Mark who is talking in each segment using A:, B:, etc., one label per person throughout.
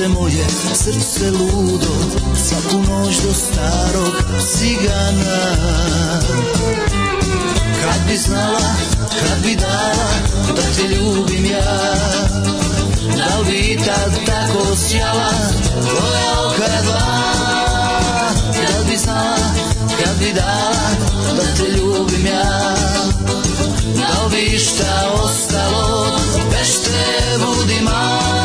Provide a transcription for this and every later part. A: srce moje, srce ludo, svaku noć do starog cigana. Kad bi znala, kad bi dala, da te ljubim ja, da li bi tad tako sjala, tvoja oka dva. Kad bi znala, kad bi dala, da te ljubim ja, da li bi šta ostalo, već te budim ja.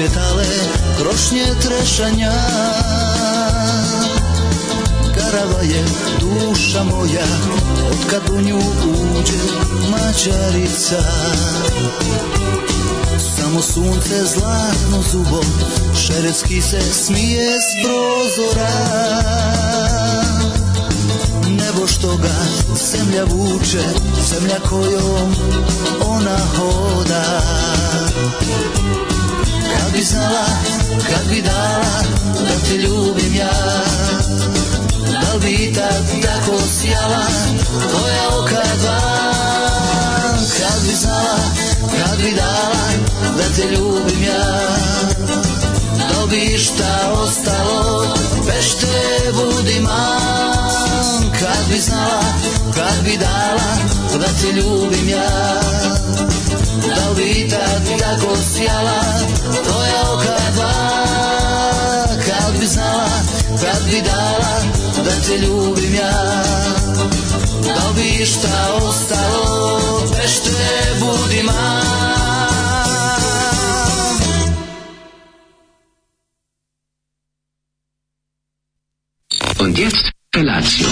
A: cvjetale krošnje trešanja Karava je duša moja Otkad u nju uđe mađarica Samo sunce zlatno zubo Šerecki se smije s prozora Nebo što ga zemlja vuče Zemlja kojom ona hoda Kad bi znala, kad bi dala da te ljubim ja Da li bi tad tako sjala tvoja oka dva Kad bi znala, kad bi dala da te ljubim ja Da li bi šta ostalo, pešte budi man Kad bi znala, kad bi dala da te ljubim ja da li tad kako sjala tvoja oka dva kad da te ljubim ja da bi šta ostalo vešte budima
B: Und jetzt Felatio.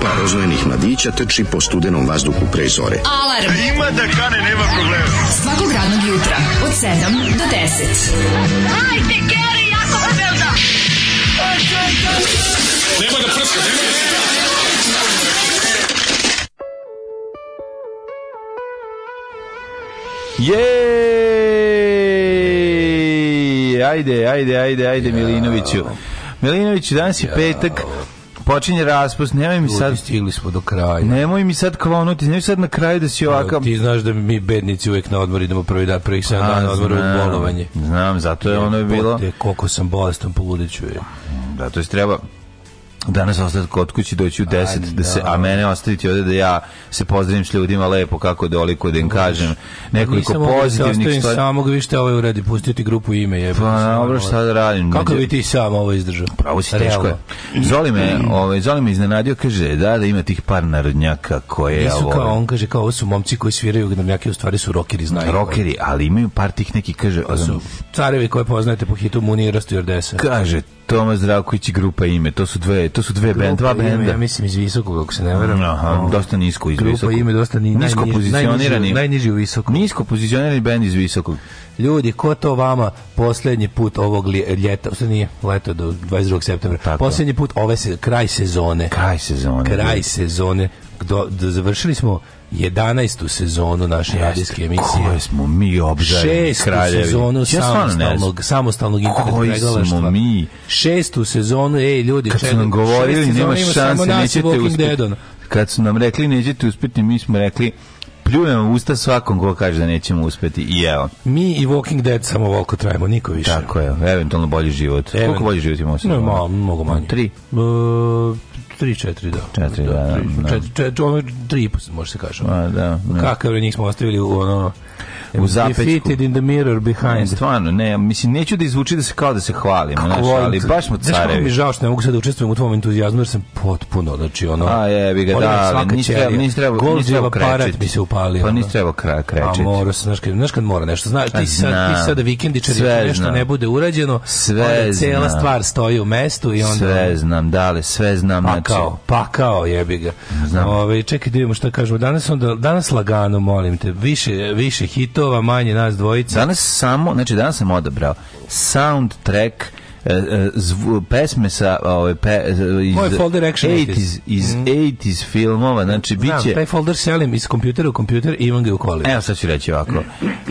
B: grupa roznojenih mladića trči po studenom vazduhu pre zore.
C: Alarm! A ima da kane, nema problema.
D: Svakog radnog jutra, od 7 do 10.
E: Hajde, Geri, jako se velda! Nema da prska, nema da Jej! Ajde, ajde, ajde, ajde, Milinoviću. Milinović, danas je petak, počinje raspust, nemoj mi sad...
F: Stigli smo do kraja.
E: Nemoj mi sad kvonuti, nemoj sad na kraju da si ovako...
F: Ti znaš da mi bednici uvek na odmor idemo prvi dan, prvih 7 dana pa, odmora u bolovanje.
E: Znam, zato je ono je bilo...
F: Koliko sam bolestan, poludeću je.
E: to je treba danas ostati kod kući doći u 10 da se da. a mene ostaviti ovde da ja se pozdravim s ljudima lepo kako doliko da, da im kažem nekoliko da pozitivnih
F: stvari. Samo ga vište ovaj uredi, pustiti grupu ime je. Pa
E: dobro šta da radim.
F: Kako bi ti sam ovo izdržao?
E: Pravo si teško je. Zoli me, ovaj Zoli me iznenadio kaže da da ima tih par narodnjaka koje ja
F: ovo. kao on kaže kao ovo su momci koji sviraju narodnjake u stvari su rokeri znaju. Rokeri,
E: ali imaju par tih neki kaže, su
F: carevi koje poznajete po hitu Munirastu Jordesa.
E: Kaže Toma Zdravković i grupa ime. To su dve, to su dve bend, dva benda.
F: Ja mislim iz visokog, ako se ne varam. Aha, no.
E: dosta nisko iz
F: grupa visokog. Grupa ime dosta ni,
E: nisko
F: najniži, pozicionirani. Najniži, najniži u visokog.
E: Nisko pozicionirani bend iz visokog.
F: Ljudi, ko to vama poslednji put ovog ljeta, to nije leto do 22. septembra, poslednji put ove se, kraj sezone.
E: Kraj sezone.
F: Kraj sezone do, do, završili smo 11. sezonu naše Jeste, radijske emisije.
E: Koje smo mi obžali
F: kraljevi. sezonu ja samostalnog, samostalnog internet koji pregalaštva. smo mi? Šestu sezonu, ej ljudi,
E: Kad čedu, su nam govorili, nema šanse, nećete uspjeti. Kad su nam rekli, nećete uspjeti, mi smo rekli, pljujemo usta svakom ko kaže da nećemo uspeti i evo.
F: Mi i Walking Dead samo volko trajimo, niko više.
E: Tako je, eventualno bolji život. Event... Koliko bolji život imamo?
F: Ne, malo, mnogo manje. Tri?
E: Uh,
F: 3 4 da. 4 da. 4 4 3 može se
E: kaže.
F: A
E: da.
F: Kakav je njih smo ostavili u ono
E: u zapečku. Defeated
F: in the mirror behind. Ne,
E: stvarno, ne, mislim, neću da izvuči da se kao da se hvalim, znaš, ali baš smo carevi. Znaš
F: kako mi žao što ne mogu sad da učestvujem u tvom entuzijazmu, jer sam potpuno, znači, ono...
E: A je, bi ga da, ali nisi trebao nis
F: treba, nis
E: treba krećiti. mi se upalio. Pa nisi trebao kre, krećiti. A
F: mora se, znaš, znaš kad mora nešto, znaš, ti si sad, ti si sad vikendičar, sve nešto ne bude urađeno, sve onda cela stvar stoji u mestu i onda...
E: Sve znam, dale, sve znam, znači...
F: pa kao, jebi ga. Znam. Ove, čekaj da vidimo šta kažemo. Danas, onda, danas lagano, molim te, više, više hitova, manje nas dvojica.
E: Danas samo, znači danas sam odabrao soundtrack E, e, zvu, pesme sa ove pe,
F: e, iz Moj folder action 80
E: iz mm. 80 filmova, znači biće
F: taj folder selim iz kompjutera u kompjuter i imam ga u kolima.
E: Evo sad ću reći ovako.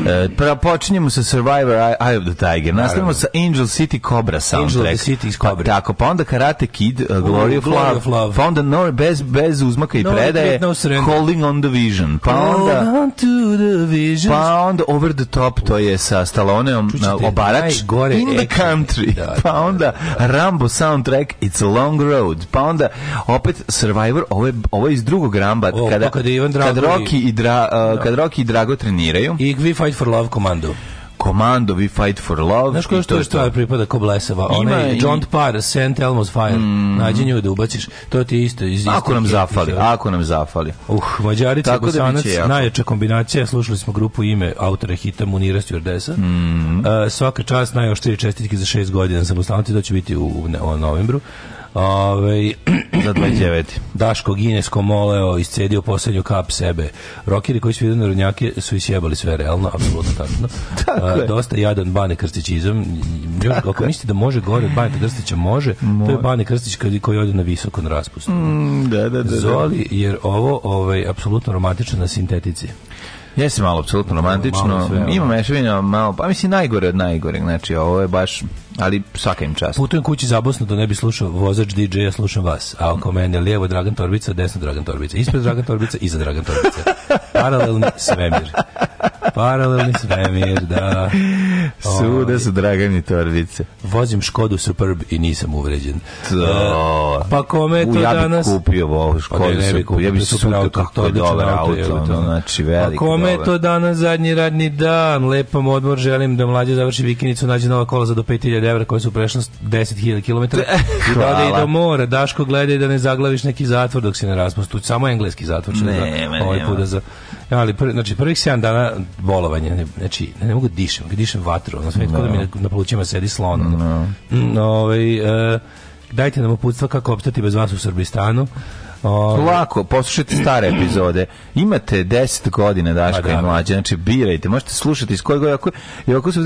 E: E, pra, počinjemo sa Survivor Eye of the Tiger, nastavimo sa Angel City Cobra soundtrack. Angel City iz pa Cobra. Pa, tako, pa onda Karate Kid, uh, Glory, of, Glory Love,
F: of
E: Love, pa onda no, bez, bez uzmaka i no, predaje, no Calling on the Vision, pa onda, on to the vision. pa onda Over the Top, to je sa Staloneom, Čućete, obarač, In the Country, da, da, da. Pa pa onda Rambo soundtrack It's a Long Road, pa onda opet Survivor, ovo je, ovo je iz drugog Ramba, kada, pa kada, Ivan Drago kad Rocky i, i Dra, uh, da. no. kad Rocky i Drago treniraju.
F: I We Fight for Love komandu.
E: Komando, We Fight for Love. Znaš
F: koja što je stvar pripada ko blesava? Ona i... John Parr, St. Elmo's Fire. Mm. Nađi nju da ubaciš. To ti isto
E: iz isto. Ako nam zafali, ako nam zafali.
F: Uh, Mađarica Tako Bosanac, da najjača kombinacija. Slušali smo grupu ime autora hita Munira Stjordesa. Mm. Uh, svaka čast najoštrije čestitke za šest godina za Bosanac. To će biti u, u, u novembru.
E: Ove, za 29.
F: Daško Ginesko moleo, iscedio poslednju kap sebe. Rokiri koji su sviraju narodnjake su isjebali sve realno, apsolutno tačno. tako je. dosta jadan Bane Krstićizam. Ako mislite da može gore od Bane Krstića, može. može. To je Bane Krstić koji ode na visoko na raspustu.
E: Mm, da, da, da, da,
F: Zoli, jer ovo ovaj, apsolutno romantično na sintetici.
E: Jesi malo apsolutno romantično, malo sve, ima mešavina, malo, pa mislim najgore od najgoreg, znači ovo je baš ali svaka im čast.
F: Putujem kući zabosno da ne bi slušao vozač DJ, ja slušam vas. A oko mene lijevo Dragan Torbica, desno Dragan Torbica, ispred Dragan Torbica, iza Dragan Torbica. Paralelni svemir. Paralelni svemir, da.
E: Suda ovaj. su i Torbice.
F: Vozim Škodu Superb i nisam uvređen. To. E, pa kome to ja danas?
E: Ja bih kupio ovo Škodu pa ne, ne bi kupio, ja bih sudio kako je dobar auto, auto, ono, znači veliki. Pa
F: kome je to danas zadnji radni dan? Lepom odmor želim da mlađe završi vikinicu, nađe nova kola za do 5000 hiljada evra koje su prešle 10.000 km i da ode i do mora. Daško gleda da ne zaglaviš neki zatvor dok se
E: ne
F: raspustu. Samo engleski zatvor
E: Ne, da
F: ovaj put da za... Ali, pr, znači, prvih 7 dana bolovanja, ne, znači, ne, ne mogu da dišem, da dišem vatru, Na sve, no. da mi na, na plućima sedi slon. No. Mm, ovaj, e, dajte nam uputstva kako opstati bez vas u Srbistanu.
E: O, ovaj- Lako, poslušajte stare epizode. Imate 10 godina Daška pa da, i mlađe, znači birajte, možete slušati iz kojeg, ako, i ako su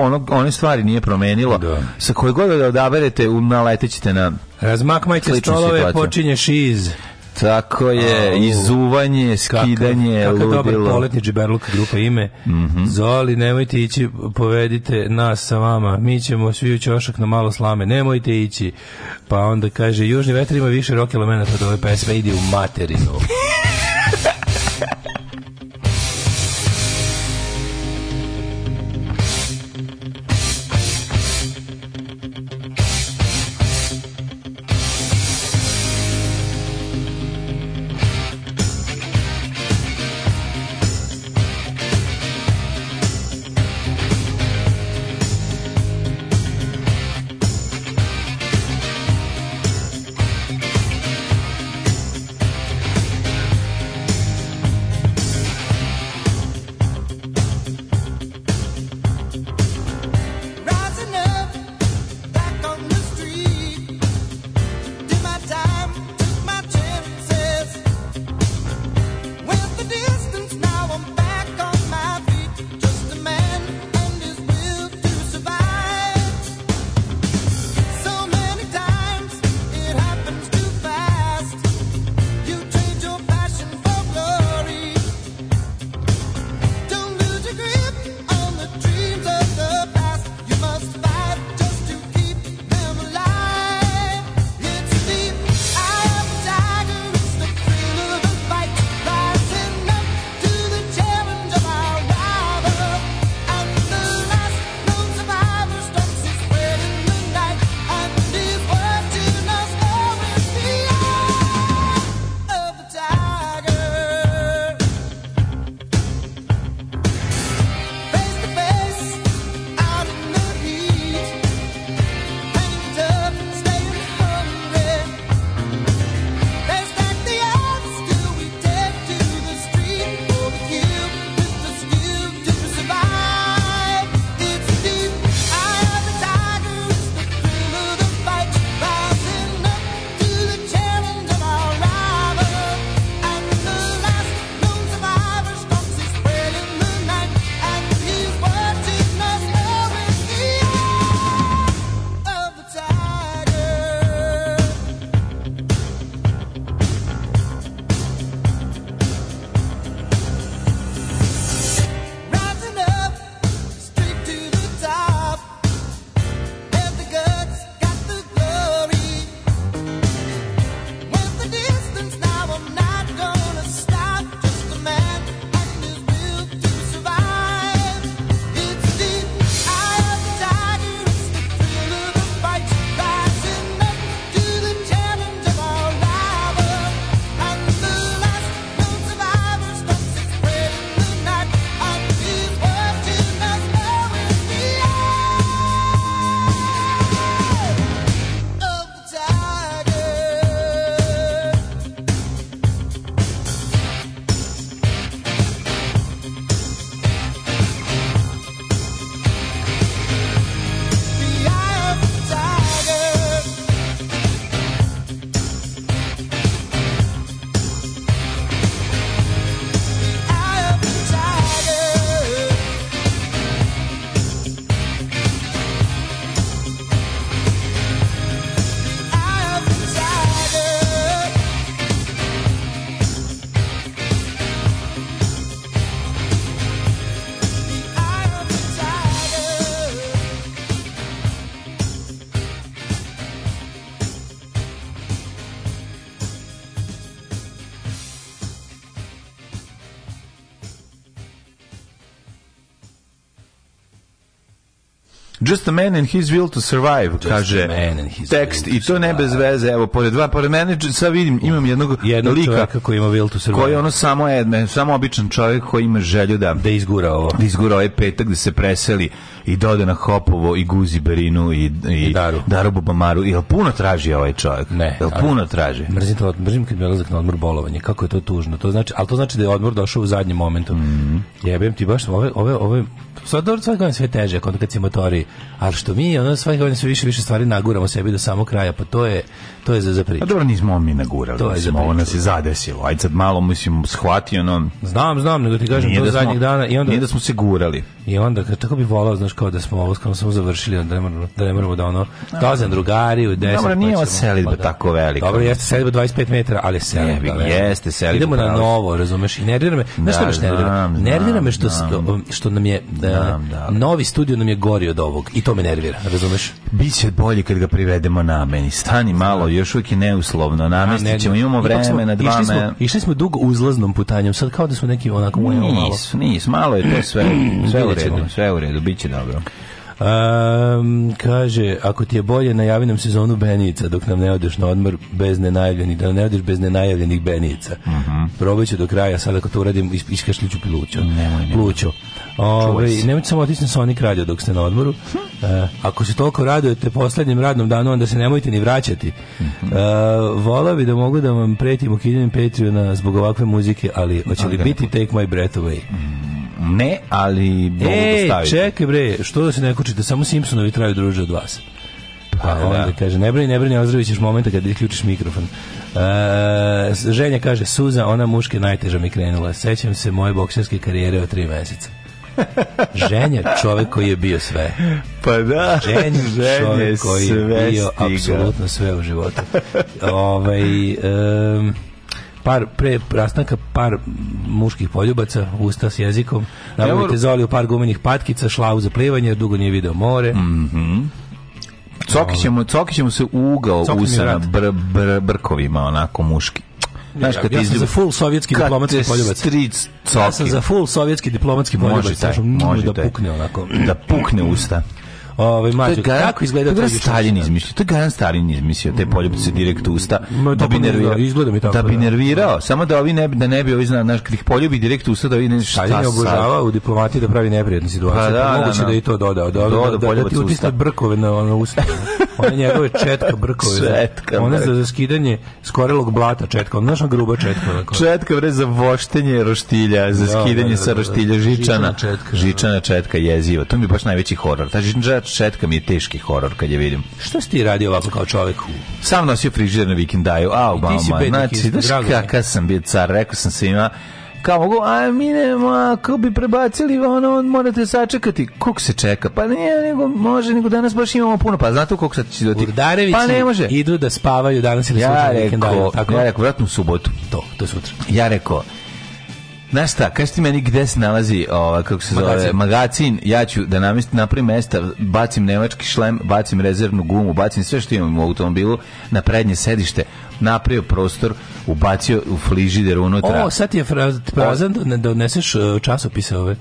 E: onog, one stvari nije promenilo. Da. Sa koje god da odaberete, naletećete na
F: Razmakmajte stolove, situaciju. počinješ iz...
E: Tako je, Au, izuvanje, skidanje,
F: kakav, kakav ludilo. dobar poletni džiberluk grupa ime. Mm -hmm. Zoli, nemojte ići, povedite nas sa vama. Mi ćemo svi u ćošak na malo slame. Nemojte ići. Pa onda kaže, južni vetar ima više rock elementa od ove pesme. Idi u materinu.
E: just a man and his will to survive, just kaže tekst. I to ne bez veze. Evo, pored dva, pored mene, sad vidim, imam jednog Jednog lika
F: koji ima will to survive. Koji
E: je ono samo, jedne, samo običan čovjek koji ima želju da...
F: Da izgura ovo.
E: Da izgura ovaj petak, da se preseli i dode na Hopovo i Guzi Berinu i, i, I Daru. Daru Bubamaru. Jel puno traži ovaj čovjek? Ne. Jel puno
F: ali,
E: traži?
F: Mrzim, to, mrzim kad mi odlazak na odmor bolovanje. Kako je to tužno? To znači, ali to znači da je odmor došao u zadnjem momentu. Mm -hmm. Jebem ti baš ove, ove, ove sad dobro sve sve teže kada kad si motori ali što mi ono sve godine sve više više stvari naguramo sebi do samog kraja pa to je to je za za priču.
E: A pa dobro nismo mi nagurali. To je za ovo nas je da. zadesilo. Ajde sad malo mislim shvatio no.
F: Znam, znam, nego ti kažem to da zadnjih dana
E: i onda nije da smo se gurali.
F: I onda kako bi volao znaš kao da smo ovo kao da smo završili, da ne moramo da, ne moramo da ono, dozan drugari u 10.
E: Dobro, pa nije ova selidba pa da, tako velika.
F: Dobro, jeste selidba 25 metara, ali je
E: selidba. Da, da. jeste selidba.
F: Idemo na novo, razumeš, i nervira me. Znaš što me nervira? Nervira me što, što nam je, da, novi studio nam je gori od ovog i to me nervira, razumeš?
E: Biće bolje kad ga privedemo na meni, Stani malo, još uvijek je neuslovno. Namestit ćemo, imamo vremena,
F: dva išli išli smo dugo uzlaznom putanjem, sad kao da smo neki onako...
E: Nisu, nisu, malo je to sve, sve u redu, sve u redu, bit će da Dobro.
F: Um, kaže, ako ti je bolje, najavi nam sezonu Benica dok nam ne odeš na odmor bez nenajavljenih, da ne odeš bez nenajavljenih Benica. Uh mhm. -huh. Probaj ću do kraja, sad ako to uradim, iskašljuću plućo.
E: Nemoj,
F: plućo. Ove, ovaj, nemojte samo otići sa onih radio dok ste na odmoru. Hm. Eh, ako se toliko radujete poslednjem radnom danu, onda se nemojte ni vraćati. Uh mhm. -huh. Eh, vola bi da mogu da vam pretim ukidanjem Patreona zbog ovakve muzike, ali hoće li biti Take My Breath Away? Mm
E: ne, ali
F: mogu e, da čekaj bre, što da se ne kučite, samo Simpsonovi traju druže od vas. Pa, pa da, onda kaže, ne brini, ne brini, ozdravit ćeš momenta kada isključiš mikrofon. E, ženja kaže, suza, ona muške najteža mi krenula. Sećam se moje bokserske karijere od tri meseca. Ženja čovek koji je bio sve.
E: Pa da. Ženja,
F: ženja
E: čovjek
F: koji je bio apsolutno sve u životu. Ovaj, um, par, pre rastanka par muških poljubaca, usta s jezikom, nabavite Zoli u par gumenih patkica, šlavu za plivanje, dugo nije video more.
E: Mhm. Mm Cokićemo, cokićemo se ugao usana br, br, brkovima, onako muški. Znaš, kad
F: ja, ja sam za full sovjetski diplomatski poljubac. Stric coki. Ja sam za full sovjetski diplomatski poljubac. Može, taj, može da pukne onako.
E: Da pukne usta.
F: Ovaj mađo, kako izgleda
E: taj Stalin izmislio. taj je Gajan Stalin izmislio te poljubce direkt usta.
F: Ma,
E: da
F: bi nervirao, izgleda mi tako.
E: Da bi nervirao, samo da ovi ne da ne bi ovi znao naš krih poljubi direkt usta da ovi ne
F: Stalin obožava u diplomatiji da pravi neprijatne situacije. Pa, da,
E: moguće da,
F: i to dodao, da da, da, da,
E: da,
F: da, da, da, da, da, da, da, da, ona njegove
E: četka brkove.
F: Četka. Ona za, za skidanje skorelog blata četka. Ona našla gruba
E: četka.
F: Onako.
E: Četka bre za voštenje roštilja, za da, da skidanje da, da, sa da. roštilja žičana. Žičana četka. Da. Žičana četka jeziva. To mi je baš najveći horor. Ta žičana četka mi je teški horor kad je vidim.
F: Što si ti radio ovako kao čovjek?
E: Sam nosio frižider na vikendaju. Au,
F: mama. Znači,
E: znaš kakav sam bio car. Rekao sam svima, kao mogu, a mi nemo, ako bi prebacili, ono, morate sačekati. Koliko se čeka? Pa nije, nego može, nego danas baš imamo puno. Pa znate koliko sad će doti? Da
F: pa ne može. idu da spavaju danas ili ja sutra.
E: Rekao, tako? Ja rekao, vratno u subotu.
F: To, do sutra.
E: Ja rekao, Znaš šta, kaži ti meni gde se nalazi, ova, kako se zove, magacin, ja ću da namestim, napravim mesta, bacim nemački šlem, bacim rezervnu gumu, bacim sve što imam u automobilu na prednje sedište, napravio prostor, ubacio u fližider unutra.
F: O, sad je frazan, da doneseš e, časopise ove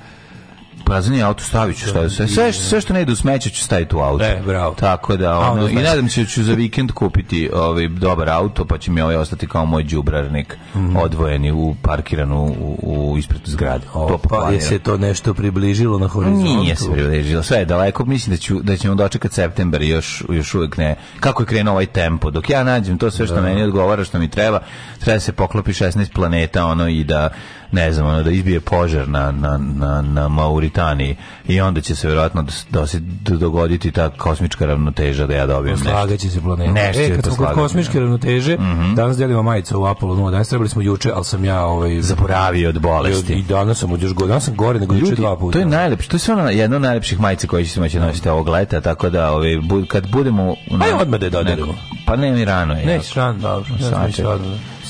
E: prazni auto stavit ću, da, stavit ću. Sve, sve što ne ide u smeće ću staviti u auto.
F: E,
E: bravo. Tako da, ono, i nadam se da ću za vikend kupiti ovaj dobar auto, pa će mi ovaj ostati kao moj džubrarnik mm -hmm. odvojeni u parkiranu u, u ispred zgrade.
F: O, pa je se to nešto približilo na
E: horizontu? Nije se približilo, sve je daleko. Mislim da, ću, da ćemo dočekati september još, još uvek ne. Kako je krenuo ovaj tempo? Dok ja nađem to sve što da. meni odgovara, što mi treba, treba da se poklopi 16 planeta ono i da ne znam, ono, da izbije požar na, na, na, na Mauri Titaniji i onda će se verovatno da se dogoditi ta kosmička ravnoteža da ja dobijem
F: Poslagaće nešto. će se
E: planeta. Nešto
F: e, kad smo kod kosmičke da. ravnoteže, mm -hmm. danas delimo majice u Apollo 0, danas trebali smo juče, ali sam ja ovaj,
E: zaboravio od bolesti.
F: I, i danas sam još danas sam gore nego juče dva
E: puta. To je najlepše, to je stvarno jedna od najlepših majica koje će se moći nositi ovog leta, tako da ovaj, bud, kad budemo...
F: Ajde odmah da je dodelimo.
E: Pa ne mi rano
F: je. Nećeš rano, dobro. Sad,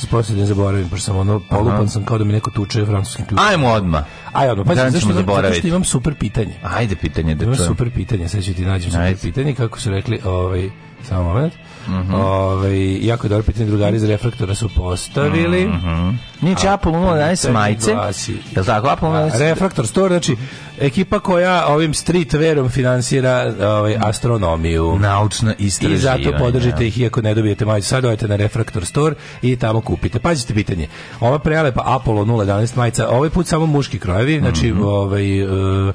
F: se prosim da zaboravim, pošto sam ono polupan sam kao da mi neko tuče francuskim ključem. Ajmo
E: odma.
F: Aj odma, pa da zašto ćemo zaboraviti? imam super pitanje.
E: Ajde pitanje
F: da čujem. Imam super pitanje, sad ću ti naći
E: super
F: pitanje, kako su rekli, ovaj samo moment. Mm -hmm. Ove, ovaj, jako dobro pitanje, drugari iz refraktora su postavili. Mm -hmm.
E: Nije će Apple 011 majice. Je li tako? Apple 011...
F: Da, refraktor store, znači ekipa koja ovim streetwearom finansira ovaj, astronomiju. Naučna istraživanja. I zato podržite ih, iako ne dobijete majicu. Sad dojete na refraktor store i tamo kupite. Pazite pitanje. Ova prelepa Apollo 011 majica, ovaj put samo muški krojevi, znači mm -hmm. ovaj... Uh,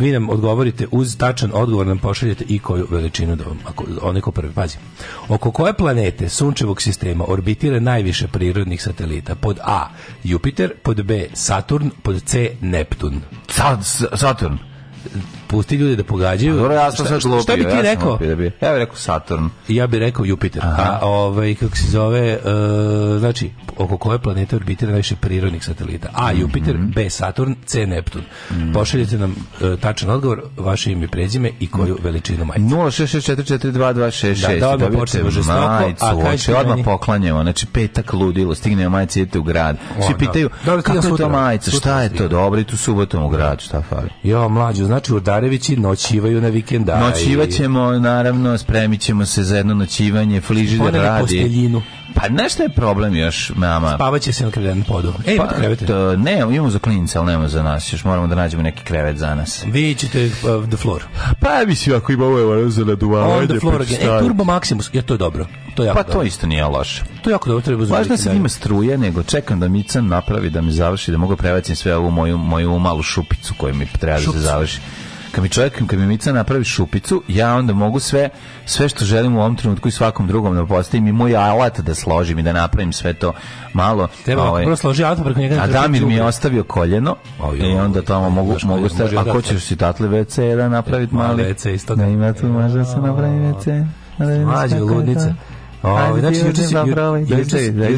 F: vi nam odgovorite uz tačan odgovor nam pošaljete i koju veličinu da ako, onaj ko prvi, pazi. Oko koje planete sunčevog sistema orbitira najviše prirodnih satelita? Pod A. Jupiter, pod B. Saturn, pod C. Neptun. Sad,
E: Saturn?
F: pusti ljude da pogađaju.
E: Dobro, ja sam sad lupio.
F: Šta bi ti
E: ja
F: rekao? Bi,
E: ja bih rekao Saturn.
F: Ja bih rekao Jupiter. Aha. A ovaj, kako se zove, uh, znači, oko koje planete orbitira najviše prirodnih satelita? A, mhm. Jupiter, mm -hmm. B, Saturn, C, Neptun. Mm -hmm. Pošaljite nam uh, tačan odgovor, vaše ime i prezime i koju mhm. veličinu majice.
E: 066442266. Da,
F: da
E: odmah počnemo žestoko. Majicu, a oče, odmah poklanjamo. Znači, petak ludilo, stigne majice, idete u grad. Svi pitaju, da kako je to majica, šta je to, dobro, i tu subotom u grad, šta fali? Jo,
F: mlađo, znači, u Kovarevići noćivaju na vikendaju.
E: Noćivaćemo, naravno, spremit ćemo se za jedno noćivanje, fližider da radi. Posteljinu. Pa znaš šta je problem još, mama?
F: Spavaće se na krevetnom podu.
E: Ej, pa, krevete. ne, imamo za klinca, ali nemamo za nas. Još moramo da nađemo neki krevet za nas.
F: Vi ćete uh, the floor.
E: Pa mislim, ako ima ovo ovaj evo, za
F: naduvalo. On the floor pa again. E, Turbo Maximus, je to je dobro. To je
E: jako pa
F: dobro.
E: to isto nije loše.
F: To je jako dobro, treba
E: Važno da se sam struje, nego čekam da Mican napravi, da mi završi, da mogu prevaciti sve ovu moju, moju malu šupicu koju mi treba da se završi kad mi čovjek, kad mi Mica napravi šupicu, ja onda mogu sve, sve što želim u ovom trenutku i svakom drugom da postavim i moj alat da složim i da napravim sve to malo. Treba ovaj, prvo složi alat pa preko njega. A Damir mi je ostavio koljeno o, i onda tamo mogu, mogu staviti, ako ćeš si tatli WC da napraviti mali.
F: WC isto
E: da. da. ima tu, možda se napravi WC.
F: Da Mađe, ludnice. O, ovaj, znači, juče si, ovaj-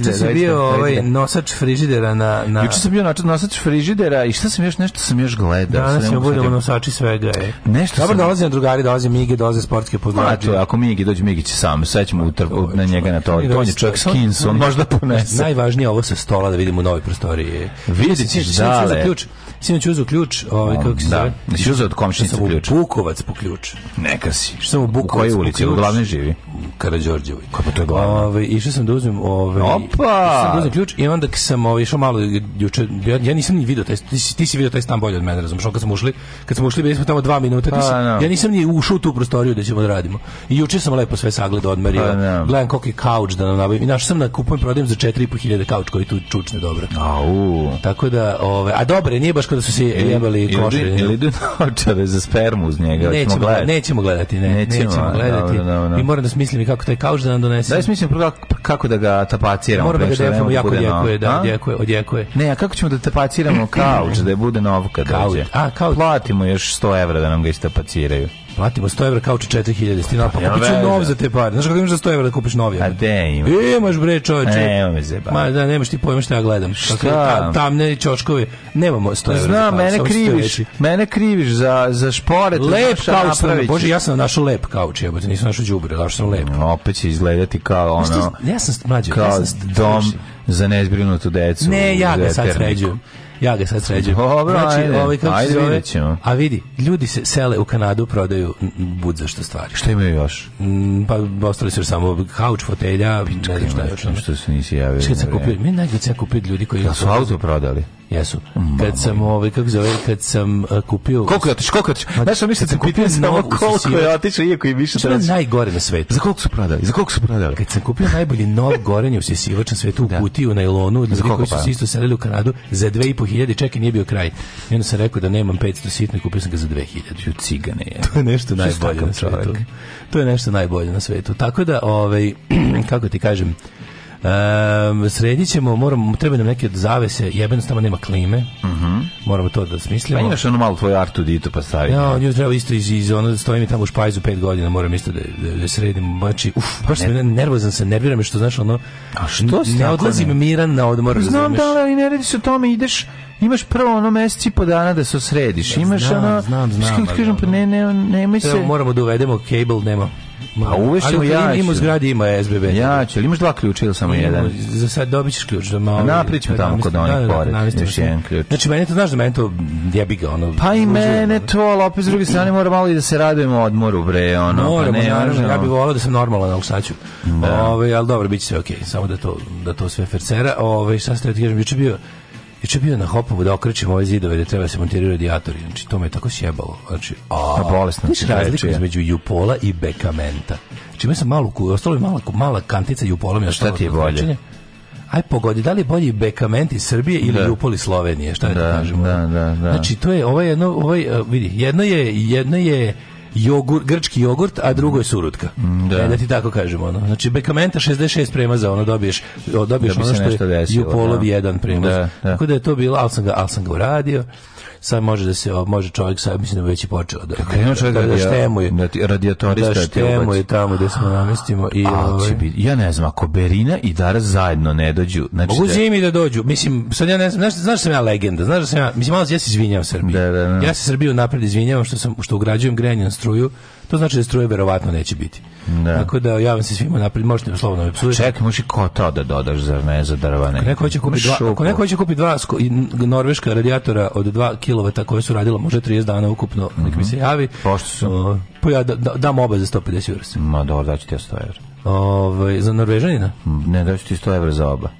E: juče, si
F: bio
E: ovaj,
F: nosač frižidera na...
E: na... Juče sam bio nosač frižidera i šta sam još, nešto sam još gledao.
F: Danas mi budemo nosači svega, je. Nešto Dobro, dolaze drugari, dolaze Migi, dolaze sportske poznače. Znači,
E: ako Migi dođe, Migi će sam, sad ćemo utrp, na njega na to. On je čovjek skins, on možda ponese.
F: Najvažnije ovo sa stola da vidimo u novoj prostoriji.
E: Vidjet ćeš,
F: sinoć uzeo ključ, ovaj kako se da. zove?
E: Nisi uzeo od komšinice ključ.
F: Bukovac po ključ.
E: Neka si.
F: Što sam u Bukovac? Koje
E: ulici? U glavnoj živi.
F: Karađorđevoj.
E: Kako to je glavno?
F: Ovaj išao sam da uzmem ovaj Opa! Sam da uzeo ključ i onda sam ovaj išao malo juče ja, ja nisam ni video taj ti, si, ti si video taj stan bolje od mene, razumeš? Kad smo ušli, kad smo ušli bili smo tamo 2 minuta, ti pa, si, da. ja nisam ni ušao u tu prostoriju da ćemo da radimo. I juče sam lepo sve sagledao, odmerio. No. Pa, da. Gledam koliko kauč da nam nabavim. I našao sam na kupujem prodajem za 4.500 kauč koji tu čučne dobro.
E: Au.
F: Tako da, ovaj a dobro, nije baš kada su se jebali
E: košari. Ili idu naočare za spermu uz njega. Nećemo gledati.
F: Nećemo gledati, ne. Nećemo, nećemo da, gledati. Dobro, da, da, dobro. I moram da smislim kako taj kauč da nam donese.
E: Da smislim
F: prvo
E: pa kako da ga tapaciramo.
F: Moram da
E: ga
F: defamo jako odjekuje, da, odjekuje, odjekuje.
E: Ne, a kako ćemo da tapaciramo kauč, da je bude nov kad dođe?
F: A, kauč.
E: Platimo još 100 evra da nam ga istapaciraju
F: platimo 100 evra kauč 4000 stina, pa kupit ću nov za te pare. Znaš kako imaš za 100 evra da kupiš novi? A
E: pa de imaš? E,
F: imaš bre čoveče. E, nema me zeba. Ma da, nemaš ti pojma
E: šta
F: ja gledam.
E: Šta? Tam, da,
F: tamne čočkovi. Nemamo 100 evra.
E: Znam, mene kriviš. Mene kriviš za, za špore.
F: Lep kauč sam, bože, ja sam našao lep kauč, jebote, nisam našao đubre, našao sam lep.
E: Opet će izgledati kao ono... Ja sam mlađe, ja sam dom za nezbrinutu decu.
F: Ne, ja ga sad sređujem. Ja ga sad sređujem.
E: Dobro, znači, ajde, ovaj, kako ajde zove, vidjet ćemo.
F: A vidi, ljudi se sele u Kanadu, prodaju bud za
E: što
F: stvari.
E: Što imaju još?
F: Mm, pa ostali su samo kauč, fotelja, Pička, ne znam šta još.
E: Što se nisi javio. Što
F: sam kupio? Mi najgore sam kupio ljudi koji...
E: Da su auto prodali?
F: Jesu. Kad sam ovaj
E: kako
F: zove,
E: kad sam
F: uh,
E: kupio Koliko je otišao? Koliko je otišao? Znaš, mislim sam
F: kupio samo
E: koliko je otišao iako i više
F: da najgore na svetu.
E: Za koliko su prodali?
F: Za koliko su prodali? Kad sam kupio najbolji nov gorenje u sisivač na svetu u da. kutiji u najlonu, od ljudi koji su se isto selili u Kanadu za 2.500, čekaj, nije bio kraj. Jedno sam rekao da nemam 500 sitne, kupio sam ga za 2.000.
E: Cigane
F: je. To je nešto najbolje na svetu. To je nešto najbolje na svetu. Tako da, ovaj, kako ti kažem, Um, sredit ćemo, moramo, treba nam neke zavese, jebeno tamo nema klime. Uh mhm. -huh. Moramo to da smislimo.
E: Pa imaš ono malo tvoj artu ditu pa staviti.
F: Ja, nju treba isto iz, iz ono, stojim tamo u špajzu pet godina, moram isto da, da, da sredim. Znači, uf, pa baš ne. sam nervozan se, nerviram što, znaš, ono,
E: A što
F: ne odlazim ne? miran na odmor. Pa
E: znam da, ali ne radi se o tome, ideš, imaš prvo ono meseci po dana da se središ. Imaš znam,
F: ono, znam, znam, znam,
E: kažem,
F: pa
E: ne, ne, nemoj
F: se... Moramo da uvedemo cable, nema.
E: Ma pa uvešćemo ja.
F: Ima u zgradi ima SBB.
E: Ja, će, imaš dva ključa ili samo jedan?
F: Za sad dobićeš ključ da
E: malo. Napričamo tamo kod onih da, da, da, pored. Još jedan ključ.
F: Znači meni to znaš da meni to jebi ga ono.
E: Pa i mene to, al opet s druge strane mora malo i da se radujemo odmoru bre, ono. Pa Moramo, pa ne, naravno,
F: ja bih volao da sam normalan, al sad ću. Ovaj, al dobro, biće sve okej, samo da to da to sve fercera. Ovaj, sad ste kažem, juče bio Juče bio na hopovu da okrećem ove zidove da treba se montirati radijatori. Znači, to me je tako sjebalo. Znači,
E: a, a pa bolesno.
F: Znači, razlika između Jupola i Bekamenta. Znači, ima sam malu, ostalo je mala, mala kantica Jupola. Mi
E: šta ti je bolje? Značenje.
F: Aj pogodi, da li je bolji Bekamenti Srbije ili da. Jupoli Slovenije, šta da, da kažemo?
E: Da, da, da.
F: Znači to je ovaj jedno, ovaj eh, vidi, jedno je jedno je jogurt, grčki jogurt, a drugo je surutka. Mm, da. E, da ti tako kažemo. Ono. Znači, bekamenta 66 prema za ono dobiješ, dobiješ da ono što je desilo, Jupolov da. jedan prema. Da, da. Tako da je to bilo, ali sam ga, ali sam ga uradio sad može da se može čovjek sad mislim da već i počeo da, da
E: krenuo čovjek da, da štemuje
F: da, da
E: štemuje
F: tamo gde smo namestimo i ovaj
E: ja ne znam ako Berina i Dara zajedno ne dođu znači
F: mogu da- zimi da dođu mislim sad ja ne znam znaš, znaš sam ja legenda znaš da
E: sam ja
F: mislim malo ja se izvinjavam Srbiji da, da, da. ja se Srbiju napred izvinjavam što sam što ugrađujem grejanje na struju to znači da struje verovatno neće biti. Da. Tako da ja vam se svima napred možete slobodno me
E: psujete. Čekaj, možeš i kota da dodaš za ne za drva ne.
F: Ako neko hoće kupiti dva, ako neko hoće kupiti dva sko, i norveška radijatora od 2 kW koje su radila može 30 dana ukupno, mm -hmm. nek mi mhm. se javi.
E: Pošto
F: su.
E: Uh,
F: pa ja da, da, dam oba za 150 €.
E: Ma dobro, daću ti 100 €.
F: Ovaj za Norvežanina?
E: Ne, da ti 100 evra za oba.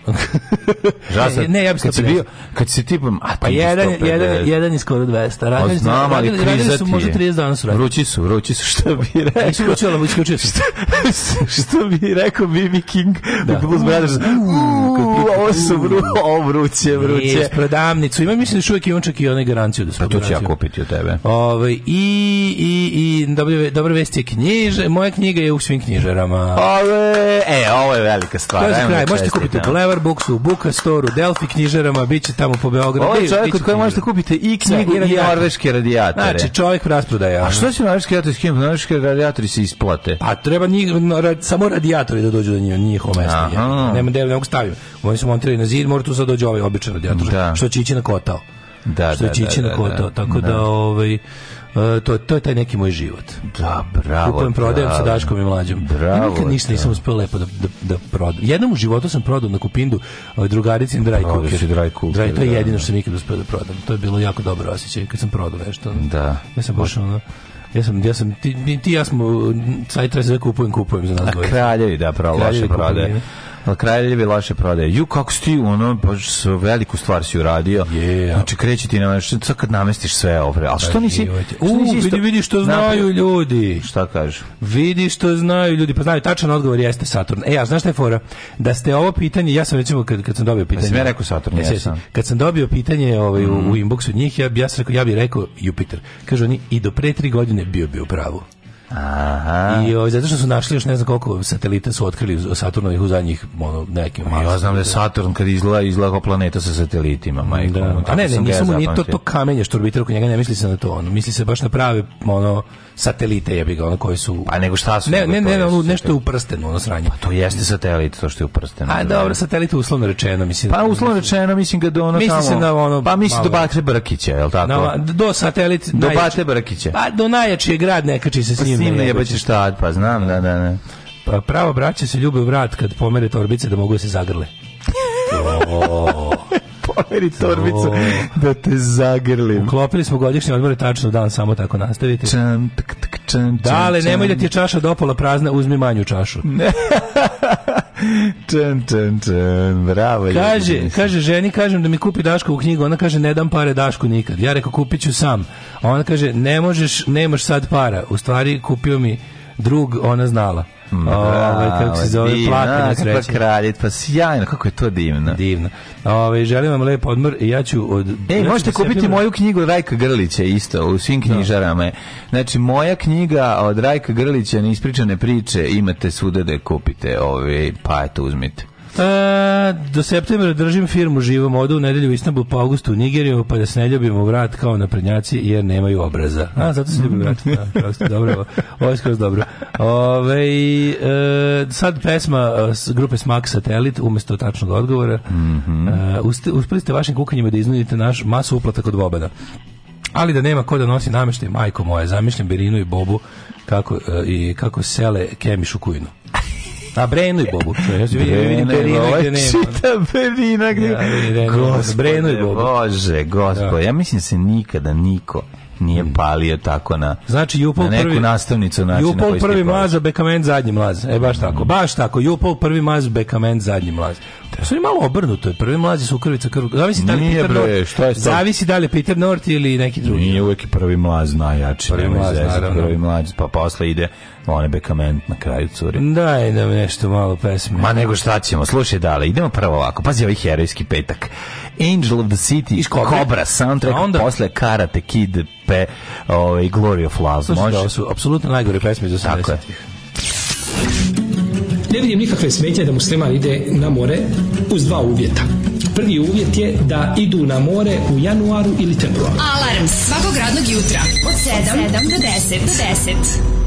F: Žasa. ne, ja bih kad
E: si bio, kad si tipom,
F: a pa jedan, jedan, jedan je skoro 200. Pa
E: radili, znam, ali radili, radili su možda
F: 30 dana su radili.
E: Vrući su, vrući su, što bi rekao.
F: Isključila mu, isključio se.
E: što bi rekao Mimi King da. u Blues Brothers. Ovo su vru, ovo vruće, vruće. Nije,
F: prodavnicu. Ima, mislim da šuvek i čak i one garanciju da su Pa to
E: ću ja kupiti od tebe. Ove,
F: ovaj, I, i, i, dobro, dobro vest je knjiže. Moja knjiga je u svim knjižarama
E: ove, e, ovo je velika stvar.
F: Ajmo kraj, da možete kupiti u Lever Booksu, u Buka Storu, Delfi knjižarama, bit će tamo po Beogradu.
E: Ovo
F: je
E: čovjek kod kojeg možete kupiti i knjigu i, i norveške radijatore.
F: Znači, čovjek rasprodaje. A
E: što će norveški radijatori skinuti? Norveški radijatori se isplate.
F: Pa treba njih, samo radijatori da dođu do njih, njihovo mesto. Nema delu, ne stavio. Oni su montirali na zid, mora tu sad dođe ovaj običan radijator, da. što će ići na kotao
E: da,
F: što da, će da, ići da, na
E: koto.
F: Da, tako da, da ovaj, Uh, to, to je taj neki moj život.
E: Da, bravo. Kupujem,
F: prodajem bravo. sa Daškom i mlađom. Bravo. Nikad ništa nisam uspio lepo da, da, da prodam. Jednom u životu sam prodao na Kupindu uh, drugarici i dry cooker. Dry cooker dry, to je da, jedino da. što sam nikad uspio da prodam. To je bilo jako dobro osjećaj kad sam prodao nešto. Da. Ja sam baš ono... Ja sam, ja sam, ti, ti ja smo, sad treba se kupujem, kupujem za nas. A
E: kraljevi, da, pravo, vaše prodaje. Ali kraljevi loše prodaje. Ju, kako si ti, ono, baš veliku stvar si uradio.
F: Yeah. Znači,
E: kreći ti na nešto, kad namestiš sve ovre. Ali što pa nisi... U, vidi, vidi što znaju ljudi. Šta kažu?
F: Vidi što znaju ljudi. Pa znaju, tačan odgovor jeste Saturn. E, a znaš šta je fora? Da ste ovo pitanje, ja sam recimo, kad, kad sam dobio pitanje...
E: Sam ja rekao Saturn, e, ja sam.
F: Kad sam dobio pitanje ovaj, u, u mhm. inboxu njih, ja, ja, sam, ja bih rekao Jupiter. Kažu oni, i do pre tri godine bio bi u pravu.
E: Aha.
F: I o, ovaj, zato što su našli još ne znam koliko satelita su otkrili Saturnovih u zadnjih ono, nekim.
E: Ma, ja znam da je Saturn kad izgleda, izgleda planeta sa satelitima.
F: Majko, da. A ne, ne, nisam mu, ni to, to kamenje što orbitira oko njega, ne misli se na to. Ono, misli se baš na prave, ono, satelite je bilo ono koji su
E: A pa nego šta su?
F: Ne, ne, ne, ono, nešto je u prstenu, ono sranje. Pa
E: to jeste satelit, to što je u prstenu.
F: A da. dobro, satelit uslovno rečeno, mislim.
E: Pa uslovno rečeno mislim ga do
F: ono
E: mislim
F: tamo. Mislim se na ono
E: Pa mislim malo. do Batre Brkića, je l' tako? no,
F: do satelit do
E: najjači, Bate Brkića.
F: Pa do najjačeg grad nekači se
E: s pa
F: njim.
E: Pa s njim jebaće šta, pa znam, da, da, ne da.
F: Pa pravo braće se ljube u vrat kad pomere torbice da mogu da se zagrle.
E: pomeri torbicu o. da te zagrlim.
F: Uklopili smo godišnji odmor tačno dan, samo tako nastavite. Čan, tk, tk, čan, Dale, nemoj da ti je čaša dopola prazna, uzmi manju čašu.
E: čan, čan, čan, bravo.
F: Kaže, ljudi. kaže, ženi kažem da mi kupi Dašku u knjigu, ona kaže ne dam pare Dašku nikad. Ja rekao, kupit ću sam. A ona kaže ne možeš, nemaš sad para. U stvari kupio mi drug, ona znala.
E: Ovaj kako se zove divna, sreća. sreće. pa sjajno, kako je to divno.
F: Divno. Ove, želim vam lep odmor
E: i
F: ja ću od
E: Ej, možete da kupiti moju knjigu Rajka Grlića isto u svim da. knjižarama. Znači moja knjiga od Rajka Grlića neispričane priče imate svuda da je kupite, Ove, pa eto uzmite.
F: E, do septembra držim firmu živom, odu u nedelju u Istanbul, pa augustu u Nigeriju, pa da se ne ljubimo u vrat kao naprednjaci, jer nemaju obraza. A, zato se ljubim vrat. Da, prosto, dobro, ovo je skroz dobro. Ove, e, sad pesma e, s grupe Smak Satelit, umesto tačnog odgovora. Mm
E: -hmm. e,
F: uste, uspeli ste vašim kukanjima da iznudite naš masu uplata kod Bobana ali da nema ko da nosi namještaj, majko moja, zamišljam Berinu i Bobu kako, e, i kako sele kemišu kujinu. A Brenu i Bobu. Ja
E: se vidim, vidim Berina gde nema. Čita Berina gospode, Brenu i Bobu. Bože, gospod, da. ja mislim da se nikada niko nije mm. palio tako na znači Jupol na neku
F: prvi
E: nastavnicu način
F: Jupol na prvi mlaz Bekamen zadnji mlaz e baš mm. tako baš tako Jupol prvi mlaz Bekamen zadnji mlaz da. su malo obrnuto je prvi mlazi su krvica krv zavisi da li nije Peter bre, šta je zavisi da li Peter North ili neki drugi
E: nije uvek prvi mlaz najjači prvi mlaz, zezat, prvi mlaz pa posle ide one Bekament na kraju cure. Daj
F: da nešto malo pesme.
E: Ma nego šta ćemo, slušaj dale, idemo prvo ovako, pazi ovaj herojski petak. Angel of the City, Iš Cobra, soundtrack, onda... posle Karate Kid, pe, ovaj, Glory of Love. Slušaj, Može... da, su apsolutno
F: najgore pesme iz 80-ih.
G: Ne vidim nikakve smetje da musliman ide na more uz dva uvjeta. Prvi uvjet je da idu na more u januaru ili februaru.
D: Alarm svakog radnog
H: jutra od
D: 7, od 7
H: do
D: 10. Do 10.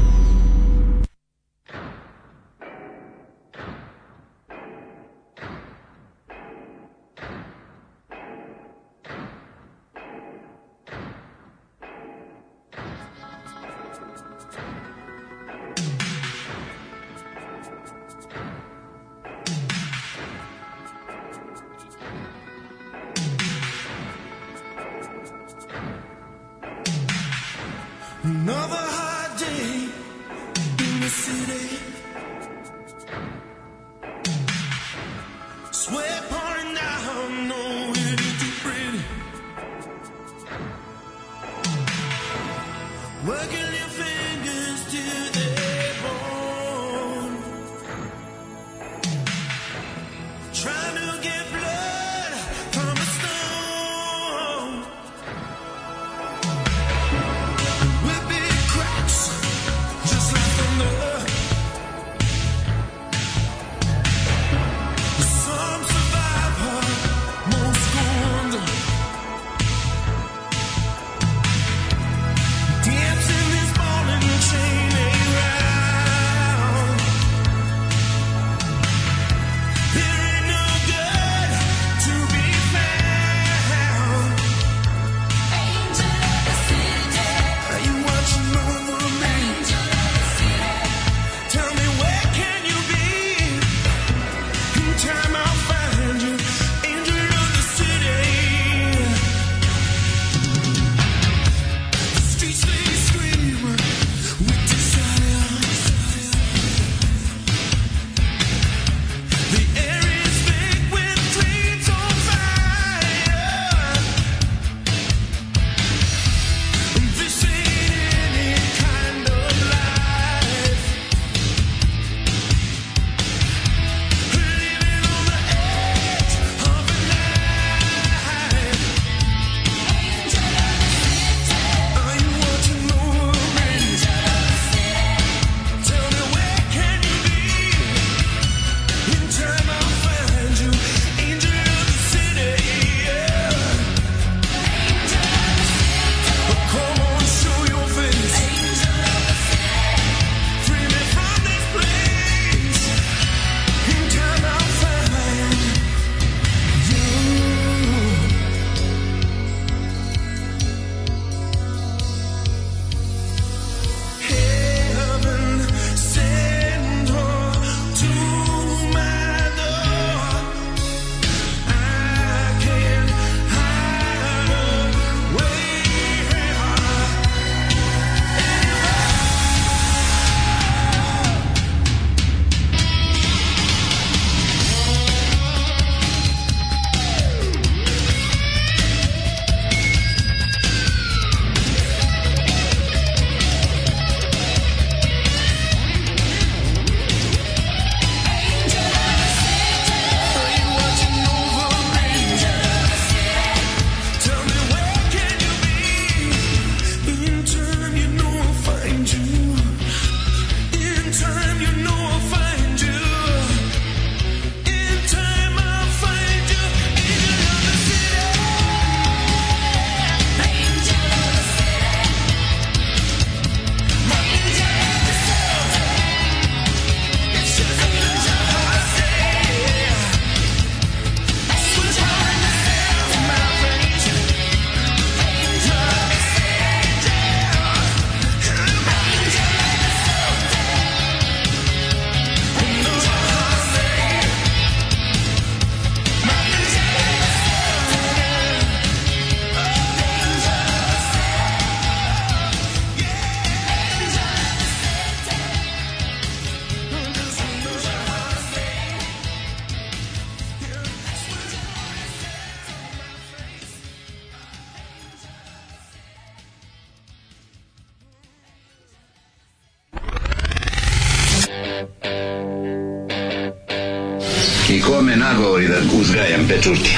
H: govori da uzgajam pečurke.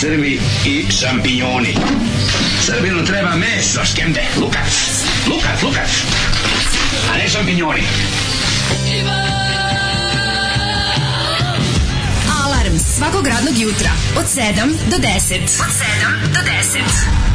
H: Srbi i šampinjoni. Srbinu treba meso, škemde, lukac. Lukac, lukac. A
F: ne šampinjoni. Alarm svakog radnog jutra od 7 do 10. Od 7 do 10.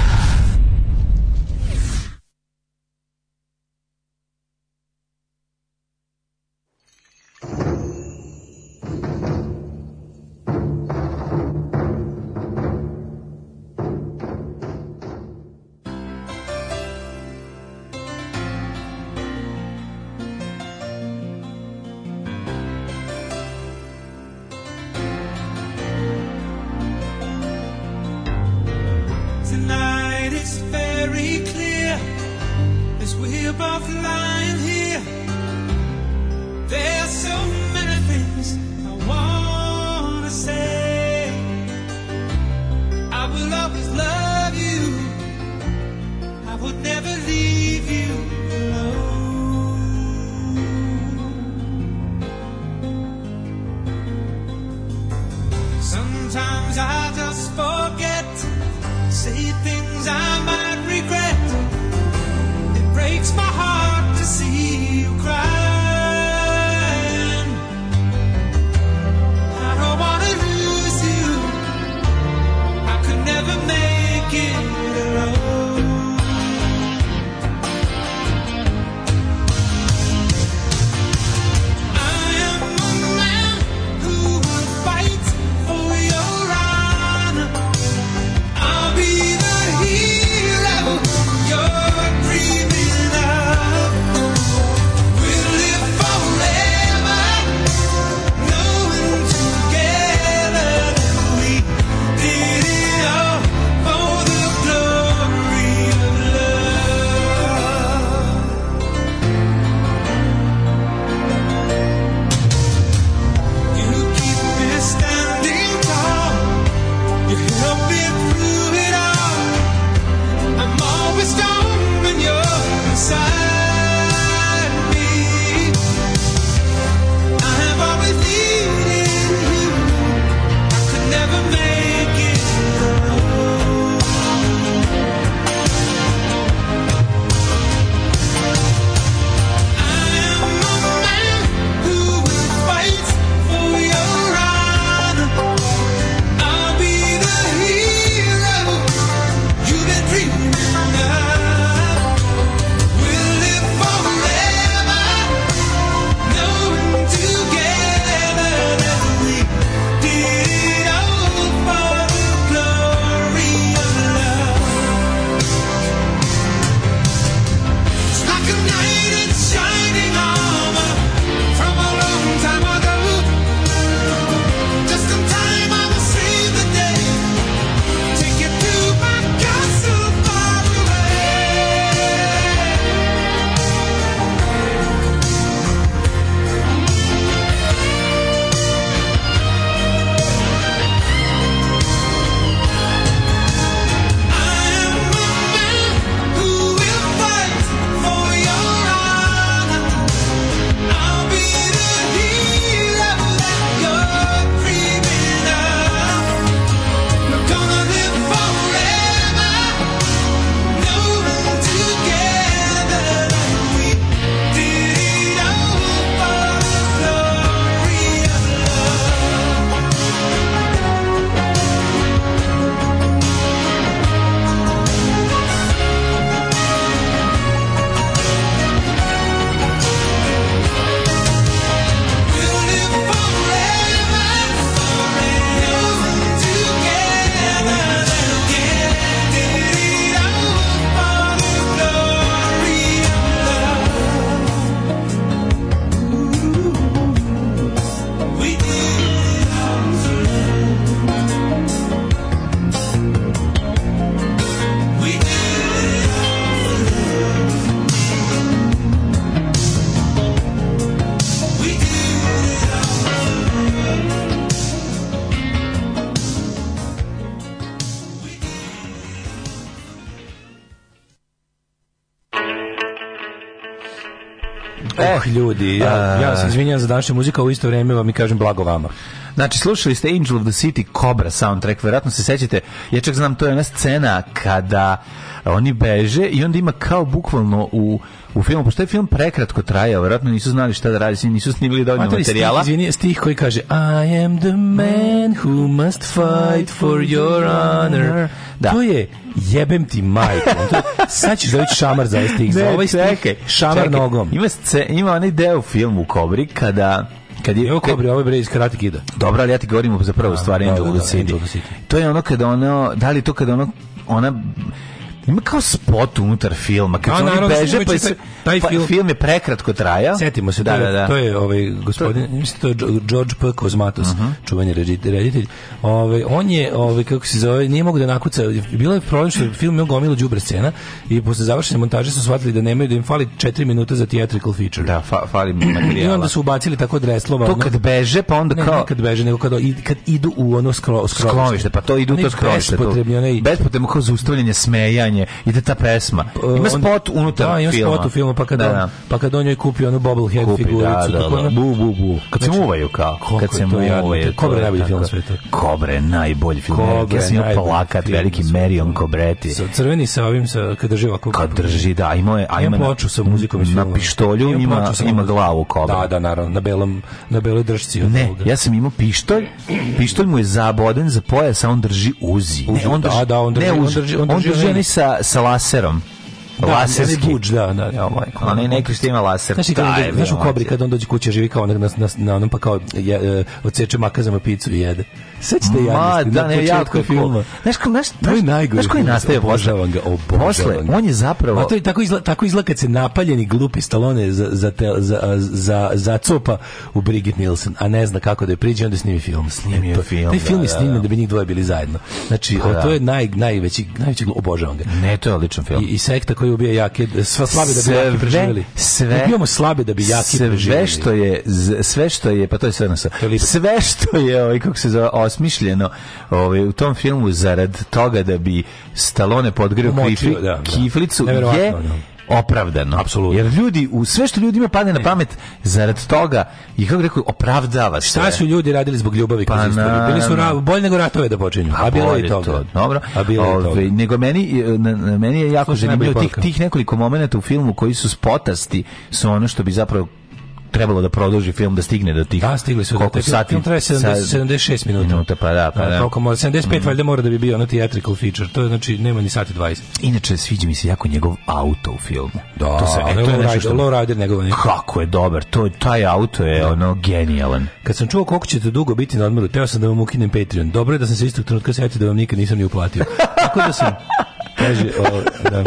F: ljudi, ja, ja se izvinjam za današnju muziku, u isto vrijeme vam i kažem blago vama. Znači, slušali ste Angel of the City Cobra soundtrack, verovatno se sećate, ja čak znam, to je ona scena kada oni beže i onda ima kao bukvalno u u filmu, pošto je film prekratko trajao, verovatno nisu znali šta da radi, svi nisu snimili dovoljno materijala. Stih,
E: izvini, stih koji kaže I am the man who must fight for your honor. Da. To je jebem ti majku. Sad ćeš dobiti šamar za ovaj stih. Ne, za ovaj stih, čekaj,
F: šamar čekaj. nogom. Ima, sce, ima onaj deo u filmu Kobri kada
E: kad je evo kobri ovaj bre iz Karate Kida.
F: Dobro, ali ja ti govorim za prvu stvar Angel City. To je ono kada ono, da li to kada ono ona Ima kao spot unutar filma, kad da, oni beže, pa, taj,
E: taj
F: pa
E: film, film je prekratko traja.
F: Setimo se, da, da, da. to je ovaj gospodin, to... mislim to je George P. Kozmatos, uh mhm. -huh. čuveni reditelj. Ovaj, on je, ovaj, kako se zove, nije mogao da nakuca, bilo je problem što je film imao gomilu đubre scena i posle završene montaže su shvatili da nemaju, da im fali 4 minuta za theatrical feature.
E: Da, fa, fali materijala. I
F: onda su ubacili tako dreslova.
E: To kad beže, pa onda
F: ne, kao... Ne, kad beže, nego kad, kad idu u ono skro, skrovište. skrovište.
E: pa to idu to skrovište.
F: Bespotrebno, onaj... Bespotrebno kao zaustavljanje, smejanje, snimanje ide ta pesma. Pa, ima spot unutar da, ima filma. spot u filmu, pa kad, da, on, da. pa kad on joj kupi onu bobblehead kupi, figuricu. Da, da, da. Bu, bu, bu. Kad znači, se muvaju kao.
E: Kad se muvaju. Kobre najbolji film sveta.
F: Kobre najbolji film. Kobre, ja sam imao plakat, veliki Marion Kobreti. Sa crveni sa ovim, sa,
E: kad drži ovako.
F: Kad drži, da. ima je, a ima
E: na, sa muzikom iz
F: Na pištolju ima, ima glavu kobre. Da,
E: da, naravno. Na belom, na beloj držci.
F: Ne, ja sam imao pištolj, pištolj mu je zaboden za pojas, a on drži uzi. Ne, on da, drži, da, da, on drži, on drži, on drži, on drži, sa, sa laserom.
E: Da, laserski. Da, buč, da, da. Jo, majko,
F: ono, neki što ima laser.
E: Znaš, kad, znaš u kobri kad on dođe kuće, živi kao na, na, na, na onom pa kao je, e, odseče makazama picu i jede. Sećate ja, Ma,
F: da,
E: ne,
F: jako filma.
E: Znaš ko, znaš, to je najgore. Znaš koji nastaje posle? ga,
F: Posle, on je zapravo... A
E: to je tako izla, tako izlaka se napaljeni glupi stalone za, za, te, za, za, za copa u Brigitte Nielsen, a ne zna kako da je priđe, onda snimi film. snimi je film, Taj film je da, da, snimljen da. da, bi njih dvoje bili zajedno. Znači, pa, to je naj, najveći, najveći obožavam ga.
F: Ne, to je odličan film.
E: I, i sekta koji ubija jake, sva slabe da bi jake preživjeli. Sve, ubijamo slabe da bi jake preživeli. Sve
F: što je, sve što je, pa to je sve na sve. Sve što je, ovaj, kako se zove, osmišljeno ovaj, u tom filmu zarad toga da bi Stallone podgrio kifli, da, da. kiflicu je da. opravdano.
E: Apsolutno. Jer
F: ljudi, u sve što ljudima padne na pamet, zarad toga, i kako rekao, opravdava se. Šta
E: su ljudi radili zbog ljubavi? Pa na... Bili su ra... bolje nego ratove da počinju. Pa a, bilo je To,
F: dobro. A bilo je ovaj, toga. Nego meni, e, na, na, meni je jako zanimljivo tih, tih nekoliko momenta u filmu koji su spotasti, su ono što bi zapravo trebalo da produži film da stigne do tih.
E: Da, stigli su da, koliko do
F: sati. Film
E: traje 76 minuta. Minuta,
F: pa da, pa da.
E: da. Koliko mora, 75 mm. valjda mora da bi bio na theatrical feature. To je znači nema ni sati 20.
F: Inače sviđa mi se jako njegov auto u filmu.
E: Da, to se, e, to je
F: nešto što... Low Rider njegov.
E: Kako je dobar. To taj auto je da. ono genijalan.
F: Kad sam čuo koliko ćete dugo biti na odmoru, teo sam da vam ukinem Patreon. Dobro je da sam se istog trenutka setio da vam nikad nisam ni uplatio. Tako da sam kaže, o, da.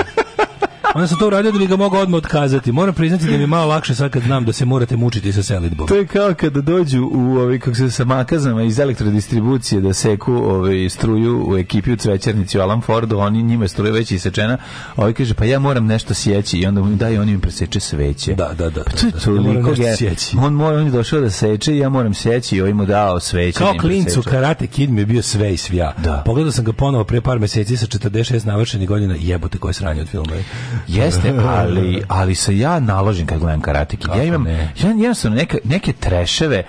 F: Onda sam to uradio da bi ga mogao odmah otkazati. Moram priznati da mi
E: je
F: malo lakše sad kad znam da se morate mučiti sa selitbom.
E: To je kao kada dođu u ovi kako se sa makazama iz elektrodistribucije da seku ovaj struju u ekipi u cvećernici u Alan Fordu, oni njima struje već isečena. Ovi kaže pa ja moram nešto sjeći i onda mu daju oni mi preseče sveće.
F: Da, da,
E: da. Pa to da, je toliko da, da, da On mora on je došao da seče, ja moram seći i ovaj mu dao sveće. Da kao
F: klincu Karate Kid mi je bio sve i svja.
E: Da.
F: Pogledao sam ga ponovo pre par meseci sa 46 navršenih godina, jebote koje sranje od filma.
E: Jeste, ali, ali se ja naložim kad gledam karateki. Ja imam, ne? ja jednostavno neke, neke treševe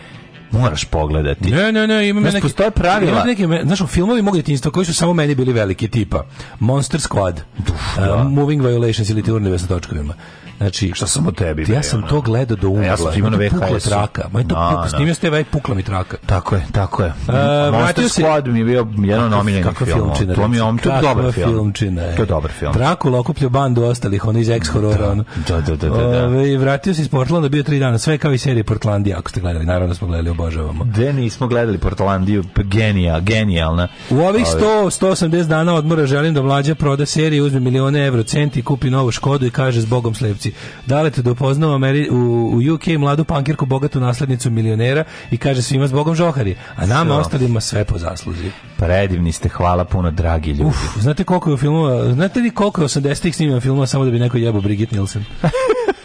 E: moraš pogledati.
F: Ne, ne, ne, imam znači, neke...
E: postoje pravila.
F: Imam neke, znaš, filmovi mog djetinjstva da koji su samo meni bili veliki, tipa Monster Squad, Uf, uh, da. Moving Violations ili Teorne vesa točkovima. Znači,
E: šta
F: sam od
E: tebi?
F: Ja sam to gledao do umrla. Ja sam imao VHS. Pukla traka. Moj to da, pukla, da. snimio ste ovaj pukla mi traka.
E: Tako je, tako je. E,
F: Monster Squad mi je bio jedan od omiljenih filmova. To
E: mi je on, to dobar film.
F: E. To je dobar film.
E: Drakula okupljao bandu ostalih, on iz ex-horora.
F: Da, da, da, da,
E: da. Vratio se iz Portlanda, bio tri dana, sve kao i serije Portlandija, ako ste gledali, naravno smo gledali, obožavamo.
F: Gde nismo gledali Portlandiju, pa genija, genijalna. U
E: ovih 100, 180 dana odmora želim da mlađa proda serije, uzme milione evro centi, kupi novu Škodu i kaže s Bogom slepci. Dalet dopoznao Ameri u, u UK mladu pankirku, bogatu naslednicu milionera i kaže svima zbogom žohari, a nama Što? ostalima sve po zasluzi.
F: Predivni ste, hvala puno, dragi ljudi. Uf,
E: znate koliko je filmova, znate li koliko
F: je
E: 80-ih snimljena filmova samo da bi neko jebo Brigitte Nielsen?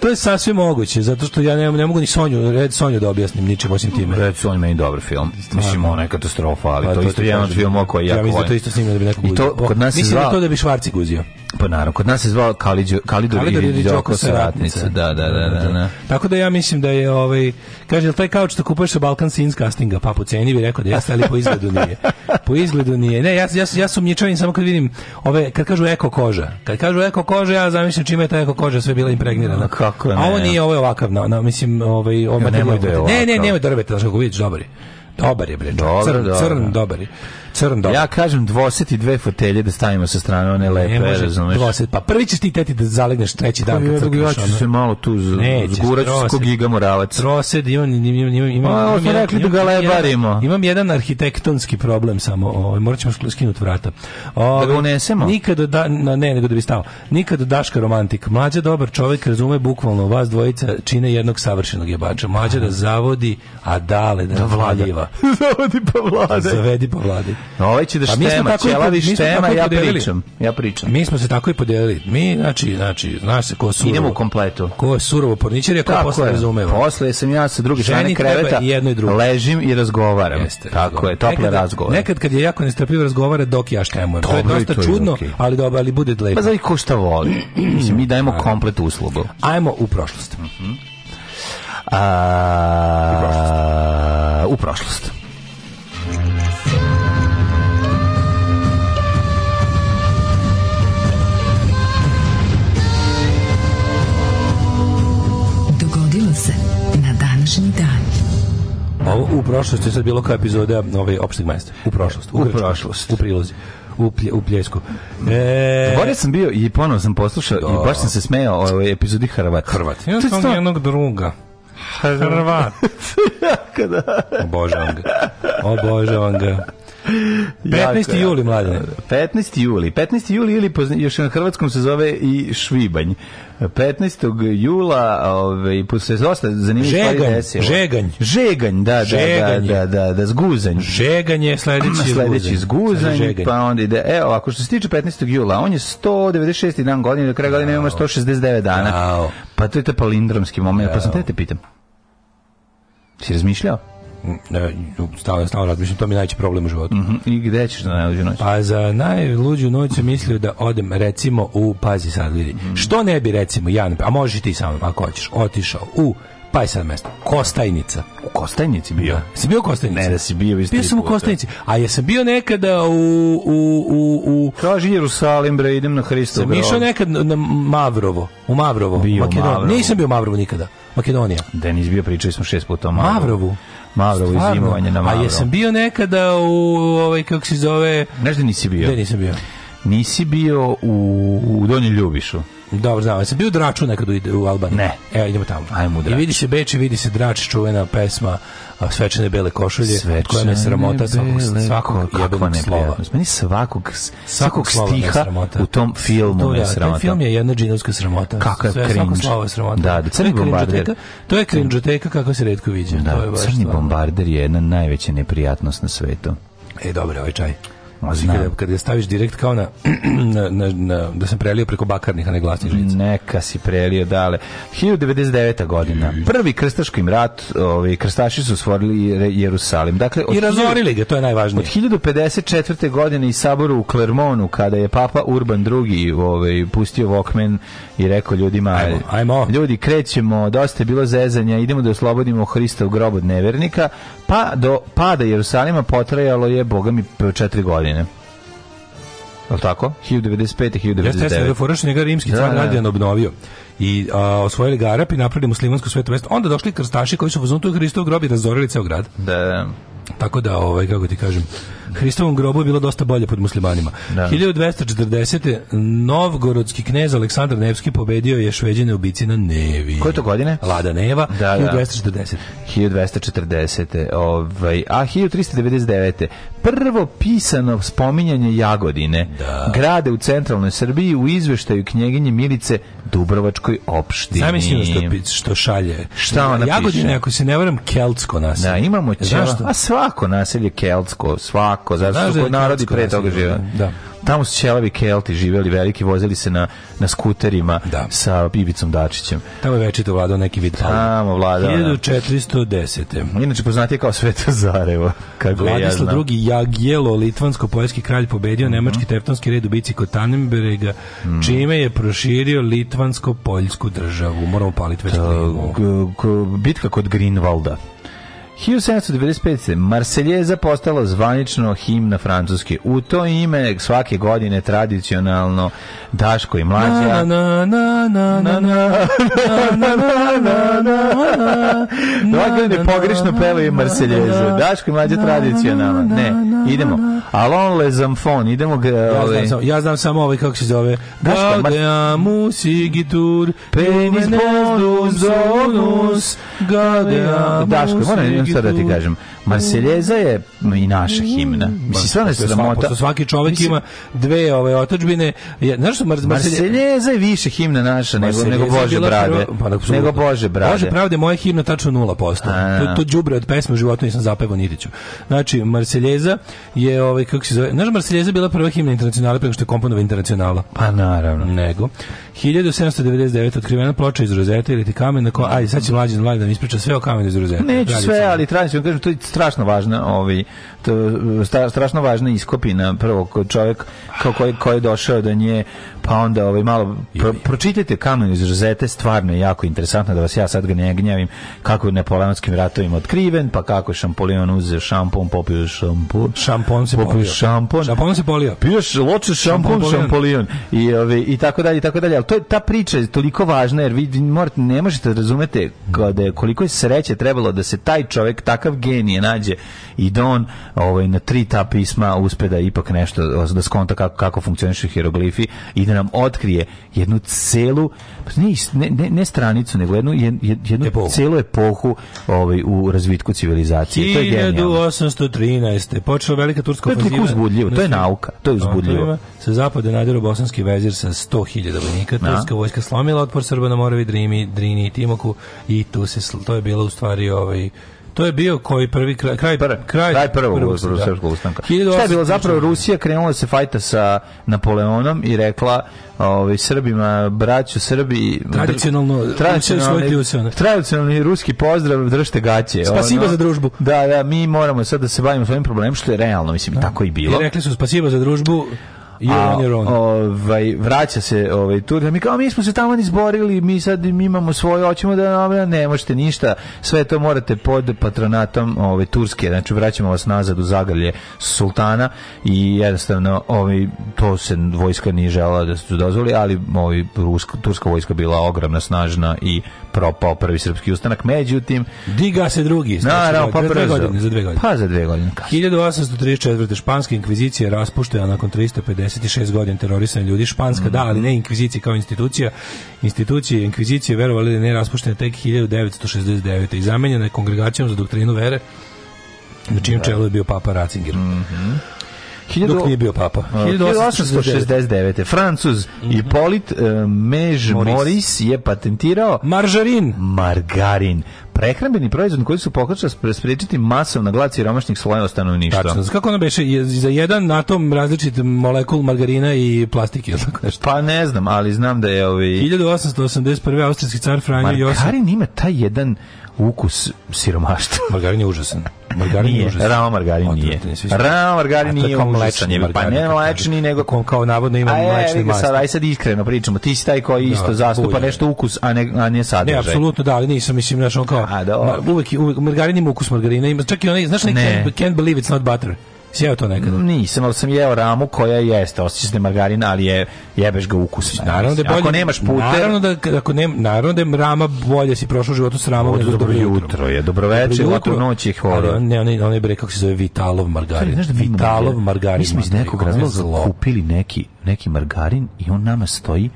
F: to je sasvim moguće, zato što ja ne, ne mogu ni Sonju, red Sonju da objasnim ničim osim time.
E: Red Sonju meni dobar film. Mislim, da. ona je katastrofa, ali pa, to, to isto je jedan od filmova koji
F: ja
E: volim. Ja
F: mislim da to isto snimio da bi neko I
E: to,
F: kod nas
E: Mislim da to da bi Švarci guzio.
F: Pa naravno, kod nas se zvao Kalidor, Kalidor ili Đoko Saratnica. Da, da, da, da, da.
E: Tako da ja mislim da je, ovaj, kaže, jel taj kauč što kupuješ sa Balkan Sins castinga, pa po ceni bi rekao da jeste, ali po izgledu nije. Po izgledu nije. Ne, ja, ja, ja sam nječanin samo kad vidim, ove, kad kažu eko koža. Kad kažu eko koža, ja zamišljam čime je ta eko koža sve bila impregnirana.
F: Kako Kako ne? A ovo nije, ovo ovakav, na, na, mislim, ovaj, ovaj ja, da ne, ne, ne, vidiš, dobar je, dobar je, bre, dobar, crn, da, crn, da. dobar je crn dobar.
E: Ja kažem dvoseti dve fotelje da stavimo sa strane one lepe, ne, razumeš. Dvoset,
F: pa prvi ćeš ti teti da zalegneš treći dan pa kad crkneš.
E: Ja
F: ću
E: se malo tu zguraću s kog giga moralac.
F: Trosed, imam, imam, imam, imam,
E: pa, imam, A, imam, imam, rekli
F: da
E: ga lebarimo.
F: Imam jedan arhitektonski problem samo, ovaj, morat ćemo skinuti vrata.
E: Ove, da ga ovaj, unesemo?
F: Nikad, da, na, ne, nego da bi stao. Nikada Daška romantik. Mlađa dobar čovjek razume bukvalno vas dvojica čine jednog savršenog jebača. Mlađa da zavodi, a dale da, da vladiva.
E: Zavodi pa vlade.
F: Zavedi pa vlade.
E: Ovaj će da pa štema, ćelavi štema, ja pričam. Ja pričam.
F: Mi smo se tako i podelili. Mi, znači, znači, znaš se ko surovo.
E: Idemo u kompletu.
F: Ko je surovo porničar, ko posle razumeva.
E: Posle sam ja sa druge strane kreveta,
F: jedno i drugo.
E: ležim i razgovaram. Jeste, tako razgovar. je, tople nekad, razgovor.
F: Nekad kad je jako nestrpljiv razgovara, dok ja štemujem. To je dosta to je čudno, okay. ali dobro, ali bude lepo.
E: Pa znači ko šta voli. mi dajemo komplet uslugu.
F: Ajmo u prošlost. Mhm. A, u prošlost. U prošlost.
E: Ovo u prošlosti je sad bilo kao epizoda ovaj, opšteg majstora. U prošlosti. U, u prošlost. U prilozi u, plje, u pljesku.
F: E... Gore sam bio i ponovno sam poslušao Do. i baš sam se smejao o ovoj epizodi Hrvat.
E: Hrvat.
F: Ja sam sto... jednog druga.
E: Hrvat.
F: Kada?
E: Obožavam ga. Obožavam ga.
F: 15. juli, da, mladine.
E: Da, da. 15. juli. 15. juli ili još na hrvatskom se zove i Švibanj. 15. jula, ovaj posle dosta zanimljivih stvari desilo.
F: Žeganj. Žeganj,
E: da, da, da, da, da, da, zguzanj.
F: Žeganj je sledeći sledeći zguzanj,
E: pa onda ide. E, ovako što se tiče 15. jula, on je 196. dan godine, do kraja godine imamo 169 dana. Pa to je taj palindromski moment, pa sam te te pitam. Si razmišljao?
F: Mm, e, stalno, stalno razmišljam, to mi je najveći problem u životu. Mm
E: -hmm. I gde ćeš na najluđu noć?
F: Pa za najluđu noć sam mislio da odem recimo u Pazi sad vidi. Mm -hmm. Što ne bi recimo, Jan, a možeš ti sam ako hoćeš, otišao u pa je sad mesto. Kostajnica.
E: U Kostajnici bio? Da. Si bio u Kostajnici? Ne, da si
F: bio. Bio sam u Kostajnici. A jesam bio nekada u... u, u, u...
E: Kaži Jerusalim, bre, idem na Hristov grov.
F: Sam išao nekad na Mavrovo. U Mavrovo. Bio Makedon... Mavrovo. Nisam bio u Mavrovo nikada. Makedonija.
E: Denis bio, pričali smo šest
F: puta o Mavrovu. Mavrovu.
E: Mavrovo izimovanje na Mavrovo.
F: A jesam bio nekada u, ovaj, kako se zove...
E: Znaš da nisi bio?
F: Da nisam bio.
E: Nisi bio u, u Donji Ljubišu.
F: Dobro, znam, sam bio u Draču
E: nekada
F: u, u Albaniji.
E: Ne.
F: Evo, idemo tamo.
E: Ajmo u Drač.
F: I
E: vidi
F: se Beč i vidi se Drač, čuvena pesma svečane bele košulje, svečane koja me sramota svakog, svakog jebenog slova.
E: Meni svakog, svakog, svakog stiha u tom da, filmu to, me da, sramota.
F: Taj film je jedna džinovska sramota. Kakav Sve, cringe. Svako slovo je sramota.
E: Da, da, crni bombarder.
F: To je cringeoteka kako se redko viđa.
E: Da, to je baš crni stvarno. bombarder je jedna najveća neprijatnost na svetu.
F: E, dobro, ovaj čaj. Znam. Kada, kada je staviš direkt kao na, na, na, na, da sam prelio preko bakarnih, a ne glasnih žica.
E: Neka si prelio, dale. 1099. godina. Mm. Prvi krstaški rat, ovaj, krstaši su stvorili Jerusalim. Dakle,
F: od I razorili ga, to je najvažnije.
E: Od 1054. godine i saboru u Clermonu, kada je papa Urban II ovaj, pustio Vokmen i rekao ljudima, ajmo, ajmo. ljudi, krećemo, dosta je bilo zezanja, idemo da oslobodimo Hristov grob od nevernika, pa do pada Jerusalima potrajalo je, bogami mi, četiri godine. Al tako? 1095.
F: 1099. Jeste, da rimski da, car da, Radijan da. obnovio i a, osvojili Garap i napravili muslimansko sveto mesto. Onda došli krstaši koji su u Hristov grob i razorili ceo grad.
E: Da, da.
F: Tako da, ovaj, kako ti kažem, Hristovom grobu je bilo dosta bolje pod muslimanima. Da. 1240. Novgorodski knez Aleksandar Nevski pobedio je šveđene u bici na Nevi.
E: Koje to godine?
F: Lada Neva, da, 1240. Da. 1240.
E: Ovaj, a 1399. Prvo pisano spominjanje Jagodine. Da. Grade u centralnoj Srbiji u izveštaju knjeginje Milice Dubrovačkoj opštini.
F: Zamislimo što, što šalje. Šta ona Jagodine, piše? ako se ne varam, keltsko
E: naselje. Da, imamo ćela. A svako naselje keltsko, svako kako, zato što da, kod da, narodi da, pre toga žive. Da. Tamo su ćelavi kelti živeli veliki, vozili se na, na skuterima da. sa Ibicom Dačićem.
F: Tamo je večito vladao neki vid.
E: Tamo vladao.
F: 1410.
E: Inače poznati je kao Svetozarevo.
F: Kako Vladislav ja drugi, Jagjelo, litvansko-poljski kralj, pobedio mm -hmm. nemački teftonski red u bici kod Tannenberga, mm čime je proširio litvansko-poljsku državu. Moramo
E: paliti već Bitka kod Greenwalda. 1795. Marseljeza postala zvanično himna Francuske. U to ime svake godine tradicionalno Daško i mlađa. Dakle, pogrešno pevaju Marseljezu. Daško i mlađa tradicionalno. Ne, idemo. Alon le zamfon, idemo ga... Ja
F: znam samo, ja znam samo ovaj kako se zove.
E: Daško,
F: Mar... musigitur, penis bonus, zonus,
E: gadea Daško, moram sad da ti kažem. Marseljeza je i naša himna. Mm. Mislim, stvarno je
F: sramota. Svaki čovjek Mislim, ima dve ove otačbine.
E: Je,
F: znaš što Mar
E: Marseljeza
F: je
E: više himna naša nego, nego Bože brade. Pa, nego
F: Bože
E: brade. Bože
F: pravde, moja himna tačno 0%. To, to džubre od pesme u životu nisam zapevao nitiću. Znači, Marseljeza je, ovaj, kako se zove, znaš, Marseljeza bila prva himna internacionala preko što je komponova internacionala.
E: Pa naravno.
F: Nego. 1799 otkrivena ploča iz rozete ili ti kamen na koja, ajde, sad će mlađi mlađi da mi ispriča sve o kamenu iz rozete.
E: Neću sve, sam. ali tražim ću da kažem, to je strašno važna, ovaj, to, strašno važna iskopina prvog čovjek kao koji, koji je došao do nje pa onda ovaj malo pro, pročitajte kamen iz rozete, stvarno je jako interesantno da vas ja sad ga ne gnjavim kako je napoleonskim ratovima otkriven, pa kako je Šampolion uzeo
F: šampon,
E: popio
F: šampon, šampon se popio
E: šampon, šampon
F: se polio.
E: Piješ
F: loče
E: šampon, šampon Šampolion i ovaj i tako dalje i tako dalje. Al to je ta priča je toliko važna jer vi morate ne možete da razumete kada je koliko je sreće trebalo da se taj čovjek takav genije nađe i da on ovaj na tri ta pisma uspe da ipak nešto da skonta kako kako funkcionišu hieroglifi i da nam otkrije jednu celu ne, ne, ne stranicu nego jednu jednu epohu. celu epohu ovaj u razvitku civilizacije. To je genijalno.
F: 1813. počela velika turska
E: ofenziva. To je uzbudljivo, to je nauka, to je uzbudljivo.
F: Sa zapada nadiru bosanski vezir sa 100.000 vojnika, da. turska vojska slomila otpor Srba na Moravi, Drimi, Drini i Timoku i tu se to je bilo u stvari ovaj To je bio koji prvi kraj kraj
E: kraj, kraj prvog srpskog ustanka. Šta je bilo zapravo Rusija krenula da se fajta sa Napoleonom i rekla ovaj Srbima braću Srbi tradicionalno
F: tradicionalni,
E: tradicionalni ruski pozdrav držite gaće.
F: Spasiba ono, za družbu.
E: Da, da, mi moramo sad da se bavimo svojim problemom što je realno, mislim da. tako i bilo. I
F: rekli su spasiba za družbu You're a,
E: Ovaj, vraća se ovaj, tu, da mi kao, mi smo se tamo izborili, mi sad imamo svoje, hoćemo da ovaj, ne možete ništa, sve to morate pod patronatom ovaj, Turske, znači vraćamo vas nazad u zagrlje sultana i jednostavno ovaj, to se vojska nije žela da se dozvoli, ali ovaj, Rusko, turska vojska bila ogromna, snažna i propao prvi srpski ustanak, međutim...
F: Diga se drugi. Znači,
E: Naravno, pa
F: dve godine, za dve godine. Pa za dve godine. Kasno. 1834. Španska inkvizicija je raspuštena nakon 356 godina terorisanja ljudi. Španska, mm. da, ali ne inkvizicija kao institucija. Institucije inkvizicije, verovali da ne raspuštena tek 1969. i zamenjena je kongregacijom za doktrinu vere, na čijem da. čelu je bio papa Ratzinger. Mm -hmm dok nije bio papa. 1869.
E: Francuz mm -hmm. Hippolyte uh, Mež Moris je patentirao
F: margarin.
E: Margarin prehrambeni proizvod koji su pokušali sprečiti masovna glad siromašnih slojeva stanovništva. Tačno.
F: Kako ono beše za jedan atom različit molekul margarina i plastike ili tako
E: nešto? Pa ne znam, ali znam da je ovi
F: 1881. austrijski car Franjo Josip
E: Margarin ima taj jedan ukus siromaštva.
F: Margarin je užasan. Margarin nije, je užasan. Rao
E: margarin nije. Rao margarin nije užasan. pa ne mlečni, nego...
F: Kao, kao navodno ima mlečni mast.
E: Sad, aj sad iskreno pričamo. Ti si taj koji da, isto da, zastupa bulje. nešto ukus, a ne, a ne sadržaj. Ne,
F: apsolutno da, ali nisam, mislim, znaš, on kao... A, da, uvek, uvek, margarin ima ukus margarina. Ima, čak i onaj, znaš, ne, ne. Can't, can't believe it's not butter jeo to nekada?
E: Nisam, ali sam jeo ramu koja jeste, osjećaš da margarina, ali je jebeš ga ukus.
F: Naravno
E: da je bolje, ako nemaš pute...
F: Naravno da, ako ne, naravno da
E: je
F: rama bolje si prošao u životu s ramom. Dobro,
E: dobro jutro je, dobro večer, dobro noć
F: je hvala. ne, on, on je bre, kako se zove, Vitalov margarin. Znaš da Vitalov margarin. Mi
E: smo iz nekog razloga kupili neki, neki margarin i on nama stoji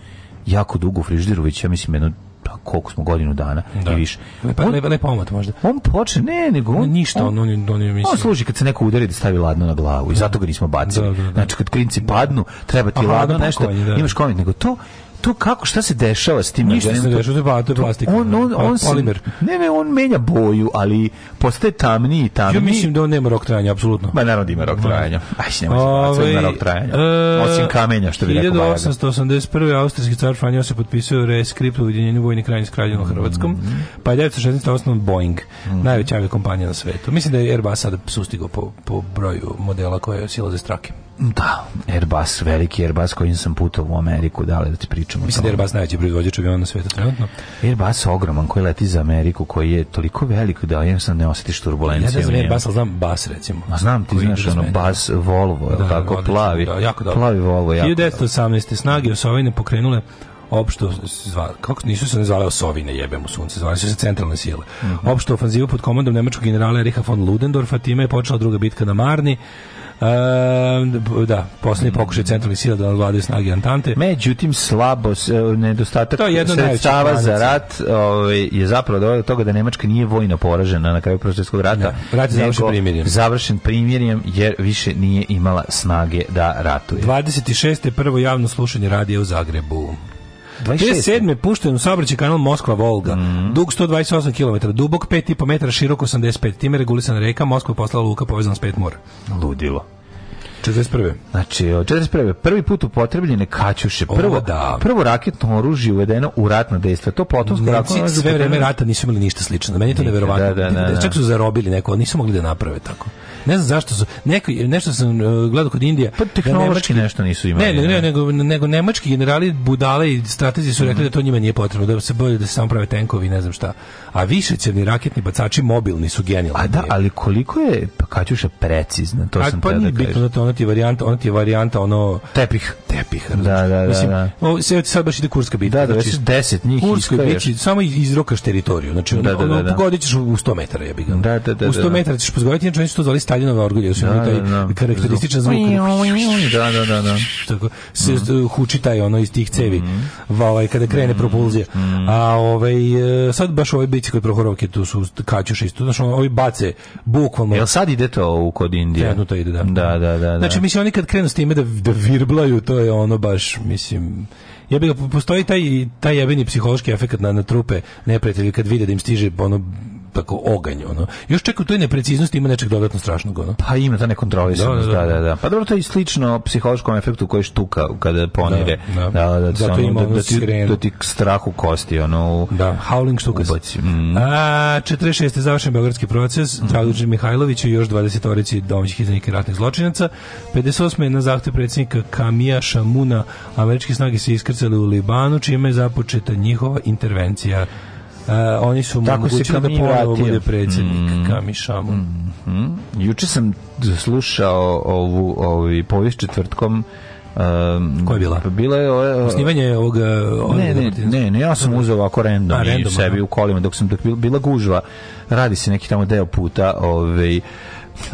E: jako dugo u frižderu, već ja mislim jedno Pa koliko smo godinu dana da. i više.
F: Lepa, on, lepa, lepa omot možda.
E: On počne, ne, nego
F: on... Ništa, on, on, on,
E: on, je on služi kad se neko udari da stavi ladno na glavu i zato ga nismo bacili. Da, da, da. Znači, kad klinci padnu, treba ti Aha, ladno nešto, da. imaš komit, nego to tu kako šta se dešava s tim Ništa
F: se dešava, to je, ba, pa- to je plastika. On, on, pa on, polimer.
E: ne, ne, on menja boju, ali postaje tamniji i tamniji. Ja
F: mislim da on nema rok trajanja, apsolutno.
E: Ma naravno
F: da
E: ima rok trajanja. Aj, nema Ove, na rok trajanja. E, Osim kamenja, što bi rekao
F: 1881. Austrijski car Franjo se potpisao reskript u ujedinjenju vojnih krajnjih s kraljevom mm. Hrvatskom, mm. pa je 1916. osnovan Boeing, mm. najveća aviokompanija na svetu. Mislim da je Airbus sada sustigao po, po broju modela koje je osila za strake.
E: Da, Airbus, veliki Airbus kojim sam putao
F: u Ameriku, da li da ti pričam pričamo. Mislim da je Airbus najveći proizvođač aviona na svetu trenutno.
E: Airbus ogroman koji leti za Ameriku, koji je toliko velik da ja sam ne osjetiš turbulencije. Ja ne znam
F: Airbus, ali
E: znam Bas recimo. A znam ti, znaš, ono, Bas Volvo, da, tako, odlično, plavi, da, jako dobro. plavi Volvo.
F: Jako 1918. snage Osovine pokrenule opšto zva, kako nisu se ne zvale osovine jebemo sunce, zvali su se centralne sile. Mm -hmm. Opštu ofanzivu pod komandom nemačkog generala Eriha von Ludendorfa, time je počela druga bitka na Marni. E, da, poslednji mm. pokušaj centralnih sila da vladaju snage Antante.
E: Međutim, slabost, e, nedostatak
F: to je jedno sredstava za
E: rat ovaj, je zapravo dovoljno do toga da Nemačka nije vojno poražena na kraju Prostorskog rata. Da,
F: rat je završen primirjem.
E: Završen primirjem jer više nije imala snage da ratuje.
F: 26. prvo javno slušanje radija u Zagrebu. 37. je pušten u saobraćaj kanal Moskva-Volga. Mm. Dug 128 km, dubok 5,5 metara, širok 85. Time regulisana reka, Moskva je poslala luka povezana s pet mora.
E: Ludilo.
F: 41.
E: Znači, 41. Prvi put upotrebljene kaćuše. Prvo, da. prvo raketno oružje uvedeno u ratno dejstvo. To potom znači,
F: raketno sve vreme rata nisu imali ništa slično. Meni je to neverovatno. Da, da, da, da, Čak su zarobili neko, nisu mogli da naprave tako. Ne znam zašto su neko nešto sam uh, gledao kod Indije.
E: Pa da tehnološki nešto nisu imali.
F: Ne, ne, da. nego nego nemački generali budale i stratezi su rekli da to njima nije potrebno, da se bolje da se samo prave tenkovi, ne znam šta. A višecevni raketni bacači mobilni su genijalni. A da,
E: ali koliko je pa kaćuša precizna, to
F: sam pa nije bitno da to ona ti je varijanta, ona ti je varijanta ono
E: tepih,
F: tepih. Da, da, da. Mislim, da. Ovo, se sad baš ide kurska bitka.
E: Da, da, znači, 10 njih
F: kurska bitka, samo izrokaš teritoriju. Znači, da, da, da, ono, da. da. pogodićeš u 100 metara, jebi ga.
E: Da, da, da.
F: U 100 da, da. metara ćeš pozgoditi, znači oni su to zvali Staljinova orgulja, jer su da, taj da, da. karakterističan
E: zvuk. Da, da, da, da.
F: Tako se mhm. huči taj ono iz tih cevi. Mm Ovaj kada krene mhm. propulzija. Mhm. A ovaj e, sad baš ove bitke kod Prohorovke tu su kaćuš isto, znači oni bace bukvalno. Jel sad ide to u kod Indije? Trenutno ide, da. Da, da, da. Da. Znači, mislim, oni kad krenu s time da, da virblaju, to je ono baš, mislim, ja bih postoji taj taj jebeni psihološki efekat na na trupe neprijatelji kad vide da im stiže ono tako oganj, ono. Još čekaj, to je nepreciznost, ima nečeg dodatno strašnog, ono.
E: Pa ima ta nekontrolisanost, da da da. da da, da, Pa dobro, to je slično psihološkom efektu koji štuka kada ponire. Da, da, da, da, ono, da, da, ti, da ti strah u kosti, ono.
F: Da, howling štuka. Mm. A, 46. završen Beogradski proces, mm. Draguđe Mihajlović i još 20 orici domaćih izdanika ratnih zločinaca. 58. na zahtev predsjednika Kamija Šamuna američke snage se iskrcali u Libanu, čime je započeta njihova intervencija. Uh, oni su
E: Tako mu da ponovo
F: bude predsjednik mm. Mm-hmm. Kamišamu. Mm
E: -hmm. Juče sam slušao ovu, ovu ovaj, povijest četvrtkom
F: Um, Koja
E: je
F: bila?
E: Pa bila je...
F: Uh, Snimanje ovog... E,
E: ne, ne, ne, ne, ja sam uzeo ovako random, random i sebi u kolima dok sam dok bila gužva. Radi se neki tamo deo puta ovaj,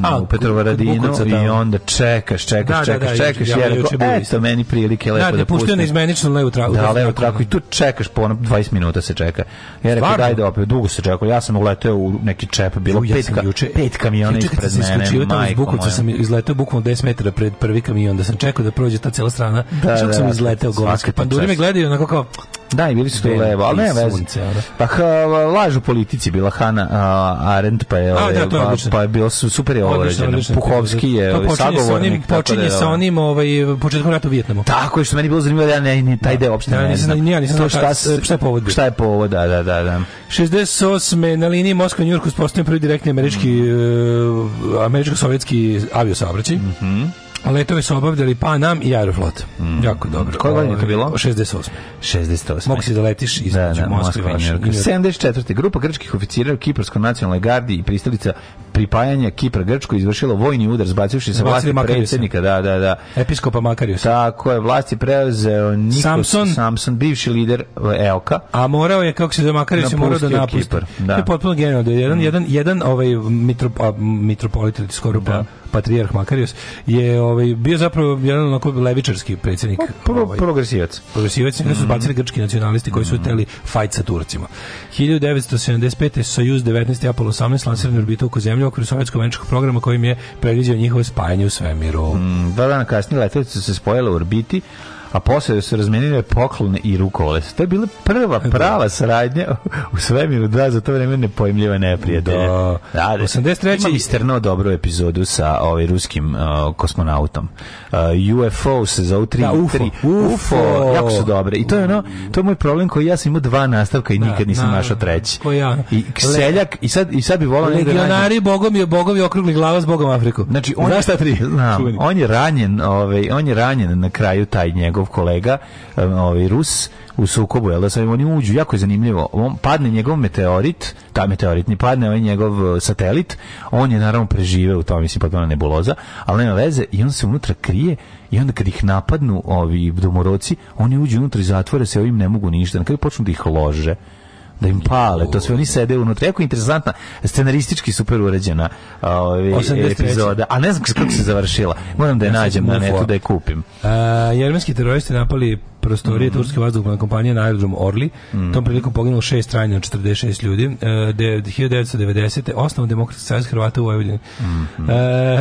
E: A, u Petrovaradinu i onda čekaš, čekaš, da, da čekaš, da, da, čekaš, ja, jer ja, ja, eto meni prilike lepo da, da pustim. Da,
F: ne izmenično levu traku.
E: Da, da levu traku i tu čekaš po 20 minuta se čeka. Ja rekao daj da opet dugo se čekao, Ja sam uleteo u neki čep, bilo
F: ja pet,
E: juče, pet kamiona ispred mene. Juče sam
F: tamo iz Bukovca sam izleteo bukvalno 10 metara pred prvi kamion da sam čekao da prođe ta cela strana. Da, da, sam da, izleteo govorski. Panduri me gledaju onako kao
E: Da, i bili su tu levo, ali ne veze. Pa lažu politici bila Hana Arendt, pa je, ovaj, pa, pa je bilo su super je ovo ređeno. Puhovski je to ovaj, sagovornik. Onim,
F: počinje da, sa onim ovaj, početkom rata u Vijetnamu.
E: Tako je, što meni bilo zanimljivo da ja ne, ni taj da. deo uopšte da, ne, ne
F: znam. Ja nisam znao šta, šta je povod.
E: Šta je povod, da, da, da. da.
F: 68. na liniji Moskva-Njurku uspostavljen prvi direktni američki, mm. uh, američko-sovjetski aviosaobraćaj. Mhm. Mm letove su obavljali Panam i Aeroflot. Mm. Jako dobro. Koje
E: godine to ovaj, bilo?
F: 68.
E: 68.
F: Mogu si da letiš iz da, da, Moskve
E: i Njurka. 74. Grupa grčkih oficira u Kiparskoj nacionalnoj gardi i pristalica pripajanja Kipra Grčkoj izvršila vojni udar zbacivši sa vlasti predsjednika. Da, da, da.
F: Episkopa Makariusa.
E: Tako je, vlasti preuzeo Nikos Samson, Samson bivši lider eh, Elka.
F: A morao je, kako se zove Makarius, je morao da napusti. Kipar, da. To je potpuno genijalno. Da jedan, mm. jedan, jedan ovaj mitrop, mitropolit, skoro da. pa patrijarh Makarios, je ovaj, bio zapravo jedan onako levičarski predsednik.
E: Pro, ovaj, progresivac.
F: Progresivac, mm -hmm. su zbacili mhm. grčki nacionalisti koji su mhm. hteli fajt sa Turcima. 1975. Sojuz 19. i Apollo 18 lansirani orbita oko zemlje u okviru sovjetsko-veničkog programa kojim je predviđao njihovo spajanje u svemiru.
E: Mm, dva dana kasnije letelice su se spojile u orbiti, a posle su razmenile poklone i rukoles. To je bila prva da. prava da. saradnja u svemiru, da, za to vreme nepojmljiva neprijatelja. Da. da,
F: 83. Imam
E: istrno dobru epizodu sa ovaj ruskim uh, kosmonautom. Uh, UFO se za tri, da, UFO. Tri,
F: UFO. UFO.
E: Jako su dobre. I to je ono, to je moj problem koji ja sam imao dva nastavka i da, nikad nisam da, našao treći. Ko
F: ja. I seljak, i sad, i sad bi volao
E: Legionari, bogom je, bogom je okrugli glava s bogom Afriku. Znači, on, Znaš šta tri? Znam, on je ranjen, ovaj, on je ranjen na kraju taj njegov njegov kolega, ovaj Rus, u sukobu, jel da sad oni uđu, jako je zanimljivo, on padne njegov meteorit, ta meteorit ni padne, on ovaj njegov e, satelit, on je naravno prežive u tom, mislim, potpuno nebuloza, ali nema veze i on se unutra krije i onda kad ih napadnu ovi domoroci, oni uđu unutra i zatvore se, ovim ne mogu ništa, na kraju počnu da ih lože da im pale, to sve oni sede unutra. Jako interesantna, scenaristički super uređena ovi, ovaj, epizoda. A ne znam kako se završila. Moram da je nađem na netu da je kupim.
F: A, e, jermenski teroristi napali prostorije mm -hmm. turske vazduhoplovne kompanije na aerodromu Orli. Mm -hmm. Tom prilikom poginulo šest trajnja 46 ljudi. E, 1990. osnov demokratski savez Hrvata u Vojvodini. Mm -hmm.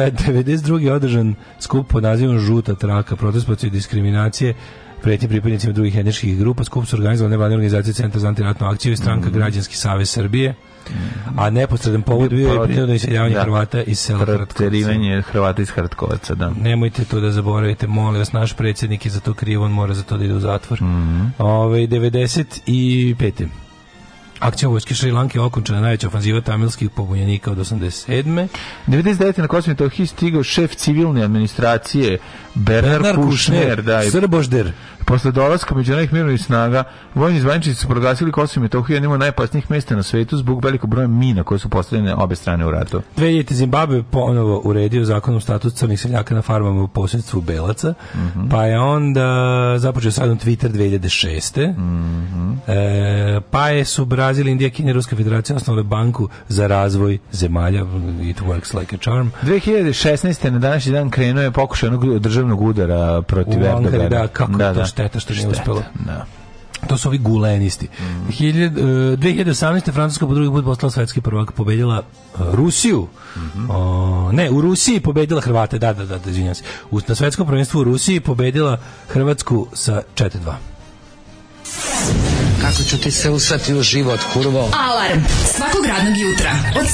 F: e, 92. održan skup pod nazivom Žuta traka, protest protiv diskriminacije pretnje pripadnicima drugih etničkih grupa, skup su organizovali nevladne organizacije Centra za antiratnu akciju i stranka mm. Građanski savez Srbije. Mhm. A neposredan povod bio je prinudno iseljavanje da. Hrvata iz sela
E: Hrvatkovaca. Hrvata iz Hrvatkovaca, da.
F: Nemojte to da zaboravite, molim vas, naš predsjednik je za to kriv, on mora za to da ide u zatvor. Mm -hmm. Ove, 95. Akcija vojske Šri Lanke okončena najveća ofanziva tamilskih pobunjenika od 87.
E: 99. na Kosovo Metohiji stigao šef civilne administracije Bernard, Bernard
F: Kušner,
E: Kušner da, Srbožder. Posle dolaska međunarodnih mirovnih snaga, vojni zvaničnici su proglasili Kosovo i Metohiju jednim od najopasnijih mesta na svetu zbog velikog broja mina koje su postavljene obe strane u ratu.
F: 2000 Zimbabwe ponovo uredio zakonom status crnih seljaka na farmama u posjedstvu Belaca, mm -hmm. pa je onda započeo sadom Twitter 2006. Mm -hmm. e, pa je su Brazil, Indija, Kina i Ruska federacija osnovale banku za razvoj zemalja It works like a charm.
E: 2016. na današnji dan krenuo je pokušaj onog državnog udara protiv Erdogana. Da, kako da, da
F: šteta što nije uspelo. Da. To su ovi gulenisti. Mm. 2018. E, Francuska po drugi put postala svetski prvak, pobedila e, Rusiju. Mm -hmm. o, ne, u Rusiji pobedila Hrvate, da, da, da, da izvinjam se. U, na svetskom prvenstvu u Rusiji pobedila Hrvatsku sa
E: 4-2. Kako ću ti se usati u život, kurvo? Alarm svakog radnog jutra od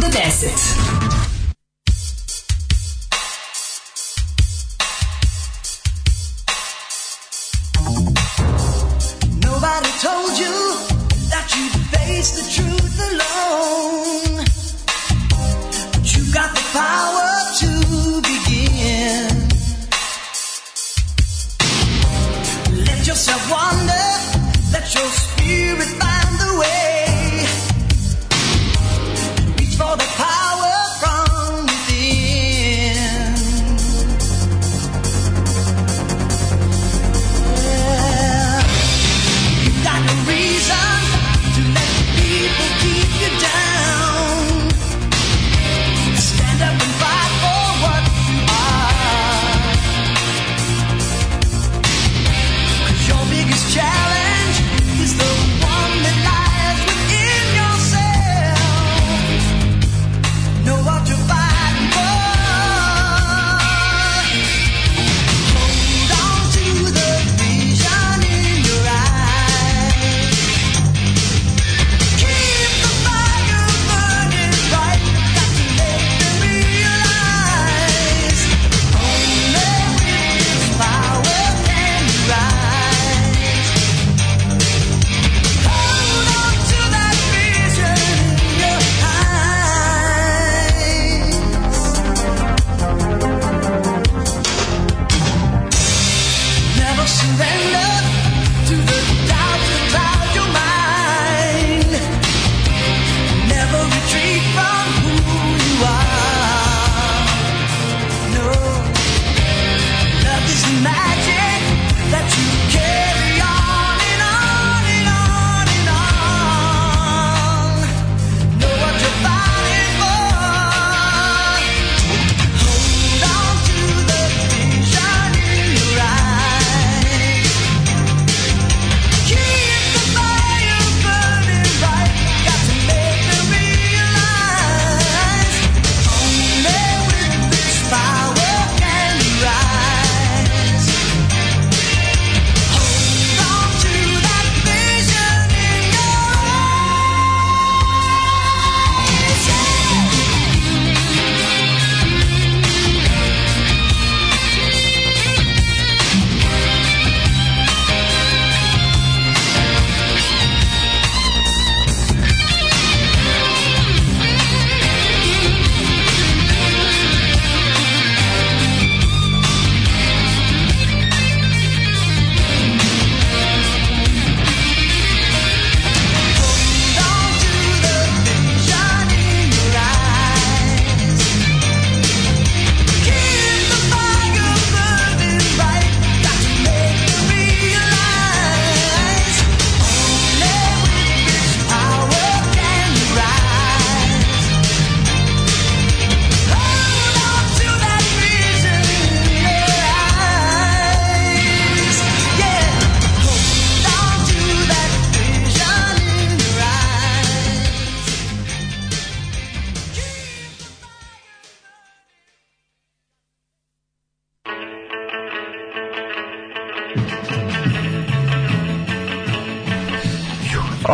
E: 7 do 10. here is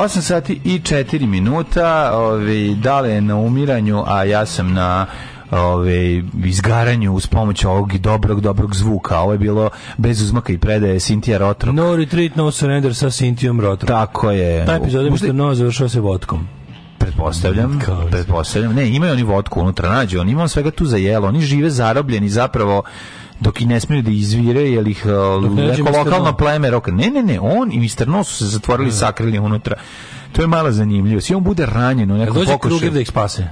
E: 8 sati i 4 minuta. Ove, ovaj, dale je na umiranju, a ja sam na ove, ovaj, izgaranju uz pomoć ovog dobrog, dobrog zvuka. Ovo je bilo bez uzmaka i predaje Sintija Rotrok.
F: No retreat, no surrender sa Sintijom Rotrok. Tako je. Ta epizoda je Možda... no završava se vodkom
E: pretpostavljam, pretpostavljam. Ne, imaju oni vodku unutra, nađe on, ima on svega tu za jelo. Oni žive zarobljeni zapravo dok i ne smiju da izvire, jer ih e, neko lokalno pleme roka. Ne, ne, ne, on i Mr. No su se zatvorili, da. sakrili unutra. To je mala zanimljivost.
F: I
E: on bude ranjen u
F: nekom pokušaju. da ih spase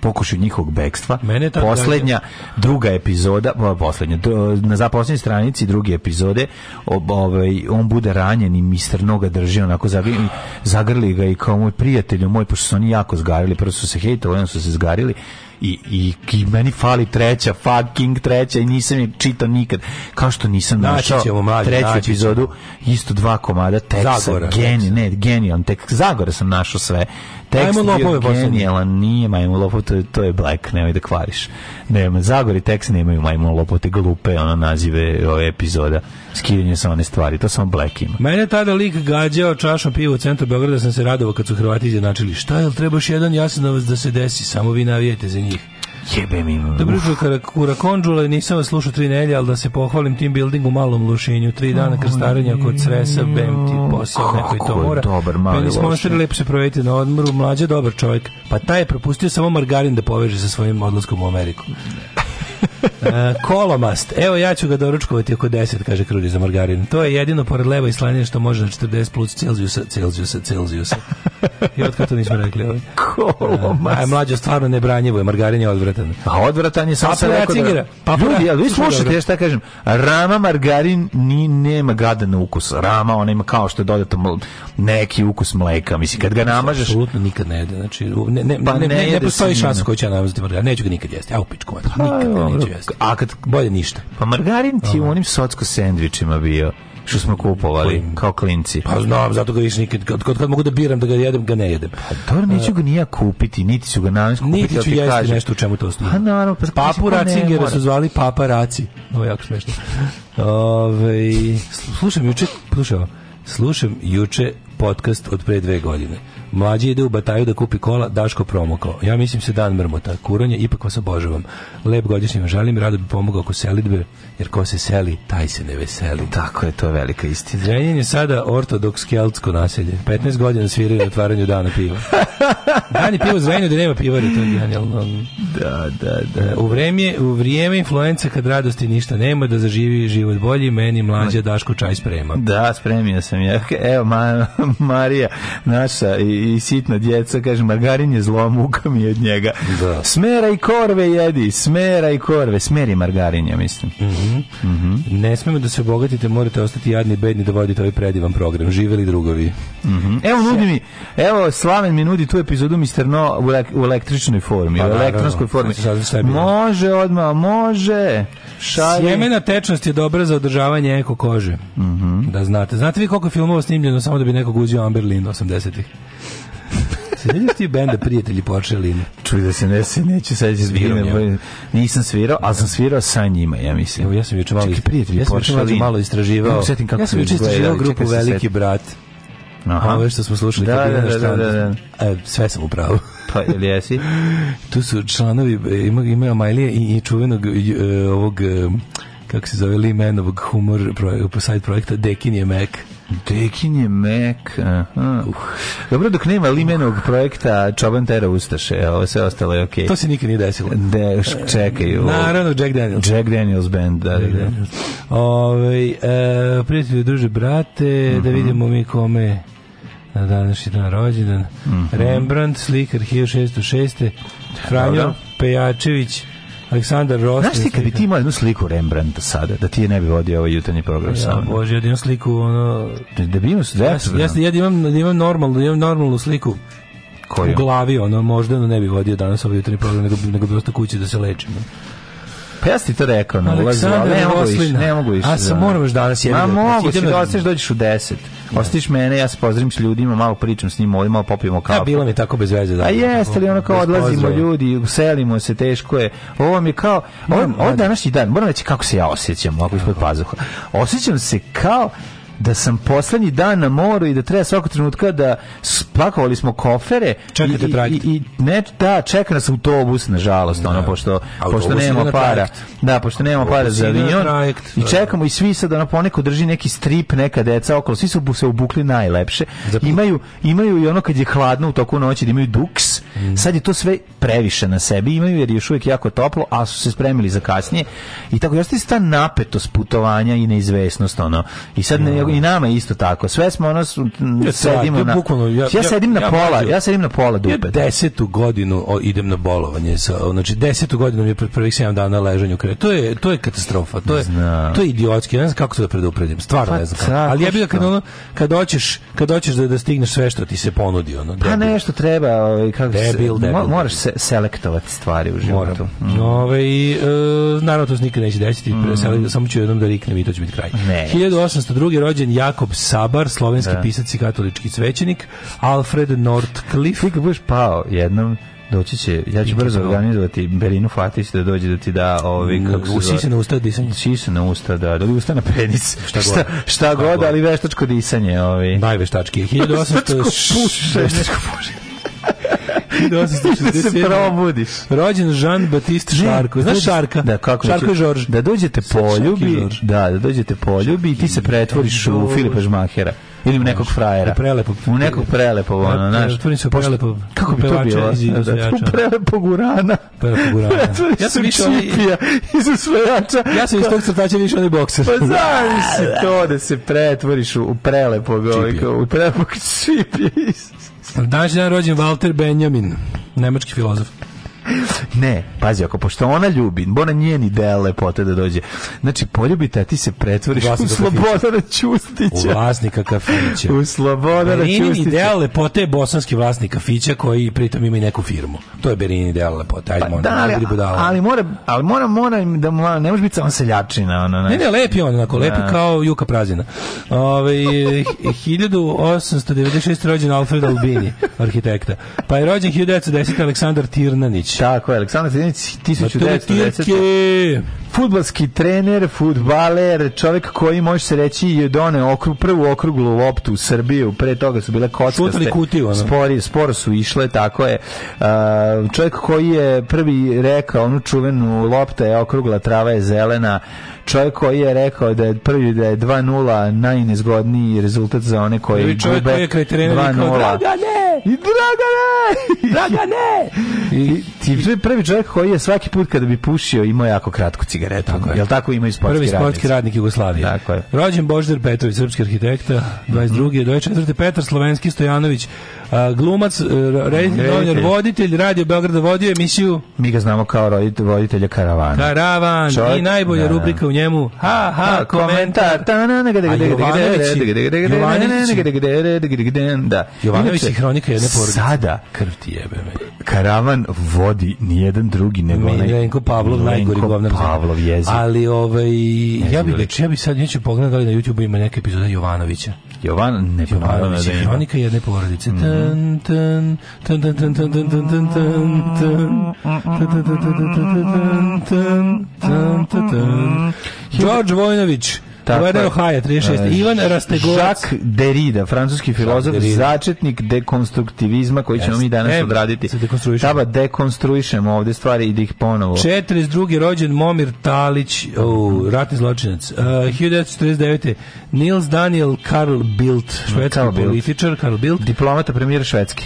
E: pokušaj njihovog bekstva. Mene poslednja druga epizoda, poslednja na zaposlenoj stranici druge epizode, ovaj on bude ranjen i mister noga drži onako zagrli, zagrli ga i kao moj prijatelju moj pošto su oni jako zgarili, prvo su se hejtovali, onda su se zgarili i, i, i meni fali treća, fucking treća i nisam je čitao nikad. Kao što nisam našao treću epizodu, isto dva komada teksa, Zagora. Geni, ne, genijalan tekst. Zagora sam našao sve.
F: Tekst Majmo bio genijalan,
E: nije Majmo Lopov, to, to je Black, nemoj da kvariš. Nema, Zagori tekst nemaju Majmo Lopov, te glupe ono nazive ove epizoda. Skidanje sa one stvari, to samo Black ima.
F: Mene tada lik gađao čašom piva u centru Beograda, da sam se radovao kad su Hrvati izjednačili. Šta, jel trebaš jedan jasan da se desi, samo vi navijete za njih.
E: Jebe
F: mi. Dobro jutro, Kura nisam vas slušao tri nelje, ali da se pohvalim tim buildingu u malom Lušinju. Tri dana krstarenja kod Cresa, bem ti posao, neko i to mora.
E: Dobar,
F: mali smo našli lepo se provjeriti na odmoru, mlađe dobar čovjek. Pa taj je propustio samo margarin da poveže sa svojim odlaskom u Ameriku. E, kolomast. Evo ja ću ga doručkovati oko 10, kaže krudi za margarin. To je jedino pored leva i slanine što može na 40 plus Celzijusa, Celzijusa, Celzijusa. I otkad to nismo rekli. Ovaj.
E: Kolomast. E,
F: a mlađo stvarno branjevo je, margarin je odvratan.
E: A odvratan je, sam
F: se
E: rekao da... Pa, ljudi, ali vi slušate, šta kažem, rama margarin ni nema gadan ukus. Rama, ona ima kao što je dodato neki ukus mleka. Mislim, kad ga namažeš...
F: Absolutno nikad ne jede. Znači, ne, ne, pa ne, ne, ne, ne postoji šansa koju će namazati margarin. Neću ga nikad jesti. A u pičku, pa nikad neću
E: jesti a kad bolje ništa.
F: Pa margarin ti u onim socko sendvičima bio što smo mm, kupovali kao klinci.
E: Pa znam, zato ga više nikad, kad, kad, kad mogu da biram da ga jedem, ga ne jedem.
F: A pa dobro, neću ga ni ja kupiti, niti ću ga namjenski kupiti.
E: Niti ću jesti kažem. nešto u čemu to
F: stoji. A pa naravno, pa znači,
E: Papu pa Racingera su zvali Papa Raci. Ovo je jako smešno. Ove, slušam juče, slušam, slušam juče podcast od pre dve godine Mlađi ide u bataju da kupi kola, Daško promoklo. Ja mislim se dan mrmota. Kuronje, ipak vas obožavam. Lep godišnji vam želim, rado bi pomogao oko selitbe, jer ko se seli, taj se ne veseli.
F: Tako je, to velika istina.
E: Zrenjanin
F: je
E: sada ortodoks-keltsko naselje. 15 godina sviraju na otvaranju dana piva. Dan je pivo zrenju da nema pivari, to je genijalno.
F: Da, da, da.
E: U vrijeme, u vrijeme influenca kad radosti ništa nema, da zaživi život bolji, meni mlađa Daško čaj sprema.
F: Da, spremio sam je. Evo, ma, Marija, naša i i sitna djeca, kaže, margarin je zlo, muka mi je od njega. Da. Smera i korve jedi, smera i korve, smeri margarin, ja mislim.
E: Mm -hmm. Mm -hmm. Ne smemo da se obogatite, morate ostati jadni, bedni da vodite ovaj predivan program. Živeli drugovi.
F: Mm -hmm. Evo, nudi mi, evo, Slaven mi nudi tu epizodu Mr. No u, le, u električnoj formi, pa, u da, da, elektronskoj da. formi. Može odmah, može.
E: Šalje. Sjemena tečnost je dobra za održavanje eko kože. Mm -hmm. Da znate. Znate vi koliko filmova snimljeno samo da bi nekog uzio Amberlin 80-ih? Sećaš ti benda Prijatelji počeli?
F: Čuj da se ne se neće sad izbirati.
E: Nisam svirao, a sam svirao sa njima, ja mislim.
F: Evo, ja sam
E: juče malo Čekaj, Prijatelji ja sam počeli.
F: malo istraživao. Ja,
E: ja sam juče istraživao
F: grupu Veliki brat.
E: Aha. Ovo što smo slušali. Da, da, da, da, da. E, sve sam upravo. Pa,
F: ili jesi?
E: tu su članovi, ima, ima Amajlije i, i čuvenog ovog, kako se zove, Limenovog humor pro, side projekta Dekin je Mek.
F: Tekin je mek. Aha. Uh. Dobro, dok nema limenog projekta Čoban tera Ustaše, ovo sve ostalo je okej. Okay.
E: To se nikad nije desilo.
F: De, čekaju.
E: Naravno, Jack Daniels. Jack Daniels
F: band, da, da. da. Ove,
E: ovaj, e, prijatelji druže brate, mm -hmm. da mhm. vidimo mi kome na današnji dan rođendan. Mm -hmm. Rembrandt, slikar 1606. Franjo Pejačević, Aleksandar Rostin.
F: Znaš ti kad bi ti da. imao jednu sliku Rembrandta sada, da ti je ne bi vodio ovaj jutarnji program ja,
E: Bože, jedinu da sliku, ono... Da bi imao sve... Ja, ja, da imam, imam, normalnu, imam normalnu sliku.
F: Koju? U
E: glavi, ono, možda ne bi vodio danas ovaj jutarnji program, nego, nego bi ostao kući da se lečim.
F: Pa ja ti to rekao, na ulazu, ne mogu više, ne mogu
E: više. A sam moraš danas
F: jedan. Ma mogu, ti dostaneš, dođeš u 10. Ostiš mene, ja se pozdravim s ljudima, malo pričam s njima, ovdje malo popijemo kafu. Ja,
E: bilo mi tako bez veze. Da,
F: a jeste li ono kao odlazimo ljudi, uselimo se, teško je. Ovo mi kao, ovo, ovo današnji dan, moram reći kako se ja osjećam, ovako ispod pazuha. Osjećam se kao da sam poslednji dan na moru i da treba svakog trenutka da spakovali smo kofere i, i, i ne, da, čeka nas autobus nažalost, da. ono, pošto, pošto nema para da, pošto nema para za avion i da. čekamo i svi sad, ono, poneko drži neki strip, neka deca okolo, svi su se obukli najlepše, Zaput. imaju, imaju i ono kad je hladno u toku noći da imaju duks, mm. sad je to sve previše na sebi, imaju jer je još uvijek jako toplo, a su se spremili za kasnije i tako, još ti ta napetost putovanja i neizvesnost, ono, i sad da. ne, tako i nama isto tako. Sve smo ono ja, da, sedimo na bukvalno,
E: ja, sedim na pola, ja, sedim na pola
F: dupe. 10. godinu idem na bolovanje sa znači 10. godinu mi je pred prvih 7 dana ležanja u To je to je katastrofa. To je to je idiotski. Ja ne znam kako to da predupredim. Stvarno pa ne znam. Ali ja bih da kad ono kad hoćeš kad hoćeš da da stigneš sve što ti se ponudi ono. Pa
E: debil. Pa nešto treba, ovaj kako se moraš se selektovati stvari u životu.
F: Mm. Ovaj naravno to nikad neće desiti. Mm. Samo ću jednom da riknem i to će biti kraj. Ne. 1802 rođen Jakob Sabar, slovenski da. pisac i katolički svećenik, Alfred Northcliffe.
E: Ti kad pao jednom, doći će, ja ću brzo organizovati Berinu Fatić da dođe da ti da ovi,
F: kako se zove.
E: na
F: usta
E: disanje. Sisa na usta, da, da li usta na penis. Šta, šta, šta god, ali veštačko disanje. Ovi.
F: Najveštački. 1800...
E: veštačko pušenje. Veštačko pušenje. 1867. se probudiš.
F: Rođen Jean-Baptiste Šarko.
E: Znaš Šarka? Da, kako
F: Šarko je Žorž.
E: Da dođete poljubi, da, da dođete poljubi i ti se pretvoriš u Filipa Žmahera ili u nekog frajera. U da,
F: prelepog.
E: U nekog prelepo, ono,
F: da, znaš. Pretvorim se
E: u
F: prelepo.
E: Kako bi to bilo? Da, u
F: prelepog urana.
E: Prelepog urana. Ja sam više onaj... Iz usvajača.
F: Ja sam
E: iz
F: tog crtača više onaj bokser.
E: Pa znam se to da se pretvoriš u prelepo. Ovaj, u prelepo čipija.
F: Danas je dan rođen Walter Benjamin, nemački filozof
E: ne, pazi, ako pošto ona ljubi, mora njeni deo lepote da dođe. Znači, poljubite, a ti se pretvoriš
F: u
E: Slobodana Čustića. U
F: vlasnika kafića.
E: U Slobodana Berini
F: Čustića. ideal lepote je bosanski vlasnik kafića koji pritom ima i neku firmu. To je Berini ideal lepote. Ajde, pa,
E: da, ali, ali, mora, ali mora, mora da mora, ne može biti samo seljačina. Ono, ne, ne,
F: znači. lepi je on, onako, lepi da. kao Juka Prazina. Ove, ovaj, 1896. rođen Alfred Albini, arhitekta. Pa je rođen 1910. Aleksandar Tirnanić,
E: Stojimić. Tako
F: je,
E: Aleksandar Stojimić, 1910. Futbalski trener, futbaler, čovjek koji može se reći je done okru, prvu okruglu loptu u Srbiju, pre toga su bile kockaste, kutiju, spori, sporo su išle, tako je. Uh, čovjek koji je prvi rekao onu čuvenu lopta je okrugla, trava je zelena, čovjek koji je rekao da je prvi da je 2-0 najnezgodniji rezultat za one koji
F: gube
E: 2-0. I Dragane!
F: Dragane!
E: I, ti je prvi čovjek koji je svaki put kada bi pušio imao jako kratku cigaretu. Tako je. Jel tako ima i sportski Prvi sportski radnik,
F: radnik Jugoslavije. Tako je. Rođen Boždar Petrović, srpski arhitekta, 22. Mm -hmm. 24. Petar Slovenski Stojanović, Uh, glumac, uh, reditelj, voditelj, radio Beograda vodio emisiju...
E: Mi ga znamo kao roditelj, voditelja Karavana.
F: Karavan Čovjek, i najbolja da, rubrika u njemu. Ha, ha, komentar. Da. Jovanović i hronika jedne porodice.
E: Sada, krv ti jebe me. Karavan vodi nijedan drugi nego
F: onaj... Milenko Pavlov, najgori govnar.
E: Pavlov jezik.
F: Ali, ovaj, ja bih ja bih sad, neću pogledati na YouTube ima neke epizode Jovanovića.
E: Jovan,
F: ne, Jovanović, hronika jedne porodice. Mm George Vojnović Guverner Ohaja, 36. Uh, Ivan Rastegovac. Jacques
E: Derrida, francuski filozof, začetnik dekonstruktivizma koji ćemo mi danas e, odraditi. Taba dekonstruišemo ovde stvari i da ih ponovo.
F: 42. rođen Momir Talić, oh, ratni zločinac. E, uh, 1949. Nils Daniel Karl Bildt, švedski političar, Karl
E: Bildt. Diplomata premijera Švedske.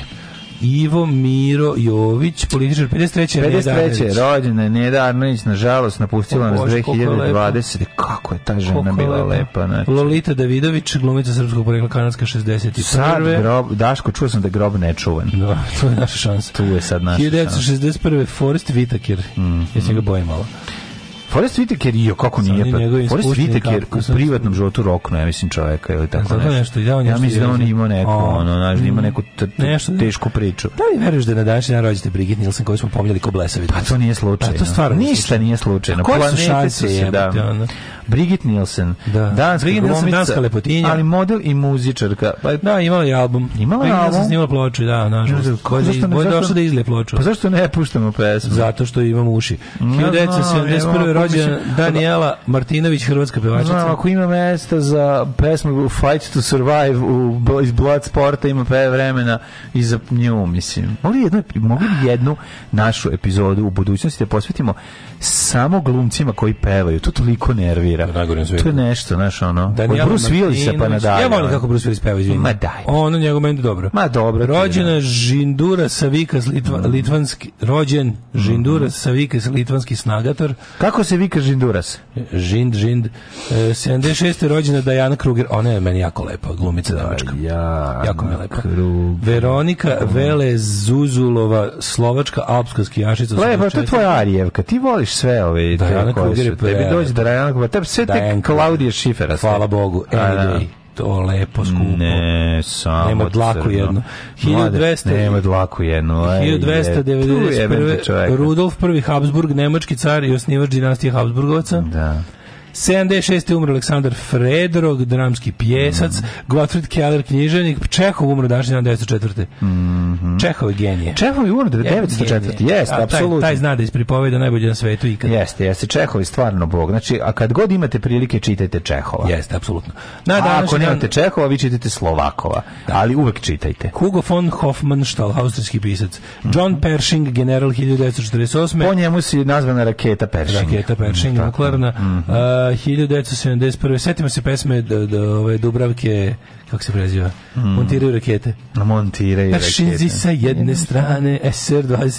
F: Ivo Miro Jović, političar 53.
E: 53. rođena je Neda Arnović, nažalost, napustila nas 2020. Kako je ta žena bila lepa. Znači.
F: Lolita Davidović, glumica srpskog porekla kanadska 61.
E: Sad grob, Daško, čuo sam da je grob nečuvan. Da,
F: to je
E: naša
F: šansa.
E: Tu je sad naša 1961. šansa.
F: 1961. Forrest Whitaker. Mm -hmm. Ja se ga bojim malo.
E: Forest Whitaker je kako Sada nije. Forest Whitaker u privatnom životu rokno, ja mislim čoveka ili tako
F: Zato nešto. nešto ja mislim da on ima neko, ono, znaš, da ima mm, neku nešto, da. tešku priču. Da li veruješ da na današnji dan rođete Brigitte Nielsen koju smo pomljali ko blesavi? Pa
E: to nije slučajno. Pa
F: to stvarno
E: Ništa nije slučajno.
F: Koje su šanse? Da.
E: Brigitte Nielsen, da. danska Brigitte Nielsen, danska
F: lepotinja. Ali model i muzičarka. Pa, da, imala je album. Imala pa je album. Brigitte Nielsen snimala ploču, da, nažalost. Ko je došao da izle ploču? Pa zašto
E: ne puštamo
F: pesmu? Zato što imamo uši. 1971. Gospođa Daniela Martinović, hrvatska
E: pevačica. Znam, ako ima mesta za pesmu Fight to Survive u, iz Blood Sporta, ima pe vremena i za nju, mislim. Mogli, jedno, mogli jednu našu epizodu u budućnosti da posvetimo samo glumcima koji pevaju, to toliko nervira. To je nešto, znaš, ono. Daniela Bruce Willisa pa nadalje.
F: Ja volim kako Bruce Willis peva, izvini.
E: Ma daj.
F: Ono njegov meni dobro.
E: Ma dobro.
F: Rođena je, da. Žindura Savika Litva, mm. litvanski, rođen Žindura mm-hmm. Savika litvanski snagator.
E: Kako se vika Žinduras?
F: Žind, Žind. E, 76. rođena Dajana Kruger. Ona je meni jako lepa, glumica damačka
E: Ja,
F: jako mi je lepa. Kruger. Veronika mm. Vele Zuzulova, slovačka alpska skijašica.
E: Lepa, to je tvoja Arijevka. Ti voliš voliš sve ove Diana Kruger tebi dođe rajana Kruger tebi sve te Klaudije Šifera
F: hvala Bogu anyway da. to lepo skupo. Ne, samo nema dlaku jedno.
E: 1200
F: nema dlaku jednu. 1291 Rudolf I Habsburg nemački car i osnivač dinastije Habsburgovaca.
E: Da.
F: 76. umro Aleksandar Fredorog, dramski pjesac, mm -hmm. Gottfried Keller, književnik, Čehov umro dašnji dan 1904.
E: Mm -hmm.
F: Čehov je genije.
E: Čehov je umro 1904. Jeste, apsolutno.
F: Taj, taj zna da ispripoveda najbolje na svetu ikada.
E: Jeste, jeste. Čehov je stvarno bog. Znači, a kad god imate prilike, čitajte Čehova.
F: Jeste, apsolutno.
E: Na, a ako nemate Čehova, vi čitajte Slovakova. Da. Ali uvek čitajte.
F: Hugo von Hofmannsthal, austrijski pisac. Mhm. John mm -hmm. Pershing, general 1948.
E: Po njemu si nazvana raketa Pershing.
F: Raketa Pershing, mhm, nuklearna. Mm -hmm. 1971. Setimo se pesme do, do, ove, Dubravke, kako se preziva? Mm.
E: Montiraju rakete. Montiraju
F: rakete. Šinzi sa jedne strane, sr 22 s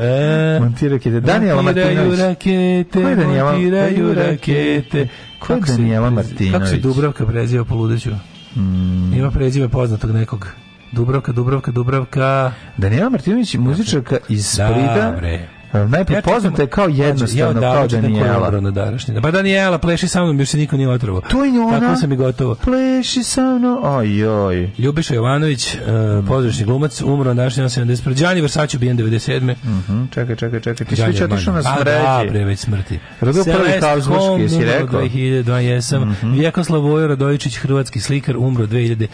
E: e, montiraju rakete. Daniela Martinović.
F: Rakete, montiraju rakete.
E: Ko je Daniela Martinović?
F: Kako se Dubravka preziva po ludeću? Mm. Ima prezime poznatog nekog. Dubravka, Dubravka, Dubravka.
E: Daniela Martinović, muzičarka iz da, Splita. Da, bre Najprepoznata je kao jednostavno,
F: ja kao Danijela. Na današnji. Pa Daniela, pleši sa mnom, još se niko nije otrovo.
E: To
F: je ona. Tako sam i
E: gotovo. Pleši sa mnom, ajoj.
F: Ljubiša Jovanović, uh, e, pozdravišni glumac, umro na današnji 71. Đani Versace, ubijen 97. Mm -hmm. Čekaj, čekaj, čekaj. Ti si već otišao na pa smređi. A
E: da, bre, već smrti.
F: Rodio prvi Habsburgski, jesi rekao? 2002, jesam.
E: Mm
F: -hmm. Vjekoslav Vojo Radovičić, hrvatski slikar, umro 2017.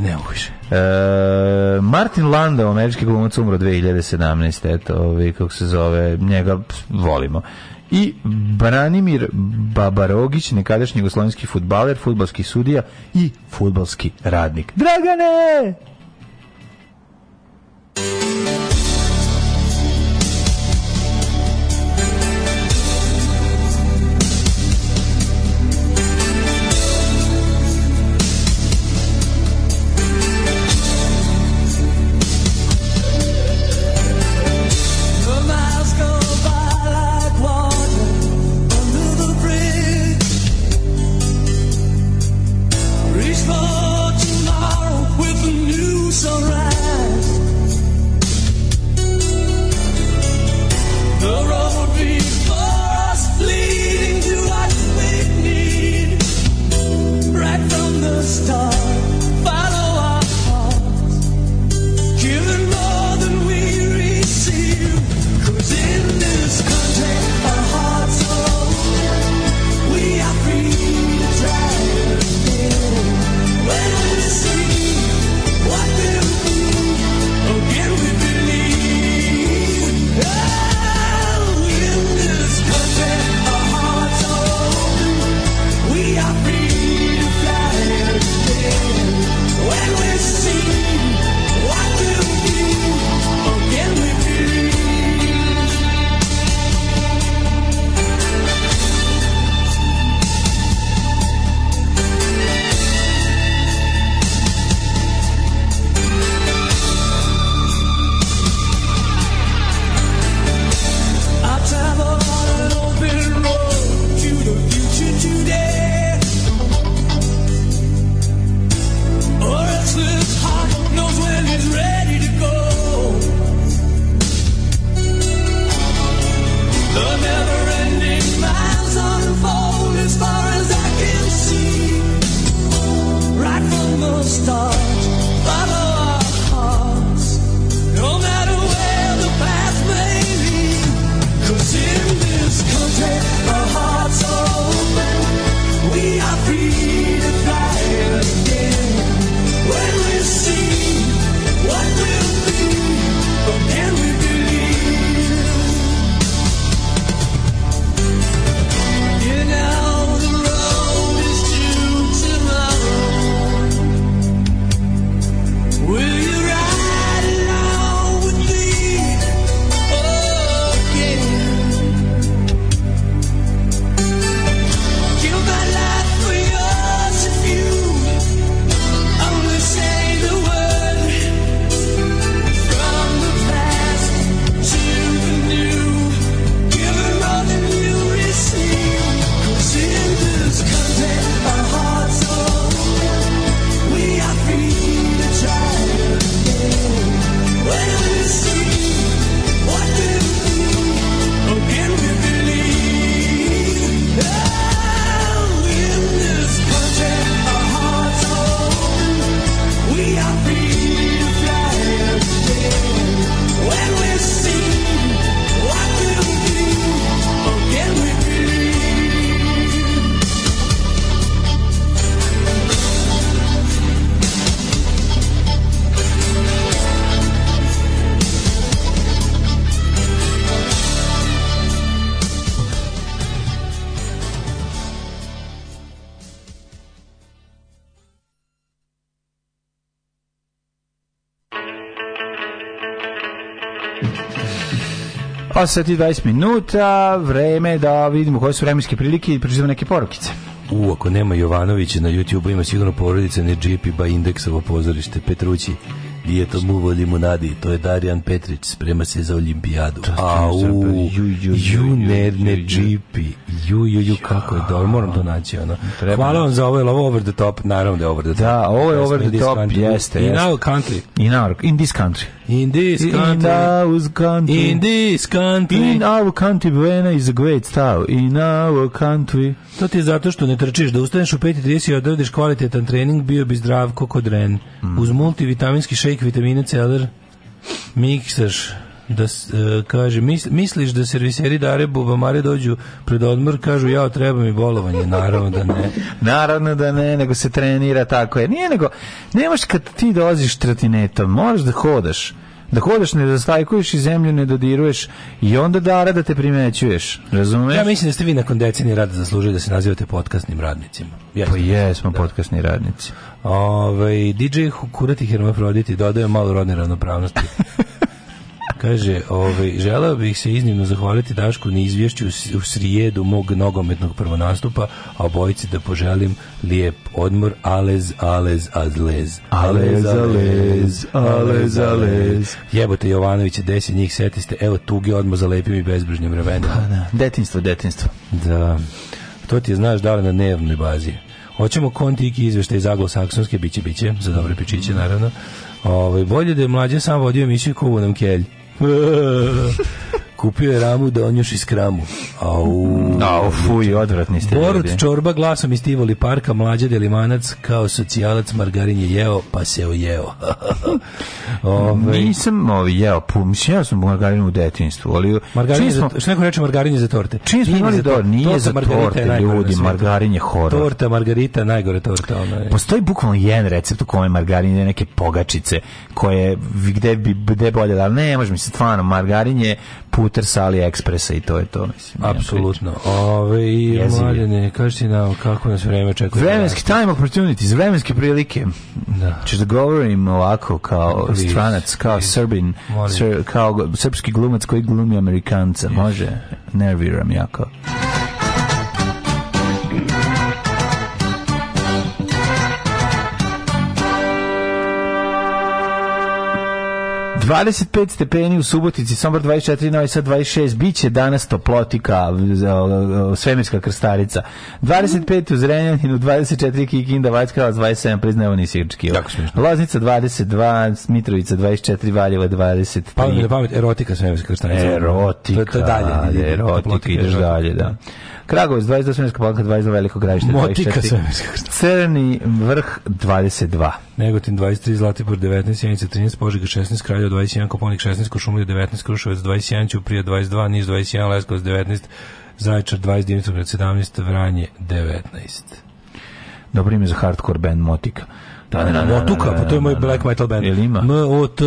F: Ne uviše.
E: E, Martin Landau, američki glumac, umro 2017. Eto, ovaj, kako se zove, njega volimo. I Branimir Babarogić, nekadašnji jugoslovenski futbaler, futbalski sudija i futbalski radnik.
F: Dragane! 8 sati 20 minuta, vreme da vidimo koje su vremenske prilike i pročitamo neke porukice.
E: U, ako nema Jovanovića na YouTube, ima sigurno porodice ne džipi, ba indeksovo pozorište, Petrući mu uvo limunadi. To je Darijan Petrić, sprema se za olimpijadu. Au, ju, ne, ne džipi. Ju, ju, ju, kako je dobro, moram to naći, ono. Treba Hvala vam za ovo, je ovo over the top? Naravno da je over the da, top. Da, ovo je over the top, country. jeste, jeste. In our country. In
F: our, in this country.
E: In this country. In our country. In this country. In our country, Buena is a great star. In our country. To
F: ti je zato što ne trčiš, da ustaneš u 5.30 i odradiš kvalitetan trening, bio bi zdrav kod ren. Mm. Uz multivitaminski šejk vitamine celer,
E: miksaš da uh, kaže mis, misliš da serviseri dare bubamare dođu pred odmor kažu ja treba mi bolovanje naravno da ne
F: naravno da ne nego se trenira tako je nije nego nemaš kad ti doziš trotinetom moraš da hodaš da hodaš ne zastajkuješ i zemlju ne dodiruješ i onda dara da te primećuješ razumeš?
E: Ja mislim da ste vi nakon decenije rada zaslužili da se nazivate podcastnim radnicima
F: ja pa jesmo da. podcastni radnici
E: Ove, ovaj, DJ kurati hermafroditi dodaje malo rodne ravnopravnosti Kaže, ovaj, želeo bih se iznimno zahvaliti Dašku na izvješću u srijedu mog nogometnog prvonastupa, a obojici da poželim lijep odmor, alez, alez, azlez.
F: Alez, alez, alez, alez.
E: Jebote Jovanoviće, desi njih setiste, evo tugi odmor lepim i bezbržnim vremenima. Pa da,
F: da, detinstvo, detinstvo.
E: Da, to ti je, znaš, da li na dnevnoj bazi. Hoćemo kontiki izveštaj iz anglosaksonske, biće, biće, za dobre pičiće, naravno. Ovaj bolje da je mlađe sam vodio emisiju Kuvu nam kelj. 呃。Kupio je ramu da on još iskramu. Au. Au,
F: da, fuj, odvratni
E: ste. Borut ljudi. čorba glasom iz Tivoli parka, mlađa delimanac, kao socijalac margarin je jeo, pa se ojeo. Ove... Nisam ovi jeo, mislim, ja sam margarin u detinjstvu, ali...
F: Margarin smo... za, što neko reče margarin je za torte?
E: Čim smo imali
F: do, nije za torte, ljudi,
E: margarin je horor.
F: Torta, margarita, najgore torta. Ona je.
E: Postoji bukvalno jedan recept u kome margarin je neke pogačice, koje, gde bi, gde bolje, ali ne, može mi se stvarno, margarin je puter sa AliExpressa i to je to, mislim.
F: Apsolutno. Ove, i mladene, kaži ti nam kako nas vreme očekuje.
E: Vremenski time opportunities, vremenske prilike. Da. Češ da govorim ovako kao Please. stranac, kao Please. srbin, sr, kao srpski glumac koji glumi Amerikanca. Može? Nerviram jako. 25 stepeni u Subotici, Sombor 24, Novi Sad 26, biće danas toplotika, svemirska krstarica. 25 u Zrenjaninu, 24 Kikinda, Vajskalac 27, priznajemo nisi očekivao. Loznica 22, Mitrovica 24, Valjeva 23.
F: Pamet, pamet, erotika svemirska krstarica.
E: Erotika, da, erotika, erotika, erotika, erotika, erotika, erotika, erotika, Kragovic 22, Svemirska palanka 22, Veliko gravište 24. Motika Crni vrh 22.
F: Negotin 23, Zlatibor 19, Sjenica 13, Požega 16, Kraljevo 21, Koponik 16, Košumlija 19, Kruševac 21, Ćuprija 22, Niš 21, Leskovac 19, Zaječar 20, Dimitrovgrad 17, Vranje 19.
E: Dobro ime za hardcore band Motika.
F: Da, da, da, Motuka, da, pa to je da, moj da, black metal band.
E: Jel ima? M
F: od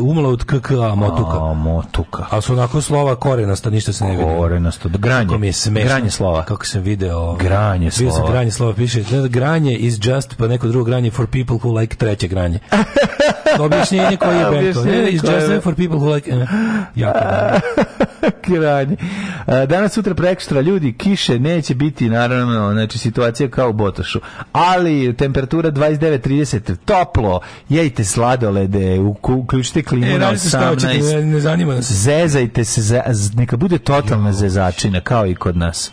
F: umla od KKA Motuka.
E: A Motuka.
F: A su onako slova korenasta, ništa se ne vidi.
E: Korenasto, granje. Kako mi
F: je smešno.
E: Granje slova.
F: Kako sam video. Ovaj. Granje slova. Bio sam granje slova piše, granje is just pa neko drugo granje for people who like treće granje. Objašnjenje koje je Berto. Ne, it's just je... for people who like... Uh, jako
E: Kranje. Danas, sutra, prekstra, ljudi, kiše neće biti, naravno, znači, situacija kao u Botošu. Ali, temperatura 29-30, toplo, jedite sladolede, uključite klimu
F: e, na 18. Ćete, ne, ne zanima nas.
E: Zezajte se, neka bude totalna zezačina, kao i kod nas.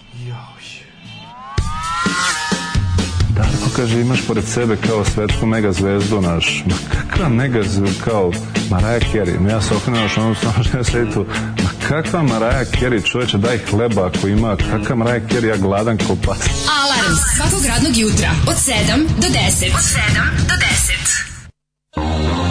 E: Darko kaže, imaš pored sebe kao svetsku megazvezdu naš. Ma kakva megazvezdu kao Maraja Kerry? Ma ja se okrenuo što ono samo što ja sedi tu. Ma kakva Maraja Kerry, čoveče, daj hleba ako ima. Kakva Maraja Kerry, ja gladan kao pas.
I: Alarm svakog radnog jutra od 7 do 10. Od 7 do 10.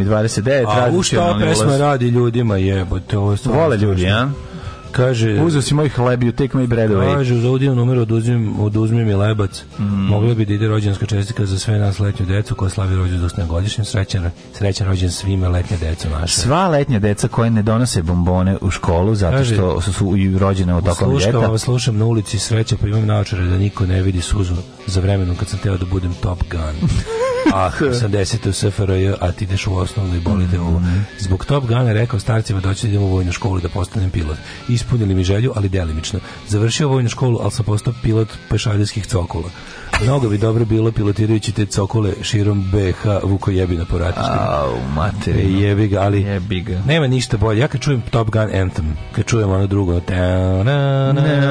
F: 8 i 29. A u šta pesma radi ljudima jebote. Ovo
E: je Vole ljudi, a?
F: Kaže, uzeo si moj hleb, you take my bread away.
E: Kaže, uz udio numer oduzmim, oduzmim i lebac. Mm. Mogla bi da ide rođenska čestika za sve nas letnju decu koja slavi rođen do godišnjem. Srećan, srećan rođen svima letnje deca
F: naše. Sva letnja deca koje ne donose bombone u školu zato Kaže, što su, su rođene od tokom ljeta.
E: slušam na ulici sreća primam imam naočare da niko ne vidi suzu za vremenom kad sam teo da budem Top Gun. a ah, 80. u SFRJ, a ti ideš u osnovnu i bolite mm -hmm. Zbog Top Gana rekao starcima doći idem u vojnu školu da postanem pilot. Ispunili mi želju, ali delimično. Završio vojnu školu, ali sam postao pilot pešaljskih cokola. Mnogo bi dobro bilo pilotirajući te cokole širom BH Vukojebina po ratištima.
F: Au, materina.
E: E, jebi ga, ali jebi ga. nema ništa bolje. Ja kad čujem Top Gun Anthem, kad čujem ono drugo, ta, znači,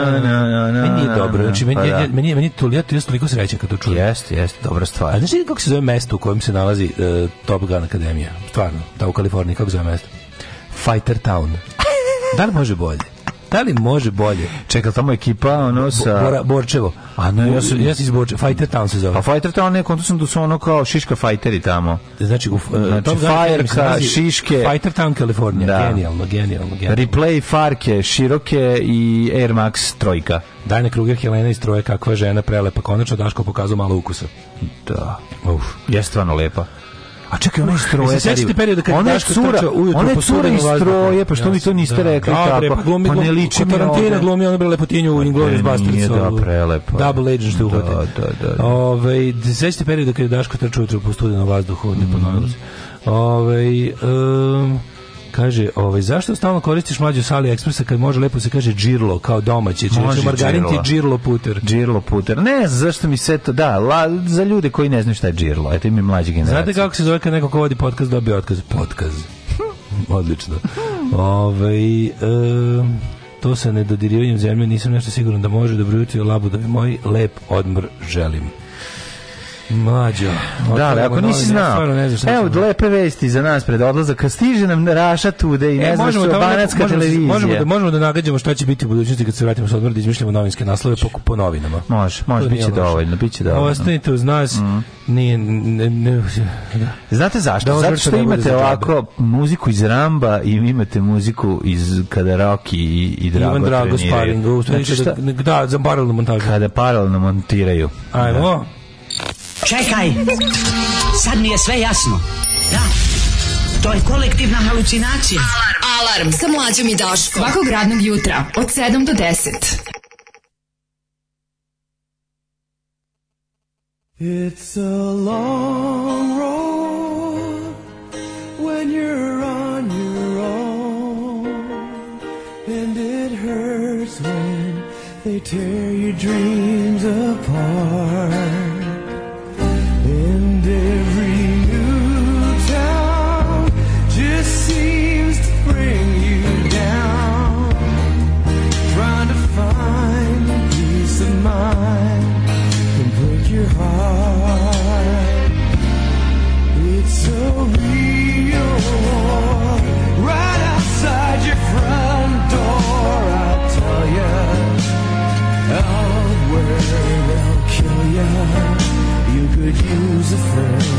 E: pa
F: da. meni je dobro. Znači, meni, pa ja, meni, meni to, je to je toliko sreća kad to čujem.
E: Jeste, jeste, dobra stvar.
F: A znaš li kako se zove mesto u kojem se nalazi uh, Top Gun Akademija? Stvarno, da u Kaliforniji, kako se zove mesto? Fighter Town. Da li može bolje? Da li može bolje?
E: Čeka tamo ekipa ono sa
F: Bora, Borčevo. A ne, ja sam ja iz Borče, Fighter Town se zove. A
E: Fighter Town je kontu sam da su ono kao Šiška fighteri tamo.
F: Znači, u, uh, znači e,
E: Fireca, Šiške.
F: Fighter Town, Kalifornija. Da. Genijalno, genijalno,
E: genijalno. Replay Farke, Široke i Air Max trojka.
F: Dajna Kruger, Helena iz troje, kakva žena, prelepa. Konačno Daško pokazao malo ukusa.
E: Da. Uf. Je stvarno lepa.
F: A čekaj,
E: onaj stroje. E, se sećate perioda kad ona
F: cura, ona cura iz stroje,
E: pa
F: što mi to niste da. rekli tako? Pa, pa ne liči mi Tarantino glumi ona bre lepotinju u pa Inglourious Bastards.
E: Da,
F: prelepo. Double agent što da,
E: uhvate. Da,
F: da, da. Ovaj, sećate perioda kad je Daško trčao po studenom vazduhu, ne ponovilo mhm. se. Ovaj, Kaže, ovaj, zašto stalno koristiš mlađu sali ekspresa kad može lepo da se kaže džirlo, kao domaće? Može margarin ti džirlo puter.
E: Džirlo puter. Ne, zašto mi se to, da, la, za ljude koji ne znaju šta je džirlo. Eto im mlađi generacija.
F: Znate kako se zove kad neko vodi podcast dobije otkaz? Podkaz.
E: Odlično. Ovaj, e, to sa nedodirivanjem zemlje nisam nešto siguran da može. Dobro jutro, labudovi moji, lep odmor želim. Mlađo.
F: Da, ali ako nisi znao. Evo, lepe vesti za nas pred odlazak. Stiže nam Raša Tude i e, ne znaš
E: što da
F: banatska da televizija.
E: Možemo da, možemo da nagađamo šta će biti u budućnosti kad se vratimo s odmora da izmišljamo novinske naslove po, po novinama.
F: Može, može, bit će dovoljno, bit će dovoljno. Ostanite uz nas.
E: Mm. Nije, ne, ne, da. Znate
F: zašto? Zato što imate ovako muziku iz Ramba i imate muziku iz kada Rocky i, i Drago Ivan
E: Drago sparing.
F: Znači, da,
E: da, za paralelnu montažu. Kada
F: paralelno montiraju.
E: Ajmo.
J: Čekaj, sad mi je sve jasno. Da, to je kolektivna halucinacija. Alarm, alarm, sa mlađom i Daškom. Svakog radnog jutra, od 7 do 10. It's a long road when you're on your own and it hurts when they tear your dreams afraid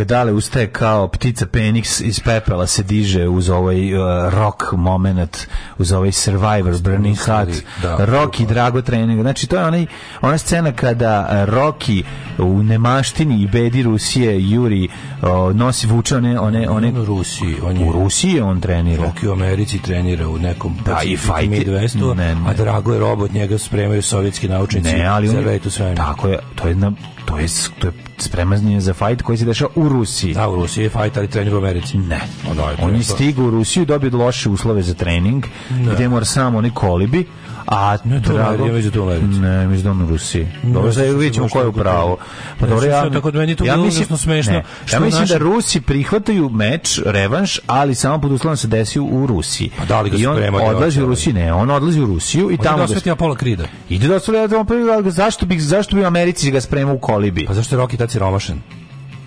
E: Agdale ustaje kao ptica Peniks iz pepela se diže uz ovaj uh, rock moment, uz ovaj Survivors, Burning Heart, da, da Rocky da. Drago trening. Znači to je onaj, ona scena kada uh, Rocky u nemaštini i bedi Rusije Juri uh, nosi vuče one, one, one
F: on Rusiji,
E: on je, u Rusiji on trenira.
F: Rocky u Americi trenira u nekom
E: da, i
F: Midwestu, ne, ne. a Drago je robot, njega spremaju sovjetski naučnici
E: ne, ali za on, Tako je, to je na to je, to je spremanje za fight koji se dešava u Rusiji.
F: Da, u Rusiji je fight, ali trener u Americi.
E: Ne. O, da, on je stigao u Rusiju, dobio loše uslove za trening, ne. gdje mora samo oni kolibi,
F: A ne, to drago, da je među Tulerić.
E: Ne, među Dom Rusi. Dobro, sad da vidjet ćemo ko je upravo.
F: Pa dobro, ja, tako da meni to ja mislim, smešno. Ne,
E: ja mislim da naši... da Rusi prihvataju meč, revanš, ali samo pod uslovom se desi u Rusiji.
F: Pa da li ga I
E: on odlazi u Rusiju, ne, on odlazi u Rusiju i tamo... Ide
F: da osveti Apola Krida.
E: Ide da osveti Apola Krida, zašto bi, zašto bi u Americi ga spremao u kolibi?
F: Pa zašto je Rocky tad siromašen?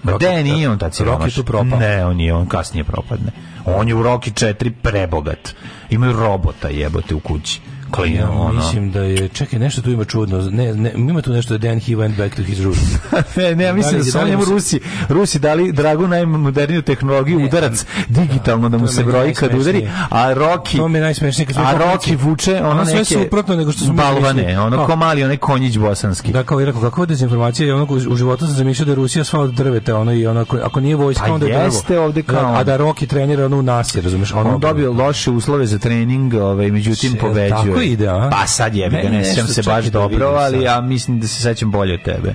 E: Ma de, nije on tad siromaš.
F: tu propao.
E: Ne, on je, on kasnije propadne. On je u Rocky 4 prebogat. Imaju robota jebote u kući
F: klina, ja, ono. Mislim da je, čekaj, nešto tu ima čudno. Ne, ne, ima tu nešto da Dan he went back to his roots.
E: ne, ne, ja da mislim da, li, da su da njemu Rusi, Rusi dali dragu najmoderniju tehnologiju, ne, udarac digitalno a, da mu se broji kad udari, a Rocky,
F: To mi je najsmešnije.
E: A Roki vuče ono, ono neke
F: sve suprotno nego što su
E: balvane, ono ko mali, onaj konjić bosanski.
F: Da, kao i rekao, kakva dezinformacija, ono u životu sam zamišljao da je Rusija sva od drveta, ono i ono, ako nije vojska, pa onda
E: je jeste ovde
F: da, kao... A da Rocky trenira ono u nas, razumeš?
E: Ono, on dobio loše uslove za trening, ovaj, međutim pobeđuje dobro
F: ovaj, ide,
E: a? Pa sad je, ne, ne sjećam se baš da dobro, ali ja mislim da se sećam bolje od tebe.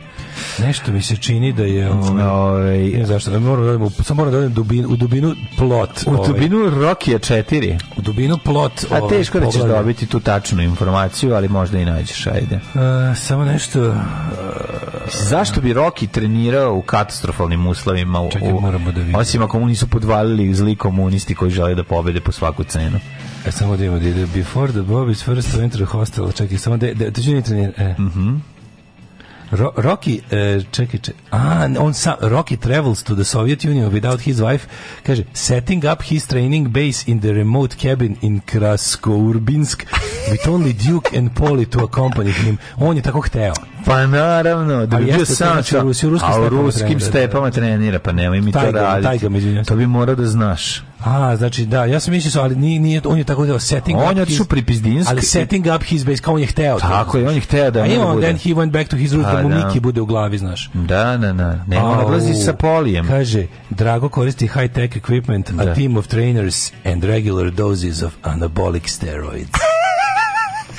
F: Nešto mi se čini da je ovaj, ovaj zašto, da moram da odem, samo moram da odem dubinu, u dubinu plot.
E: U ovaj. dubinu rok je 4.
F: U dubinu plot.
E: A ovaj, teško da ćeš ovaj. dobiti tu tačnu informaciju, ali možda i nađeš, ajde.
F: Uh, samo nešto
E: uh, Zašto bi Rocky trenirao u katastrofalnim uslovima? Čekaj, u, moramo da vidimo. Osim ako mu nisu podvalili zli komunisti koji žele da pobede po svaku cenu.
F: E, samo da ide, da- da before the Bobbies first to the hostel, čekaj, samo da, da, to da ću trenir, e. Mm -hmm. Ro, Rocky, e, čekaj, čekaj, a, on sam, Rocky travels to the Soviet Union without his wife, kaže, setting up his training base in the remote cabin in Krasko-Urbinsk with only Duke and Polly to accompany him. On je tako hteo.
E: Pa naravno, da bi bio sam, sa, znači
F: u, Rusi, a u ruskim stepama trenira, pa
E: nemoj
F: mi
E: taj
F: to raditi. Taj ga,
E: to bi morao da znaš.
F: A, znači, da, ja sam mislio, ali nije, nije, on je tako deo setting
E: on up. On je otišao pripizdinski. Ali
F: setting up his base, kao on je hteo.
E: Tako je, on je hteo da...
F: A ima then he went back to his roots, pa da mu da. Miki bude u glavi, znaš.
E: Da, da, da. Ne, on odlazi sa polijem.
F: Kaže, Drago koristi high-tech equipment, a da. team of trainers and regular doses of anabolic steroids.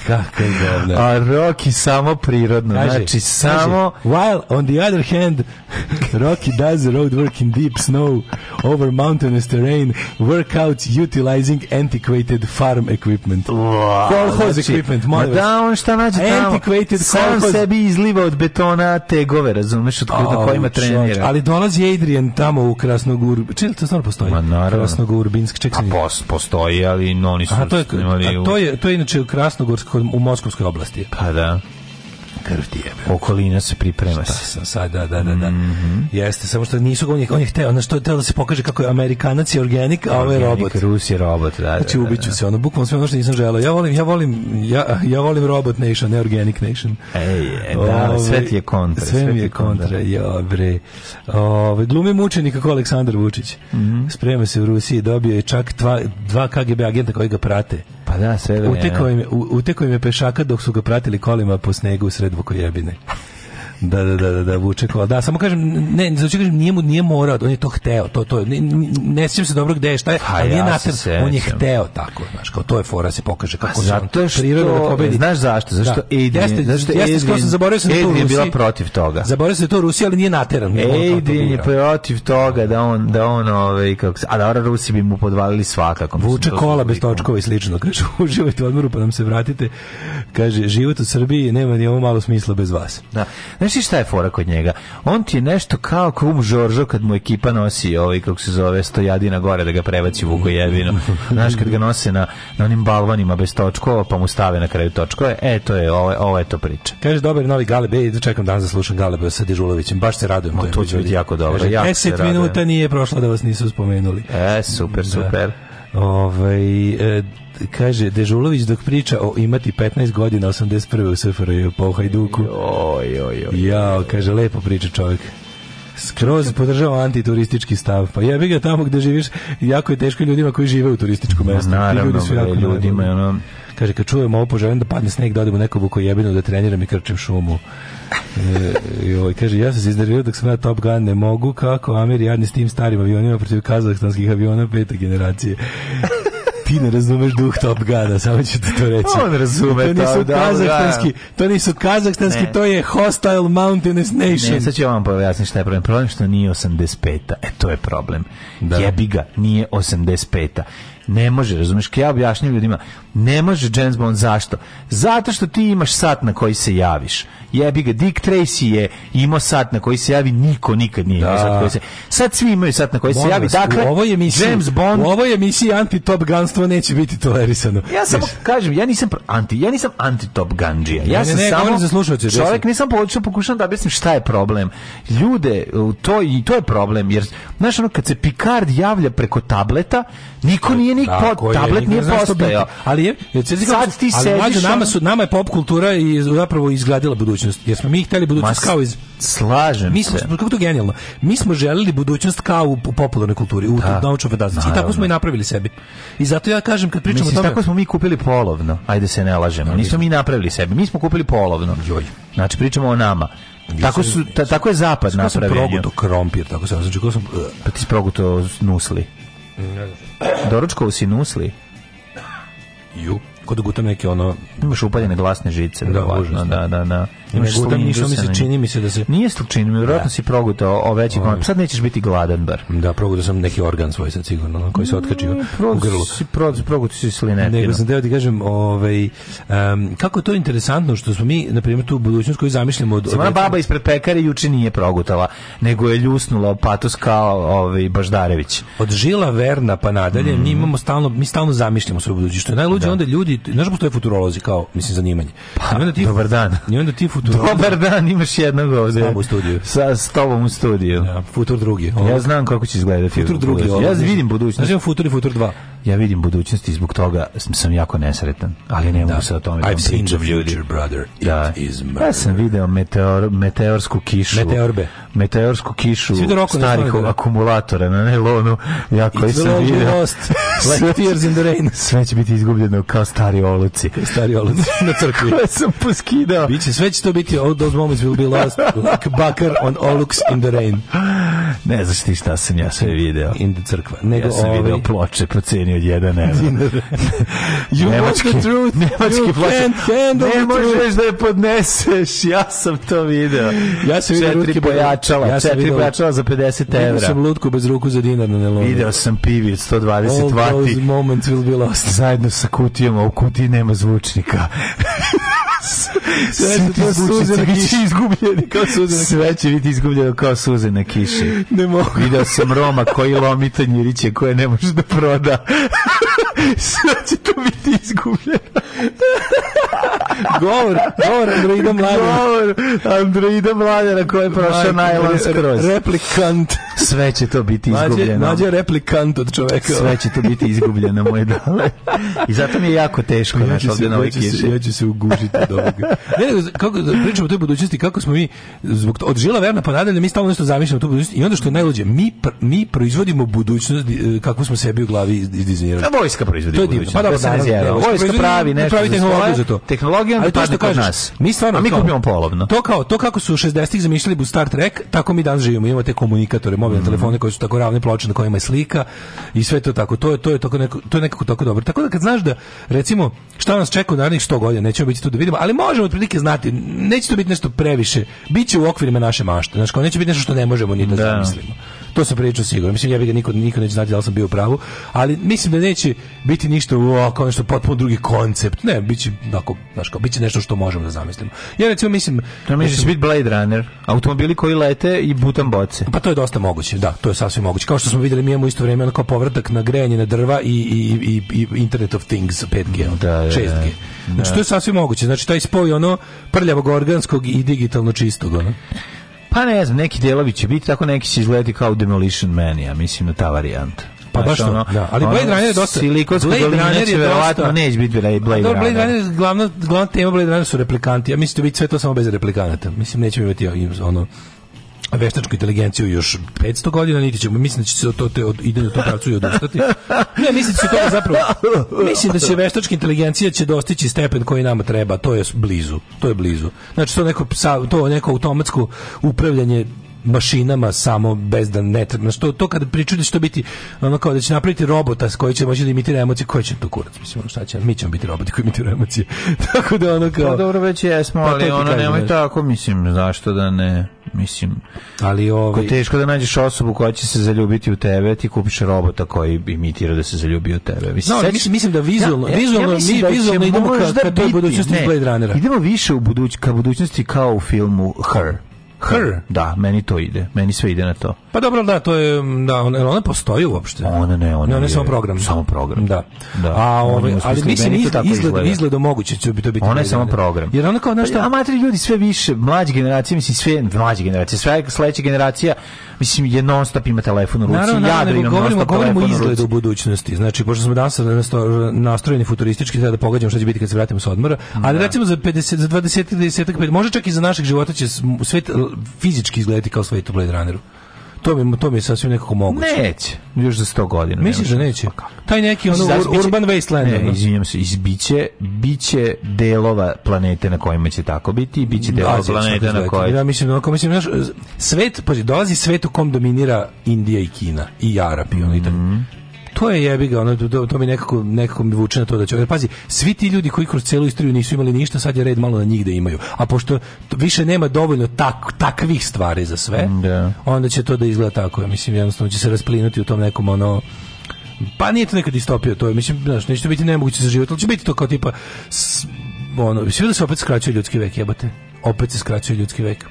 E: Kakav
F: govnar. A Rocky samo prirodno. Kaže, znači, samo... Kaže,
E: while on the other hand, Rocky does the road work in deep snow over mountainous terrain, workouts utilizing antiquated farm equipment. Wow, kolhoz znači, equipment,
F: molim
E: da on
F: šta nađe tamo? Antiquated Sam kolhoz. sebi izliva od betona tegove, razumeš, od oh, na kojima
E: trenira. Ali dolazi Adrian tamo u Krasnogur... Čili to stvarno postoji? Ma naravno.
F: Krasnogurbinsk, čekaj. A pos, postoji, ali
E: no,
F: nisu su...
E: to je, a to je, to je inače u Krasnogorsko u Moskovskoj oblasti.
F: Pa da
E: krv ti jebe.
F: Okolina se priprema
E: Šta se. Sad, da, da, da, da.
F: Mm
E: -hmm. Jeste, samo što nisu on je, on je hteo, ono što je da se pokaže kako je Amerikanac je organik, a ovo je robot.
F: Rus je robot, da. Znači,
E: da znači, da, ubiću da. se, ono, bukvalno sve ono što nisam želeo. Ja volim, ja volim, ja, ja volim robot nation, ne organic nation.
F: Ej, e, da, da Ove, ovaj, sve ti je kontra.
E: Sve, sve mi je kontra, kontra. ja, bre. Ove, ovaj, glumi mučeni kako Aleksandar Vučić. Mm -hmm. Sprema se u Rusiji, dobio je čak dva, dva KGB agenta koji ga
F: prate da, sve
E: vreme. Utekao im, utekao im je pešaka dok su ga pratili kolima po snegu sred Vukojebine. Da, da, da, da, da vuče kola. Da, samo kažem, ne, znači kažem, nije mu nije morao, on je to hteo, to to ne, ne sjećam se dobro gde je, šta je, ali nije ja nater, on je hteo tako, znaš, kao to je fora da se pokaže kako se pa
F: zato što priroda da pobedi. Znaš zašto? Zašto da. Aiden,
E: jeste, zašto jeste, Aiden, to sam zaboravio sam Aiden da to je bila
F: protiv toga.
E: Zaboravio sam da to Rusija, ali nije nateran.
F: Aiden je protiv toga da on da on ovaj kako se, a da Rusi bi mu podvalili svakako.
E: Vuče kola bez točkova i slično, kaže, uživajte u odmoru pa nam se vratite. Kaže, život u Srbiji nema ni ovo malo smisla bez vas. Da.
F: Znaš, misliš šta je fora kod njega? On ti je nešto kao krum Žoržo kad mu ekipa nosi ovaj, kako se zove, stojadina gore da ga prebaci jebino. Znaš, kad ga nose na, na onim balvanima bez točkova pa mu stave na kraju točkove, e, to je, ovo, ovo je to priča.
E: Kažeš, dobar novi Galeb, ej, da čekam dan za slušam Galeba sa Dežulovićem, baš se radujem.
F: to će biti jako dobro. Kaže, jako
E: 10 minuta nije prošlo da vas nisu spomenuli.
F: E, super, da. super. Da.
E: Ovaj, e, kaže, Dežulović dok priča o imati 15 godina, 81. u SFRJ po Hajduku.
F: Oj, oj, oj.
E: Jao, kaže, lepo priča čovjek. Skroz podržava antituristički stav. Pa jebi ga tamo gde živiš, jako je teško ljudima koji žive u turističkom mestu.
F: Naravno, ljudi su jako ljudima, ono,
E: Kaže, kad čujem ovo, poželim da padne sneg, da odem u neku bukojebinu, da treniram i krčim šumu. E, joj, kaže, ja sam se iznervirao dok sam ja Top Gun, ne mogu, kako Amir jadni s tim starim avionima protiv kazahstanskih aviona pete generacije. ti ne razumeš duh Top Gana, samo ću ti to reći.
F: On razume to.
E: Nisu top, kazahstanski, to nisu kazahstanski, ne. to je hostile mountainous nation. Ne,
F: sad ću vam pojasniti šta je problem. Problem što nije 85-a, e to je problem. Da. Jebi ga, nije 85-a. Ne može, razumeš, ja objašnjam ljudima, ne može James Bond zašto? Zato što ti imaš sat na koji se javiš. Jebi ga, Dick Tracy je imao sat na koji se javi, niko nikad nije imao da. sat na koji se Sad svi imaju sat na koji Bono, se javi, dakle, u ovoj emisiji, James Bond... U
E: ovoj emisiji anti-top ganstvo neće biti tolerisano.
F: Ja samo kažem, ja nisam anti, ja nisam anti-top ganđija. Ja ne, sam ne,
E: samo za Čovjek nisam počeo pokušam da objasnim šta je problem.
F: Ljude, to i to je problem jer znaš ono kad se Picard javlja preko tableta, niko nije nije ni tablet je, nije
E: postojao. Ali je, sad ti
F: sediš... Nama, su, nama je pop kultura i zapravo izgradila budućnost. Jesmo mi hteli budućnost kao iz...
E: Slažem
F: mi
E: smo, se.
F: Kako to genijalno. Mi smo želeli budućnost kao u, popularnoj kulturi, u naučnoj fantaziji. I tako smo i napravili sebi. I zato ja kažem kad pričamo Mislim, o tome...
E: tako smo mi kupili polovno. Ajde se ne lažemo. Da, nismo da. mi napravili sebi. Mi smo kupili polovno. Joj. Znači pričamo o nama. Tako su ta, tako je zapad napravio. Kako sam proguto
F: krompir, tako se znači kako sam
E: pa ti sproguto nusli. Ne znam. Doručkovo si
F: Ju kod gutam neke ono
E: imaš upaljene glasne žice da užasno. da da da
F: imaš gutam
E: ništa mi se čini mi se da se
F: nije slučajno mi verovatno da. si progutao o veći komad ovaj. sad nećeš biti gladan bar
E: da progutao sam neki organ svoj sa sigurno ono, koji se mm, otkačio u grlu si
F: progutao si slinetinu nego
E: sam teo ti kažem ovaj um, kako je to interesantno što smo mi na primer tu budućnost koju zamišljamo od,
F: od Sama baba ispred pekare juče nije progutala nego je ljusnula patos kao ovaj Baždarević
E: od Žila Verna pa nadalje mm. mi imamo stalno mi stalno zamišljamo svoju budućnost najluđe da. onda ljudi ljudi, znaš postoje futurolozi kao, mislim, zanimanje. Pa,
F: ti, dobar dan.
E: I onda ti futurolozi...
F: Dobar dan, imaš jednog ovdje. S
E: tobom u studiju. Sa, s tobom u studiju. Ja,
F: futur drugi. Ovo.
E: Ja znam kako će izgledati. Futur drugi. Ovo. Ja vidim budućnost.
F: Znaš, futur i futur dva.
E: Ja vidim budućnost i zbog toga sam jako nesretan. Ali ne da. mogu se o tome
F: da I've seen the future, brother. It da. is murder.
E: Ja sam video meteor, meteorsku kišu.
F: Meteorbe
E: meteorsku kišu starih da. akumulatora na nelonu jako koji sam vidio lost, like tears in the rain sve će biti izgubljeno kao stari oluci
F: stari oluci na crkvi koje
E: sam poskidao
F: biće sve će to biti all those moments will be lost like bucker on olux in the rain
E: Ne znaš ti šta sam ja sve video.
F: In the crkva.
E: Nego ja sam ovaj... video ploče po ceni od 1 evra. you nemački, the truth. Nemački you ploče. Ne možeš da je podneseš. Ja sam to video.
F: Ja sam video četiri
E: pojačala. Ja četiri video... pojačala za 50 evra. Vidio sam
F: lutku bez ruku za dinar na nelonu.
E: Video sam pivi 120 vati. All
F: those moments will be lost.
E: Zajedno sa kutijama. U kutiji nema zvučnika. sve ti suze na
F: kiši izgubljeni kao suze na Sve će biti izgubljeno kao suze na kiši.
E: Ne mogu.
F: Video sam Roma koji lomi njiriće koje ne može da proda.
E: Sad će to biti izgubljeno.
F: govor, govor Androida Mladena.
E: Govor Androida Mladena koji je prošao najlon skroz.
F: Replikant.
E: Sve će to biti izgubljeno.
F: Mlađe replikant od čoveka.
E: Sve će to biti izgubljeno, moje dale. I zato mi je jako teško. Pa ja ću, se, ja, ću
F: se, ja ću se ugužiti od ovoga. Ne, nego, kako, pričamo o toj budućnosti, kako smo mi, zbog, od Žila Verna pa nadalje, mi stalno nešto zamišljamo tu budućnosti. I onda što je najluđe, mi, mi proizvodimo budućnost kako smo sebi u glavi izdizajnirali.
E: Vojska Neka proizvodi to je divno.
F: Pa dobro,
E: da, da, da, Ovo što pravi nešto pravi
F: tehnologiju
E: za to.
F: Tehnologija onda padne kod nas.
E: Mi stvarno, mi
F: kupimo polovno.
E: To kao, to kako su 60-ih zamislili bu Star Trek, tako mi danas živimo. Imamo te komunikatore, mobilne mhm. telefone koji su tako ravne ploče na kojima je slika i sve to tako. To je to je tako neko, to je nekako tako dobro. Tako da kad znaš da recimo šta nas čeka u narednih 100 godina, nećemo biti tu da vidimo, ali možemo otprilike znati, neće to biti nešto previše. Biće u okvirima naše mašte. Znači, neće biti nešto što ne možemo ni da, da. zamislimo. To se pričao sigurno. Mislim, ja bi ga niko, niko neće znati da li sam bio u pravu, ali mislim da neće biti ništa o, kao nešto potpuno drugi koncept. Ne, biće će, onako, znaš, kao, bit nešto što možemo da zamislimo. Ja recimo mislim...
F: Ja mislim da će Blade Runner, automobili koji lete i butan boce.
E: Pa to je dosta moguće, da, to je sasvim moguće. Kao što smo videli, mi imamo isto vreme kao povratak na grejanje na drva i, i, i, i Internet of Things 5G, da, 6G. Da, da. Znači, da. to je sasvim moguće. Znači, taj spoj ono prljavog organskog i digitalno čistog, ono.
F: Pa ne znam, neki delovi će biti, tako neki će izgledati kao Demolition Man, ja mislim na ta varijanta.
E: Pa baš to, ono, da. Ali Blade
F: Runner je
E: dosta...
F: Silikonska Blade dolina
E: Runner će
F: verovatno
E: neće biti Blade,
F: Blade
E: Runner.
F: Blade Runner, glavna, glavna tema Blade Runner su replikanti. Ja mislim da će biti sve to samo bez replikanata. Mislim, nećemo imati ono veštačku inteligenciju još 500 godina, niti ćemo, mislim da će se to, te, od, ide na to pravcu i odustati. Ne, mislim da će to zapravo, mislim da će veštačka inteligencija će dostići stepen koji nama treba, to je blizu, to je blizu. Znači to neko, to neko automatsko upravljanje mašinama samo bez da ne treba. Što znači, to kada pričaju da će to biti ono kao da će napraviti robota s koji će moći da imitira emocije, koji će to kurac, mislim, ono šta će, mi ćemo biti roboti koji imitiraju emocije. tako da ono kao... Pa
E: dobro, već jesmo,
F: pa, ali ono nemoj tako, mislim, zašto da ne mislim.
E: Ali ovaj
F: teško da nađeš osobu koja će se zaljubiti u tebe, ti kupiš robota koji imitira da se zaljubi u tebe.
E: Mislim, no, mislim, mislim da vizualno, da, ja, vizualno ja mi
F: da vizualno idemo ka, ka, ka budućnosti ne,
E: Blade Runnera. Idemo više u buduć, ka budućnosti kao u filmu Her.
F: Her?
E: Da, meni to ide. Meni sve ide na to.
F: Pa dobro, da, to je, da, ona, ona postoji uopšte.
E: Ona ne, ona, ne, ona je
F: samo program.
E: Samo program. Da.
F: da.
E: A, ove, ovaj, ali mislim, izgled, izgled, izgled moguće će bi to biti.
F: Ona je samo program.
E: Jer ona kao, znaš pa šta? Pa, amatri
F: ljudi sve više, mlađe generacije, mislim, sve mlađe generacije, sve sledeća generacija, mislim, je non stop ima telefon u ruci. Naravno, ja da imam
E: govorimo, non govorimo o izgledu u budućnosti. Znači, pošto smo danas nastrojeni futuristički, sada da pogađamo šta će biti kad se vratimo sa odmora, ali da. recimo za 50, za 20, 30, 50, može čak i za naših života će svet fizički izgledati kao Slate u Blade Runneru. To mi, to mi je sasvim nekako moguće.
F: Neće.
E: Još za 100 godina.
F: Misliš da neće? Pa
E: Taj neki
F: ono Zas, ur, urban wasteland. Ne,
E: izvinjam se, izbiće, biće delova planete na kojima će tako biti i biće delova da, planete na kojoj...
F: Ja mislim, onako,
E: mislim, znaš, svet, pa dolazi svet u kom dominira Indija i Kina i Arapi, mm -hmm.
F: i tako. Mhm
E: to je jebi ga, ono, to, to mi nekako, nekako mi vuče na to da će... Jer, pazi, svi ti ljudi koji kroz celu istoriju nisu imali ništa, sad je red malo na da njih da imaju. A pošto više nema dovoljno tak, takvih stvari za sve, mm, da. onda će to da izgleda tako. Ja mislim, jednostavno će se rasplinuti u tom nekom, ono, pa nije to neka distopija, to je, mislim, znaš, neće biti nemoguće za život, ali će biti to kao tipa, s, ono, svi da se opet skraćuje ljudski vek, jebate, opet se skraćuje ljudski vek.